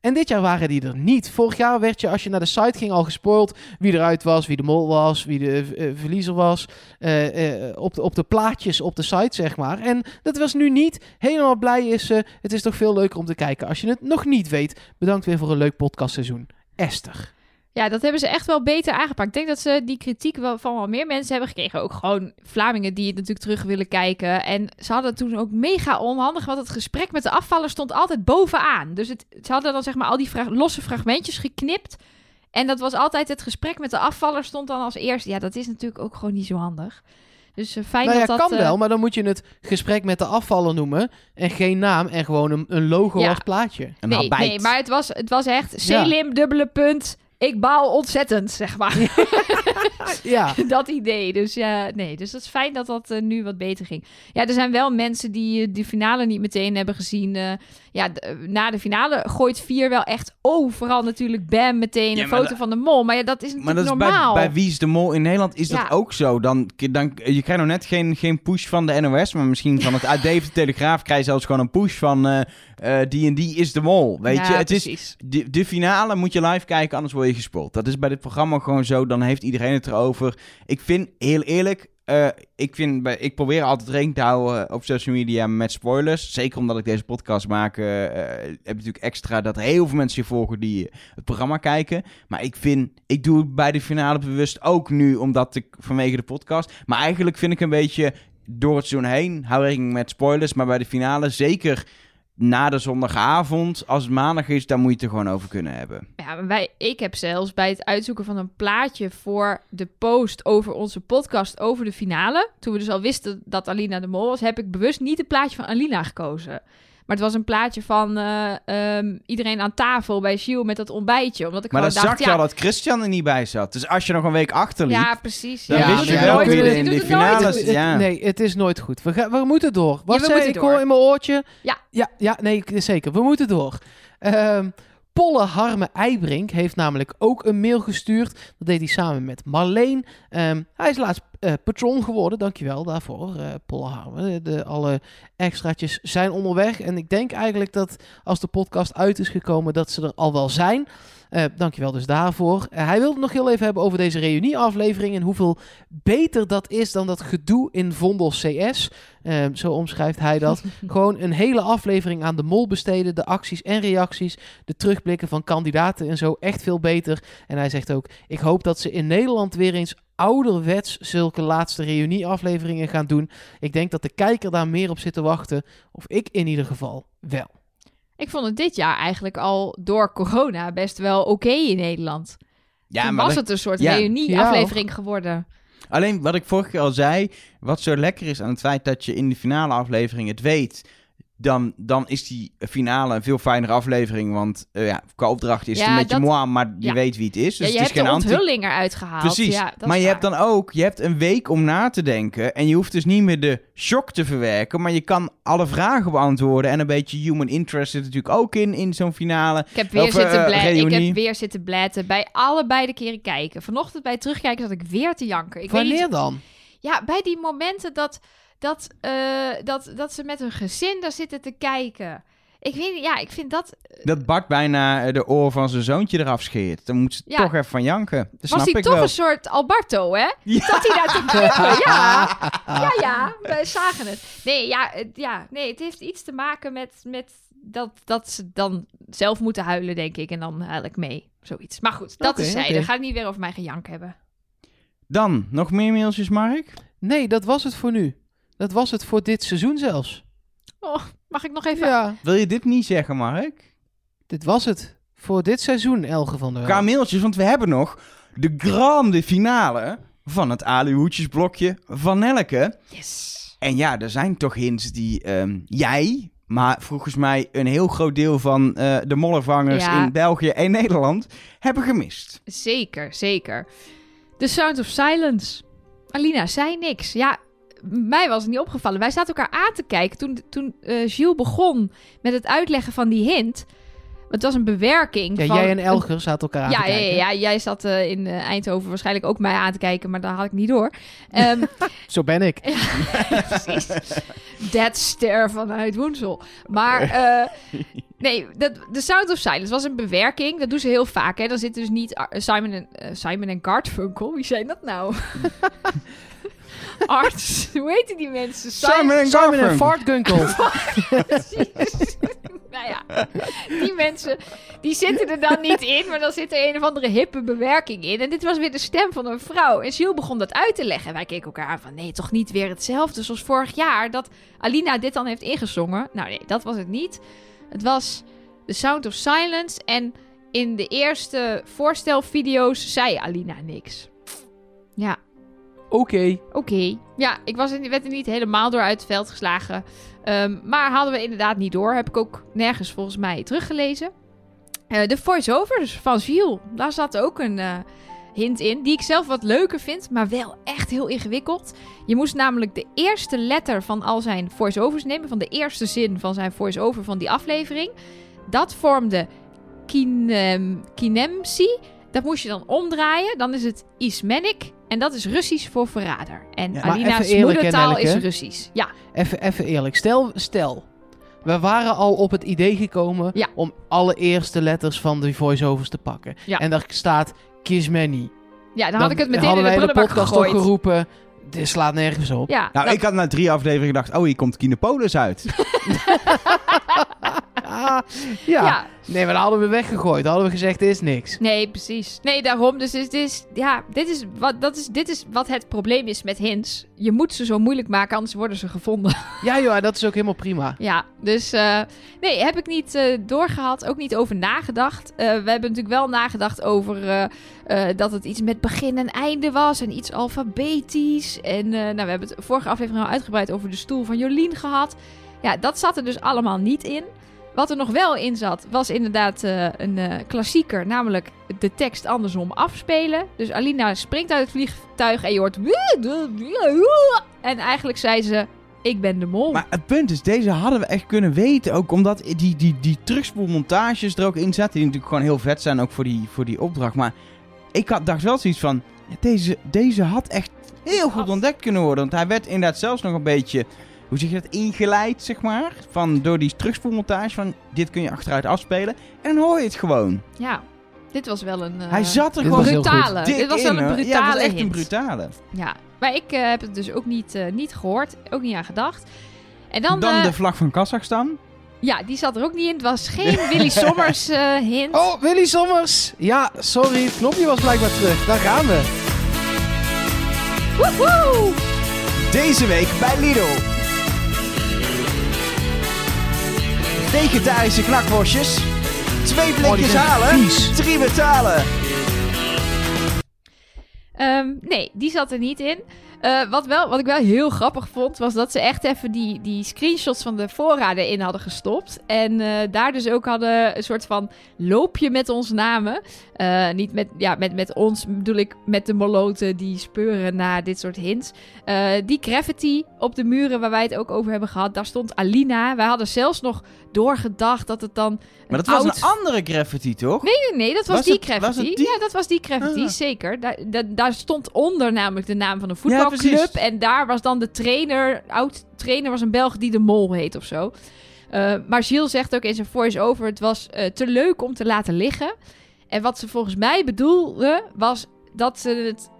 En dit jaar waren die er niet. Vorig jaar werd je, als je naar de site ging, al gespoild wie eruit was, wie de mol was, wie de eh, verliezer was. eh, eh, op, de, op de plaatjes op de site, zeg maar. En dat was nu niet. Helemaal blij is ze. Het is toch veel leuker om te kijken als je het nog niet weet. Bedankt weer voor een leuk podcastseizoen. Esther. Ja, dat hebben ze echt wel beter aangepakt. Ik denk dat ze die kritiek wel van wel meer mensen hebben gekregen. Ook gewoon Vlamingen die het natuurlijk terug willen kijken. En ze hadden het toen ook mega onhandig, want het gesprek met de afvaller stond altijd bovenaan. Dus het, ze hadden dan zeg maar al die fra- losse fragmentjes geknipt. En dat was altijd het gesprek met de afvaller stond dan als eerste. Ja, dat is natuurlijk ook gewoon niet zo handig. Dus eh, fijn nou ja, dat dat... kan eh, wel, maar dan moet je het gesprek met de afvaller noemen. En geen naam en gewoon een, een logo Ja. als plaatje. Een nee, nee, maar het was, het was echt Ja. Selim, dubbele punt. Ik baal ontzettend, zeg maar. Ja. dat idee. Dus ja, nee. Dus dat is fijn dat dat eh, nu wat beter ging. Ja, er zijn wel mensen die eh, de finale niet meteen hebben gezien. Eh, ja, na de finale gooit vier wel echt overal natuurlijk bam meteen Ja, een maar foto van de mol. Maar ja, dat is Maar natuurlijk dat is bij, normaal. bij Wie is de Mol in Nederland is dat Ja. ook zo. Dan, dan, je krijgt nog net geen, geen push van de NOS, maar misschien van het AD of de Telegraaf krijg je zelfs gewoon een push van eh, eh, die en die is de Mol. Weet Ja, je, het is, de, de finale moet je live kijken, anders word je gespoeld. Dat is bij dit programma gewoon zo, dan heeft iedereen het erover. Ik vind, heel eerlijk, eh, ik, vind, ik probeer altijd rekening te houden op social media met spoilers. Zeker omdat ik deze podcast maak, eh, eh, heb natuurlijk extra dat heel veel mensen je volgen die eh, het programma kijken. Maar ik vind, ik doe het bij de finale bewust ook nu, omdat ik vanwege de podcast. Maar eigenlijk vind ik een beetje door het seizoen heen, hou rekening met spoilers. Maar bij de finale zeker na de zondagavond, als het maandag is, dan moet je het er gewoon over kunnen hebben. Ja, wij, ik heb zelfs bij het uitzoeken van een plaatje voor de post over onze podcast over de finale, toen we dus al wisten dat Alina de Mol was, heb ik bewust niet het plaatje van Alina gekozen. Maar het was een plaatje van eh, ehm, iedereen aan tafel bij Gilles met dat ontbijtje. Omdat ik Maar dan gewoon zag dacht, je ja, al dat Christian er niet bij zat. Dus als je nog een week achterliep, ja, precies. dan Ja, wist je ja, wel we wie er in je de doet het nooit. finale... Het- het- Ja. Nee, het is nooit goed. We, gaan, we moeten door. Wat we zei moeten ik door. hoor in mijn oortje? Ja. Ja, ja nee, ik- zeker. We moeten door. Ehm Polle Harme Eibrink heeft namelijk ook een mail gestuurd. Dat deed hij samen met Marleen. Ehm, hij is laatst eh, patron geworden. Dankjewel daarvoor, eh Polle Harme. De, alle extraatjes zijn onderweg. En ik denk eigenlijk dat als de podcast uit is gekomen, dat ze er al wel zijn. Eh dankjewel dus daarvoor. Eh, hij wilde nog heel even hebben over deze reunieaflevering en hoeveel beter dat is dan dat gedoe in Vondel CS. Eh, zo omschrijft hij dat. Gewoon een hele aflevering aan de mol besteden, de acties en reacties, de terugblikken van kandidaten en zo. Echt veel beter. En hij zegt ook, ik hoop dat ze in Nederland weer eens ouderwets zulke laatste reunieafleveringen gaan doen. Ik denk dat de kijker daar meer op zit te wachten. Of ik in ieder geval wel. Ik vond het dit jaar eigenlijk al door corona best wel oké in Nederland. Ja, Toen maar was dat- het een soort ja. reunie-aflevering geworden. Alleen wat ik vorige keer al zei, wat zo lekker is aan het feit dat je in de finale aflevering het weet, dan, dan is die finale een veel fijnere aflevering. Want eh, ja, qua opdracht is het een beetje dat- moi, maar je ja. weet wie het is. Dus ja, je het is hebt de geen anti- onthulling eruit gehaald. Precies, Ja, dat maar je hebt dan ook, je hebt een week om na te denken en je hoeft dus niet meer de shock te verwerken, maar je kan alle vragen beantwoorden en een beetje human interest zit natuurlijk ook in, in zo'n finale. Ik heb, weer Of, zitten bla- ik heb weer zitten blaten bij allebei de keren kijken. Vanochtend bij het terugkijken zat ik weer te janken. Ik weet Wanneer niet, dan? ja, bij die momenten dat, dat, eh, dat, dat ze met hun gezin daar zitten te kijken. Ik weet niet, ja, ik vind dat... Dat Bart bijna eh, de oor van zijn zoontje eraf scheert. Dan moet ze Ja. toch even van janken. Dat was hij toch wel. een soort Alberto, hè? Ja. Dat hij daar te ja. Ja, ja, wij zagen het. Nee, ja, het, ja, nee, het heeft iets te maken met, met dat, dat ze dan zelf moeten huilen, denk ik. En dan huil ik mee, zoiets. Maar goed, dat is zij. oké. Dan ga ik niet weer over mijn gejank hebben. Dan, nog meer mailtjes, Mark? Nee, dat was het voor nu. Dat was het voor dit seizoen zelfs. Oh, mag ik nog even... Ja, Wil je dit niet zeggen, Mark? dit was het. Voor dit seizoen, Elge van der Wel. Qua mailtjes, want we hebben nog de grande finale van het Aluhoedjesblokje van Nelke. Yes. En ja, er zijn toch hints die ehm, jij, maar volgens mij een heel groot deel van eh, de mollenvangers Ja. in België en Nederland hebben gemist. Zeker, zeker. The Sound of Silence. Alina zei niks. Ja, mij was het niet opgevallen. Wij zaten elkaar aan te kijken toen, toen eh Gilles begon met het uitleggen van die hint. Het was een bewerking Ja, van... jij en Elger zaten elkaar aan Ja, te ja, kijken. ja, ja, jij zat eh, in eh, Eindhoven waarschijnlijk ook mij aan te kijken, maar daar had ik niet door. Ehm, Zo ben ik. precies. Dead stare vanuit Woensel. Maar eh, nee, dat, The Sound of Silence was een bewerking. Dat doen ze heel vaak. Hè. Dan zit dus niet Simon en, Simon en Garfunkel. Wie zijn dat nou? Arts. Hoe heten die mensen? Simon en Simon en Garfunkel. Fartgunkel. Precies. nou ja, die mensen, die zitten er dan niet in, maar dan zit er een of andere hippe bewerking in. En dit was weer de stem van een vrouw. En Jules begon dat uit te leggen. En wij keken elkaar aan van, nee, toch niet weer hetzelfde zoals vorig jaar, dat Alina dit dan heeft ingezongen. Nou nee, dat was het niet. Het was The Sound of Silence en in de eerste voorstelvideo's zei Alina niks. Ja, Oké. Oké. Ja, ik was er, werd er niet helemaal door uit het veld geslagen. Ehm, maar hadden we inderdaad niet door. Heb ik ook nergens volgens mij teruggelezen. Eh, de voice-overs van Gilles. Daar zat ook een eh, hint in. Die ik zelf wat leuker vind. Maar wel echt heel ingewikkeld. Je moest namelijk de eerste letter van al zijn voice-overs nemen. Van de eerste zin van zijn voice-over van die aflevering. Dat vormde kinem, kinemsi. Dat moest je dan omdraaien. Dan is het Ismenik. En dat is Russisch voor verrader. En Ja. Alina's hè, moedertaal is? Russisch. Ja, Even, even eerlijk. Stel, stel. We waren al op het idee gekomen Ja. om alle eerste letters van de voiceovers te pakken. Ja. En daar staat Kismeni. ja dan, had ik het meteen in de de prullenbak podcast gegooid. toch geroepen. Dit slaat nergens op. Ja, Nou, dat- ik had na drie afleveringen gedacht, oh, hier komt Kinepolis uit. ja. ja. Nee, maar dan hadden we weggegooid. Dan hadden we gezegd, is niks. Nee, precies. Nee, daarom. Dus dit is, ja, dit is, wat, dat is, dit is wat het probleem is met hints. Je moet ze zo moeilijk maken, anders worden ze gevonden. Ja joh, dat is ook helemaal prima. ja, dus eh, nee, heb ik niet eh, doorgehad. Ook niet over nagedacht. Eh, we hebben natuurlijk wel nagedacht over dat het iets met begin en einde was. En iets alfabetisch. En nou, we hebben het vorige aflevering al uitgebreid over de stoel van Jolien gehad. Ja, dat zat er dus allemaal niet in. Wat er nog wel in zat, was inderdaad eh, een eh, klassieker, namelijk de tekst andersom afspelen. Dus Alina springt uit het vliegtuig en je hoort... En eigenlijk zei ze, ik ben de mol. Maar het punt is, deze hadden we echt kunnen weten. Ook omdat die, die, die terugspoelmontages er ook in zaten. Die natuurlijk gewoon heel vet zijn, ook voor die, voor die opdracht. Maar ik had, dacht wel zoiets van... ja, deze, deze had echt heel goed ontdekt kunnen worden. Want hij werd inderdaad zelfs nog een beetje... Hoe zeg je dat? Ingeleid, zeg maar. Van, door die terugspoelmontage. Van, dit kun je achteruit afspelen. En dan hoor je het gewoon. Ja, dit was wel een... eh, hij zat er dit gewoon brutale. Dit was in, wel een brutale Ja, het was echt een brutale. Ja, maar ik eh, heb het dus ook niet, eh, niet gehoord. Ook niet aan gedacht. En dan, Dan, eh, de vlag van Kazachstan. ja, die zat er ook niet in. Het was geen Willy Sommers eh, hint. Oh, Willy Sommers. Ja, sorry. Het knopje was blijkbaar terug. Daar gaan we. Woehoe! Deze week bij Lidl. Vegetarische knakworstjes. Twee Oh, blikjes halen. vies. Drie betalen. Ehm, nee, die zat er niet in. Eh, wat, wel, wat ik wel heel grappig vond, was dat ze echt even die, die screenshots van de voorraden in hadden gestopt. En eh, daar dus ook hadden een soort van loopje met onze namen. Eh, niet met, ja, met, met ons, bedoel ik met de moloten die speuren naar dit soort hints. Eh, die graffiti op de muren waar wij het ook over hebben gehad, daar stond Alina. Wij hadden zelfs nog doorgedacht dat het dan. Maar dat was een andere graffiti, toch? Nee, nee, nee, dat was, Was die het- graffiti. die? Ja, dat was die graffiti, Ah. zeker. Daar, daar, daar stond onder namelijk de naam van een voetbalclub. en daar was dan de trainer, oud trainer was een Belg die de Mol heet of zo. Eh, maar Gilles zegt ook in zijn voice-over, het was eh, te leuk om te laten liggen. En wat ze volgens mij bedoelde, was dat ze het,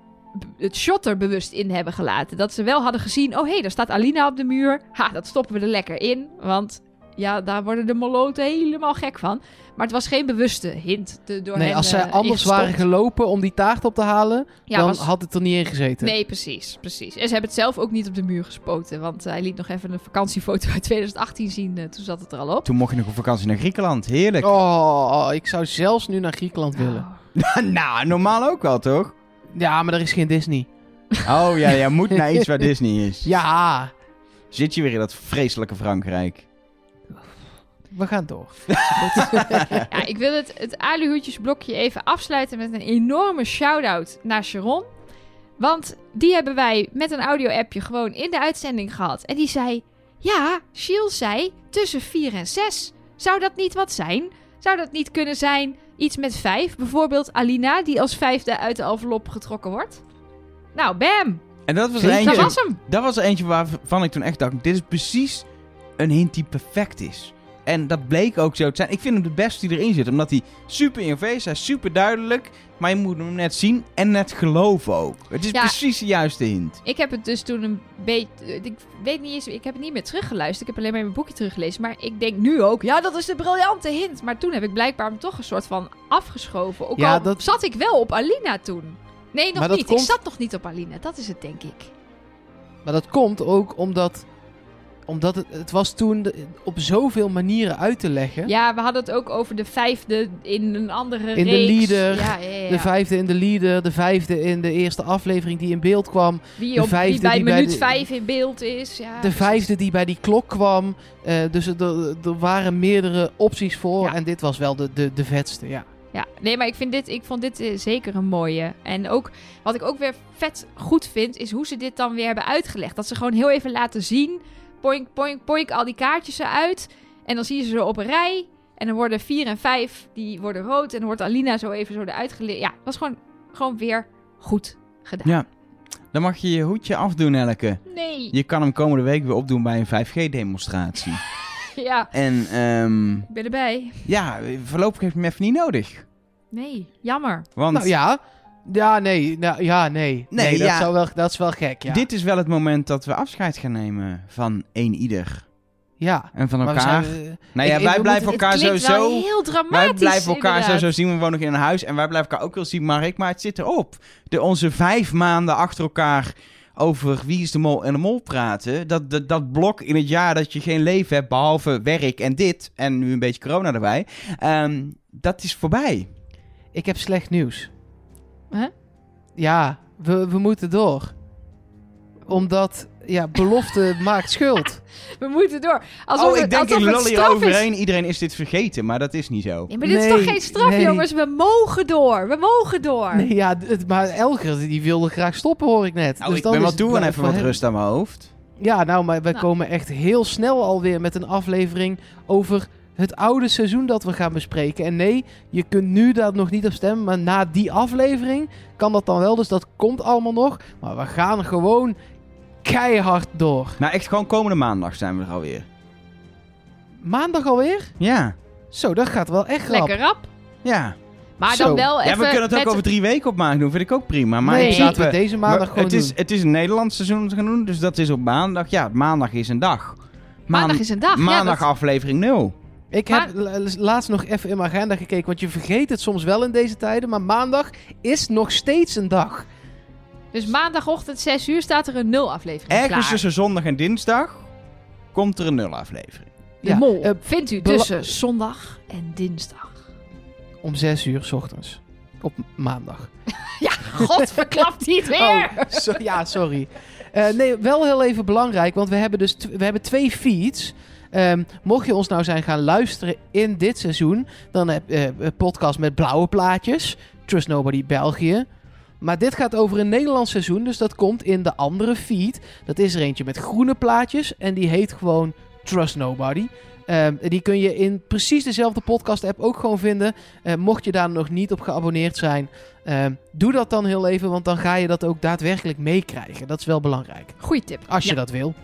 het shot er bewust in hebben gelaten. Dat ze wel hadden gezien, oh hé, hey, daar staat Alina op de muur. Ha, dat stoppen we er lekker in, want... Ja, daar worden de moloten helemaal gek van. Maar het was geen bewuste hint. te- door Nee, hen, als zij eh, anders ingestopt. waren gelopen om die taart op te halen, Ja, dan was- had het er niet in gezeten. Nee, precies, precies. En ze hebben het zelf ook niet op de muur gespoten. Want hij liet nog even een vakantiefoto uit 2018 zien. eh, toen zat het er al op. Toen mocht je nog op vakantie naar Griekenland. Heerlijk. Oh, ik zou zelfs nu naar Griekenland willen. Oh. nou, normaal ook wel, toch? Ja, maar er is geen Disney. Oh ja, jij moet naar iets waar Disney is. Ja, Zit je weer in dat vreselijke Frankrijk. We gaan door. Ja, ik wil het, het aluhoedjesblokje even afsluiten met een enorme shout-out naar Sharon. Want die hebben wij met een audio-appje gewoon in de uitzending gehad. En die zei, ja, Gilles zei tussen 4 en 6. Zou dat niet wat zijn? Zou dat niet kunnen zijn iets met 5? Bijvoorbeeld Alina, die als vijfde uit de envelop getrokken wordt? Nou, bam! En dat was, er Dat eentje, was hem. dat was er eentje waarvan ik toen echt dacht... Dit is precies een hint die perfect is. En dat bleek ook zo te zijn. Ik vind hem de beste die erin zit. Omdat hij super in je face. Hij is super duidelijk. Maar je moet hem net zien en net geloven ook. Het is Ja. precies de juiste hint. Ik heb het dus toen een beetje. Ik weet niet eens. Ik heb het niet meer teruggeluisterd. Ik heb alleen maar in mijn boekje teruggelezen. Maar ik denk nu ook. Ja, dat is de briljante hint. Maar toen heb ik blijkbaar hem toch een soort van afgeschoven. Ook Ja, al dat- zat ik wel op Alina toen. Nee, nog niet. komt- Ik zat nog niet op Alina. Dat is het, denk ik. Maar dat komt ook omdat, omdat het, het was toen de- op zoveel manieren uit te leggen. Ja, we hadden het ook over de vijfde in een andere In de reeks. leader, Ja, ja, ja. De vijfde in de leader, de vijfde in de eerste aflevering die in beeld kwam. Wie, de op, vijfde die bij die bij minuut de- vijf in beeld is. Ja, de precies. vijfde die bij die klok kwam. Eh, dus er, er waren meerdere opties voor. En dit was wel de, de, de vetste, ja. Ja, nee, maar ik, vind dit, ik vond dit eh, zeker een mooie. En ook, wat ik ook weer vet goed vind, is hoe ze dit dan weer hebben uitgelegd. Dat ze gewoon heel even laten zien, poink, poink, poink, al die kaartjes eruit. En dan zie je ze zo op een rij. En dan worden vier en vijf, die worden rood. En dan wordt Alina zo even zo eruit geleerd. Ja, dat was gewoon, gewoon weer goed gedaan. Ja. Dan mag je je hoedje afdoen, Elke. Nee. Je kan hem komende week weer opdoen bij een 5G-demonstratie. Ja, en ehm, ik ben erbij. ja, voorlopig heeft je hem even niet nodig. Nee, jammer. Want Nou ja. Ja, nee. Nou, ja, nee. Nee, Nee, dat, ja. zou wel, dat is wel gek, ja. dit is wel het moment dat we afscheid gaan nemen van één ieder. Ja. En van we elkaar. eh, nou ja, ik- wij blijven moeten- elkaar sowieso... heel dramatisch. Wij blijven elkaar sowieso zien. We wonen nog in een huis. En wij blijven elkaar ook wel zien, Mark. Maar het zit erop. De, onze vijf maanden achter elkaar over wie is de mol en de mol praten. Dat, dat, dat blok in het jaar dat je geen leven hebt, behalve werk en dit. En nu een beetje corona erbij. ehm, dat is voorbij. ik heb slecht nieuws. Hè? Ja, we, we moeten door. Omdat, ja, belofte maakt schuld. We moeten door. Alsof oh, ik het, denk, alsof ik het lul hier straf is. overheen. Iedereen is dit vergeten, maar dat is niet zo. Ja, maar dit is toch geen straf, nee. jongens? We mogen door. We mogen door. Nee, ja, het, maar Elger die wilde graag stoppen, hoor ik net. Nou, Dus ik dan ben wel toe even wat hem. rust aan mijn hoofd. Ja, nou, maar wij Nou. komen echt heel snel alweer met een aflevering over het oude seizoen dat we gaan bespreken. En nee, je kunt nu daar nog niet op stemmen, maar na die aflevering kan dat dan wel. Dus dat komt allemaal nog. Maar we gaan gewoon keihard door. Nou, echt gewoon komende maandag zijn we er alweer. Maandag alweer? Ja, Zo, dat gaat wel echt rap. Lekker rap. ja. Maar Zo. dan wel Ja, even we kunnen het ook met- over drie weken op maandag doen. Vind ik ook prima. Maar nee, laten we deze maandag maar gewoon het is, het is een Nederlands seizoen te gaan doen, dus dat is op maandag. Ja, maandag is een dag. Maandag is een dag. maandag ja, dat- aflevering 0. Ik Maar- heb la- laatst nog even in mijn agenda gekeken, want je vergeet het soms wel in deze tijden. Maar maandag is nog steeds een dag. Dus maandagochtend 6 uur staat er een nul aflevering Ergens klaar. tussen zondag en dinsdag komt er een 0 aflevering. De Ja, mol eh, vindt u tussen zondag en dinsdag. Om zes uur s ochtends. Op maandag. Ja, god verklapt niet weer. Oh, so- ja, sorry. Eh, nee, wel heel even belangrijk, want we hebben dus we hebben twee feeds. Ehm, mocht je ons nou zijn gaan luisteren in dit seizoen, dan heb je een podcast met blauwe plaatjes. Trust Nobody België. Maar dit gaat over een Nederlands seizoen, dus dat komt in de andere feed. Dat is er eentje met groene plaatjes en die heet gewoon Trust Nobody. Ehm, die kun je in precies dezelfde podcast-app ook gewoon vinden. Eh, mocht je daar nog niet op geabonneerd zijn, ehm, doe dat dan heel even, want dan ga je dat ook daadwerkelijk meekrijgen. Dat is wel belangrijk, Goeie tip. als je Ja. dat wil.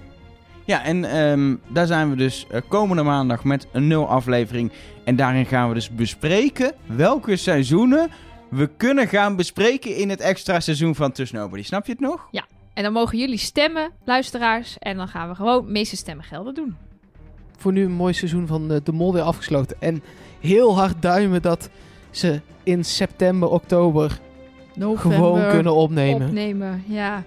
Ja, en ehm, daar zijn we dus eh, komende maandag met een 0 aflevering. En daarin gaan we dus bespreken welke seizoenen we kunnen gaan bespreken in het extra seizoen van Tuss Nobody. Snap je het nog? En dan mogen jullie stemmen, luisteraars. En dan gaan we gewoon meeste stemmen gelden doen. Voor nu een mooi seizoen van eh, De Mol weer afgesloten. En heel hard duimen dat ze in september, oktober November gewoon kunnen opnemen. opnemen. Ja.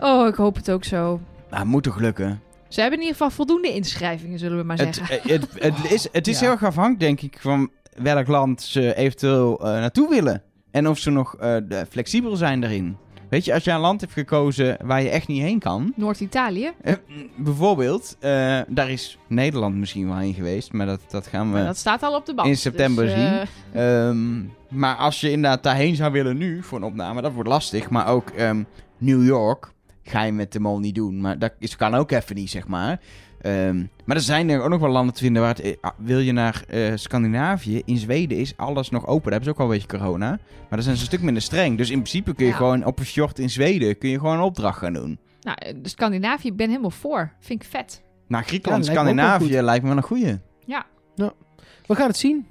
Oh, ik hoop het ook zo. Nou, moet toch lukken? Ze hebben in ieder geval voldoende inschrijvingen, zullen we maar Het, zeggen. eh, het, het is, het is Ja. heel erg afhankelijk, denk ik, van welk land ze eventueel eh, naartoe willen. En of ze nog eh, flexibel zijn daarin. Weet je, als je een land hebt gekozen waar je echt niet heen kan. Noord-Italië. bijvoorbeeld, eh, daar is Nederland misschien wel heen geweest. Maar dat, dat gaan we... Maar dat staat al op de band. in september dus, zien. eh, Ehm, maar als je inderdaad daarheen zou willen nu voor een opname, dat wordt lastig. Maar ook ehm, New York ga je met de mol niet doen. Maar dat is, kan ook even niet, zeg maar. Ehm, maar er zijn er ook nog wel landen te vinden waar het... eh, wil je naar eh, Scandinavië, in Zweden is alles nog open. Daar hebben ze ook al een beetje corona. Maar daar zijn ze een stuk minder streng. Dus in principe kun je Ja. gewoon op een fjord in Zweden... kun je gewoon een opdracht gaan doen. nou, de Scandinavië, ik ben helemaal voor. Vind ik vet. Nou, Griekenland, Ja, lijkt me ook wel Scandinavië lijkt me wel een goeie. We gaan het zien.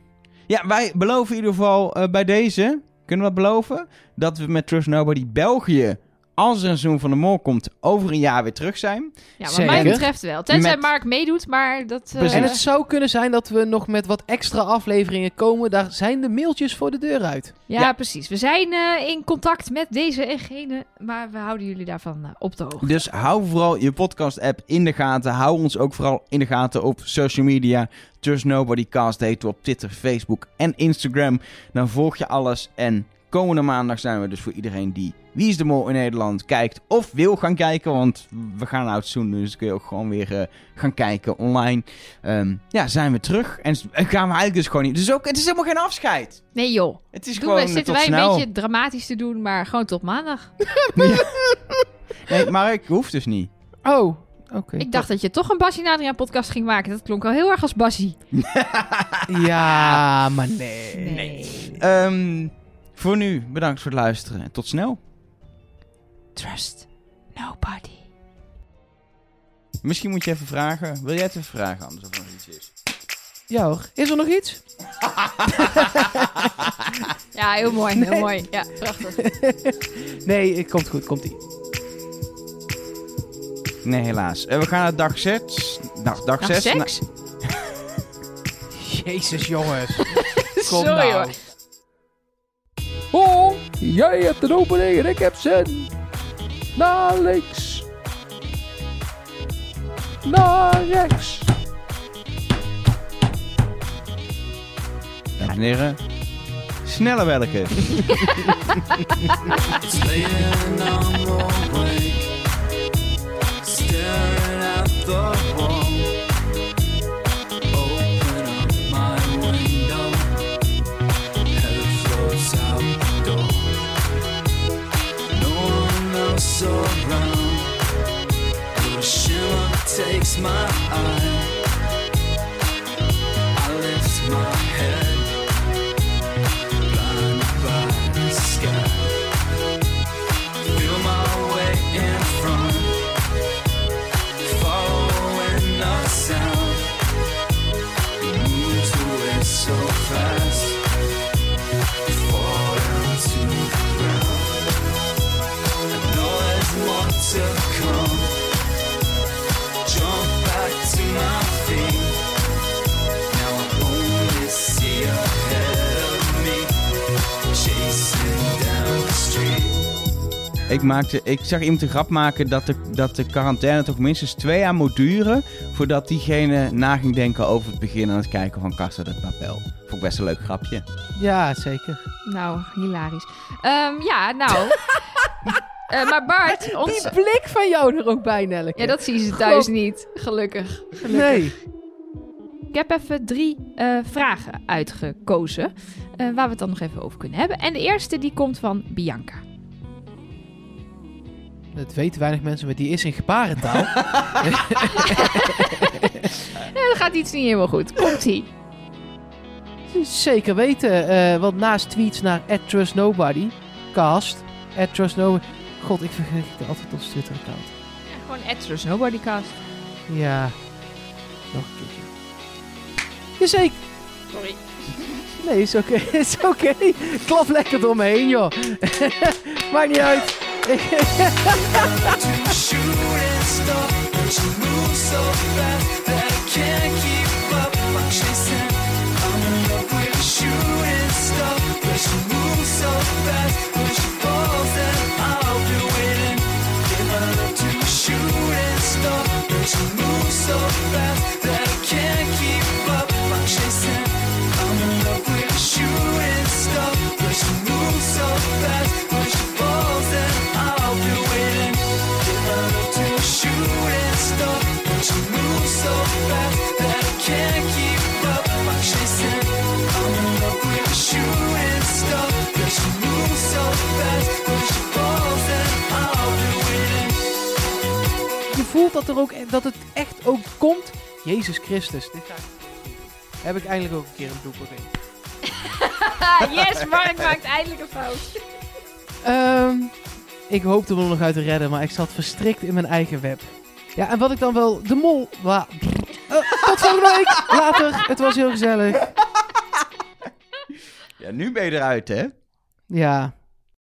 Ja, wij beloven in ieder geval eh, bij deze, kunnen we dat beloven, dat we met Trust Nobody België, als er een seizoen van de Mol komt, over een jaar weer terug zijn. Ja, wat Zeker. mij betreft wel. Tenzij Met- Mark meedoet, maar dat... eh. En het zou kunnen zijn dat we nog met wat extra afleveringen komen. Daar zijn de mailtjes voor de deur uit. ja, Ja. precies. We zijn eh, in contact met deze en gene, maar we houden jullie daarvan eh, op de hoogte. Dus hou vooral je podcast-app in de gaten. Hou ons ook vooral in de gaten op social media. Trust Nobody Cast heet op Twitter, Facebook en Instagram. Dan volg je alles. En komende maandag zijn we dus voor iedereen die Wie is de Mol in Nederland kijkt of wil gaan kijken. Want we gaan naar het seizoen, dus kun je ook gewoon weer eh, gaan kijken online. Ehm, ja, zijn we terug. En gaan we eigenlijk dus gewoon niet... Dus ook, het is helemaal geen afscheid. Nee joh, Het is Doen gewoon we, eh, zitten wij snel. een beetje dramatisch te doen, maar gewoon tot maandag. Nee, maar ik hoeft dus niet. Oh, oké. Ik dacht dat je toch een Bassie Nadria podcast ging maken. Dat klonk al heel erg als Bassie. Ja, maar nee. Nee. Ehm, voor nu, bedankt voor het luisteren en tot snel. Trust nobody. Misschien moet je even vragen. Wil jij het even vragen, anders of er nog iets is? Ja hoor. Is er nog iets? Ja, heel mooi, heel mooi. Ja, prachtig. Nee, het komt goed. Komt ie. Nee, helaas. Eh, we gaan naar dag 6. Nou, dag Dag 6. seks? Jezus, jongens. Kom Sorry nou. hoor. Oh, jij hebt een opening en ik heb zin. Naar links. Naar rechts. Dames en heren. Snelle welke. Laying on the wake, staring at the smile Ik, maakte, ik zag iemand een grap maken dat de, dat de quarantaine toch minstens twee jaar moet duren... voordat diegene na ging denken over het begin aan het kijken van Casa de Papel. Vond ik best een leuk grapje. Ja, zeker. Nou, hilarisch. Ehm, ja, nou. Eh, maar Bart, ons... Die blik van jou er ook bij, Nelleke. Ja, dat zien ze thuis Gewoon- niet. Gelukkig. Gelukkig. Nee. Ik heb even drie eh, vragen uitgekozen. eh, waar we het dan nog even over kunnen hebben. En de eerste die komt van Bianca. Dat weten weinig mensen, maar die is in gebarentaal. Eh, dat gaat iets niet helemaal goed. Komt-ie. Zeker weten, eh, want naast tweets naar @trustnobody, cast, @trustnobody. God, ik vergeet altijd ons Twitter-account. Ja, gewoon Edsters Nobodycast. Ja, nog een keertje. Jazeker. Sorry. Nee, is oké. is oké. Klap lekker door me heen, joh. Maakt niet uit. to shoot and stop, but you move so fast. That- dat, er ook, dat het echt ook komt. Jezus Christus. Dit ga ik... Heb ik eindelijk ook een keer een blooper in. yes, Mark maakt eindelijk een fout. Ehm, ik hoopte er nog uit te redden, maar ik zat verstrikt in mijn eigen web. Ja, en wat ik dan wel... De mol... Wa, Eh, tot volgende week. Later. Het was heel gezellig. Ja, nu ben je eruit, hè? Ja.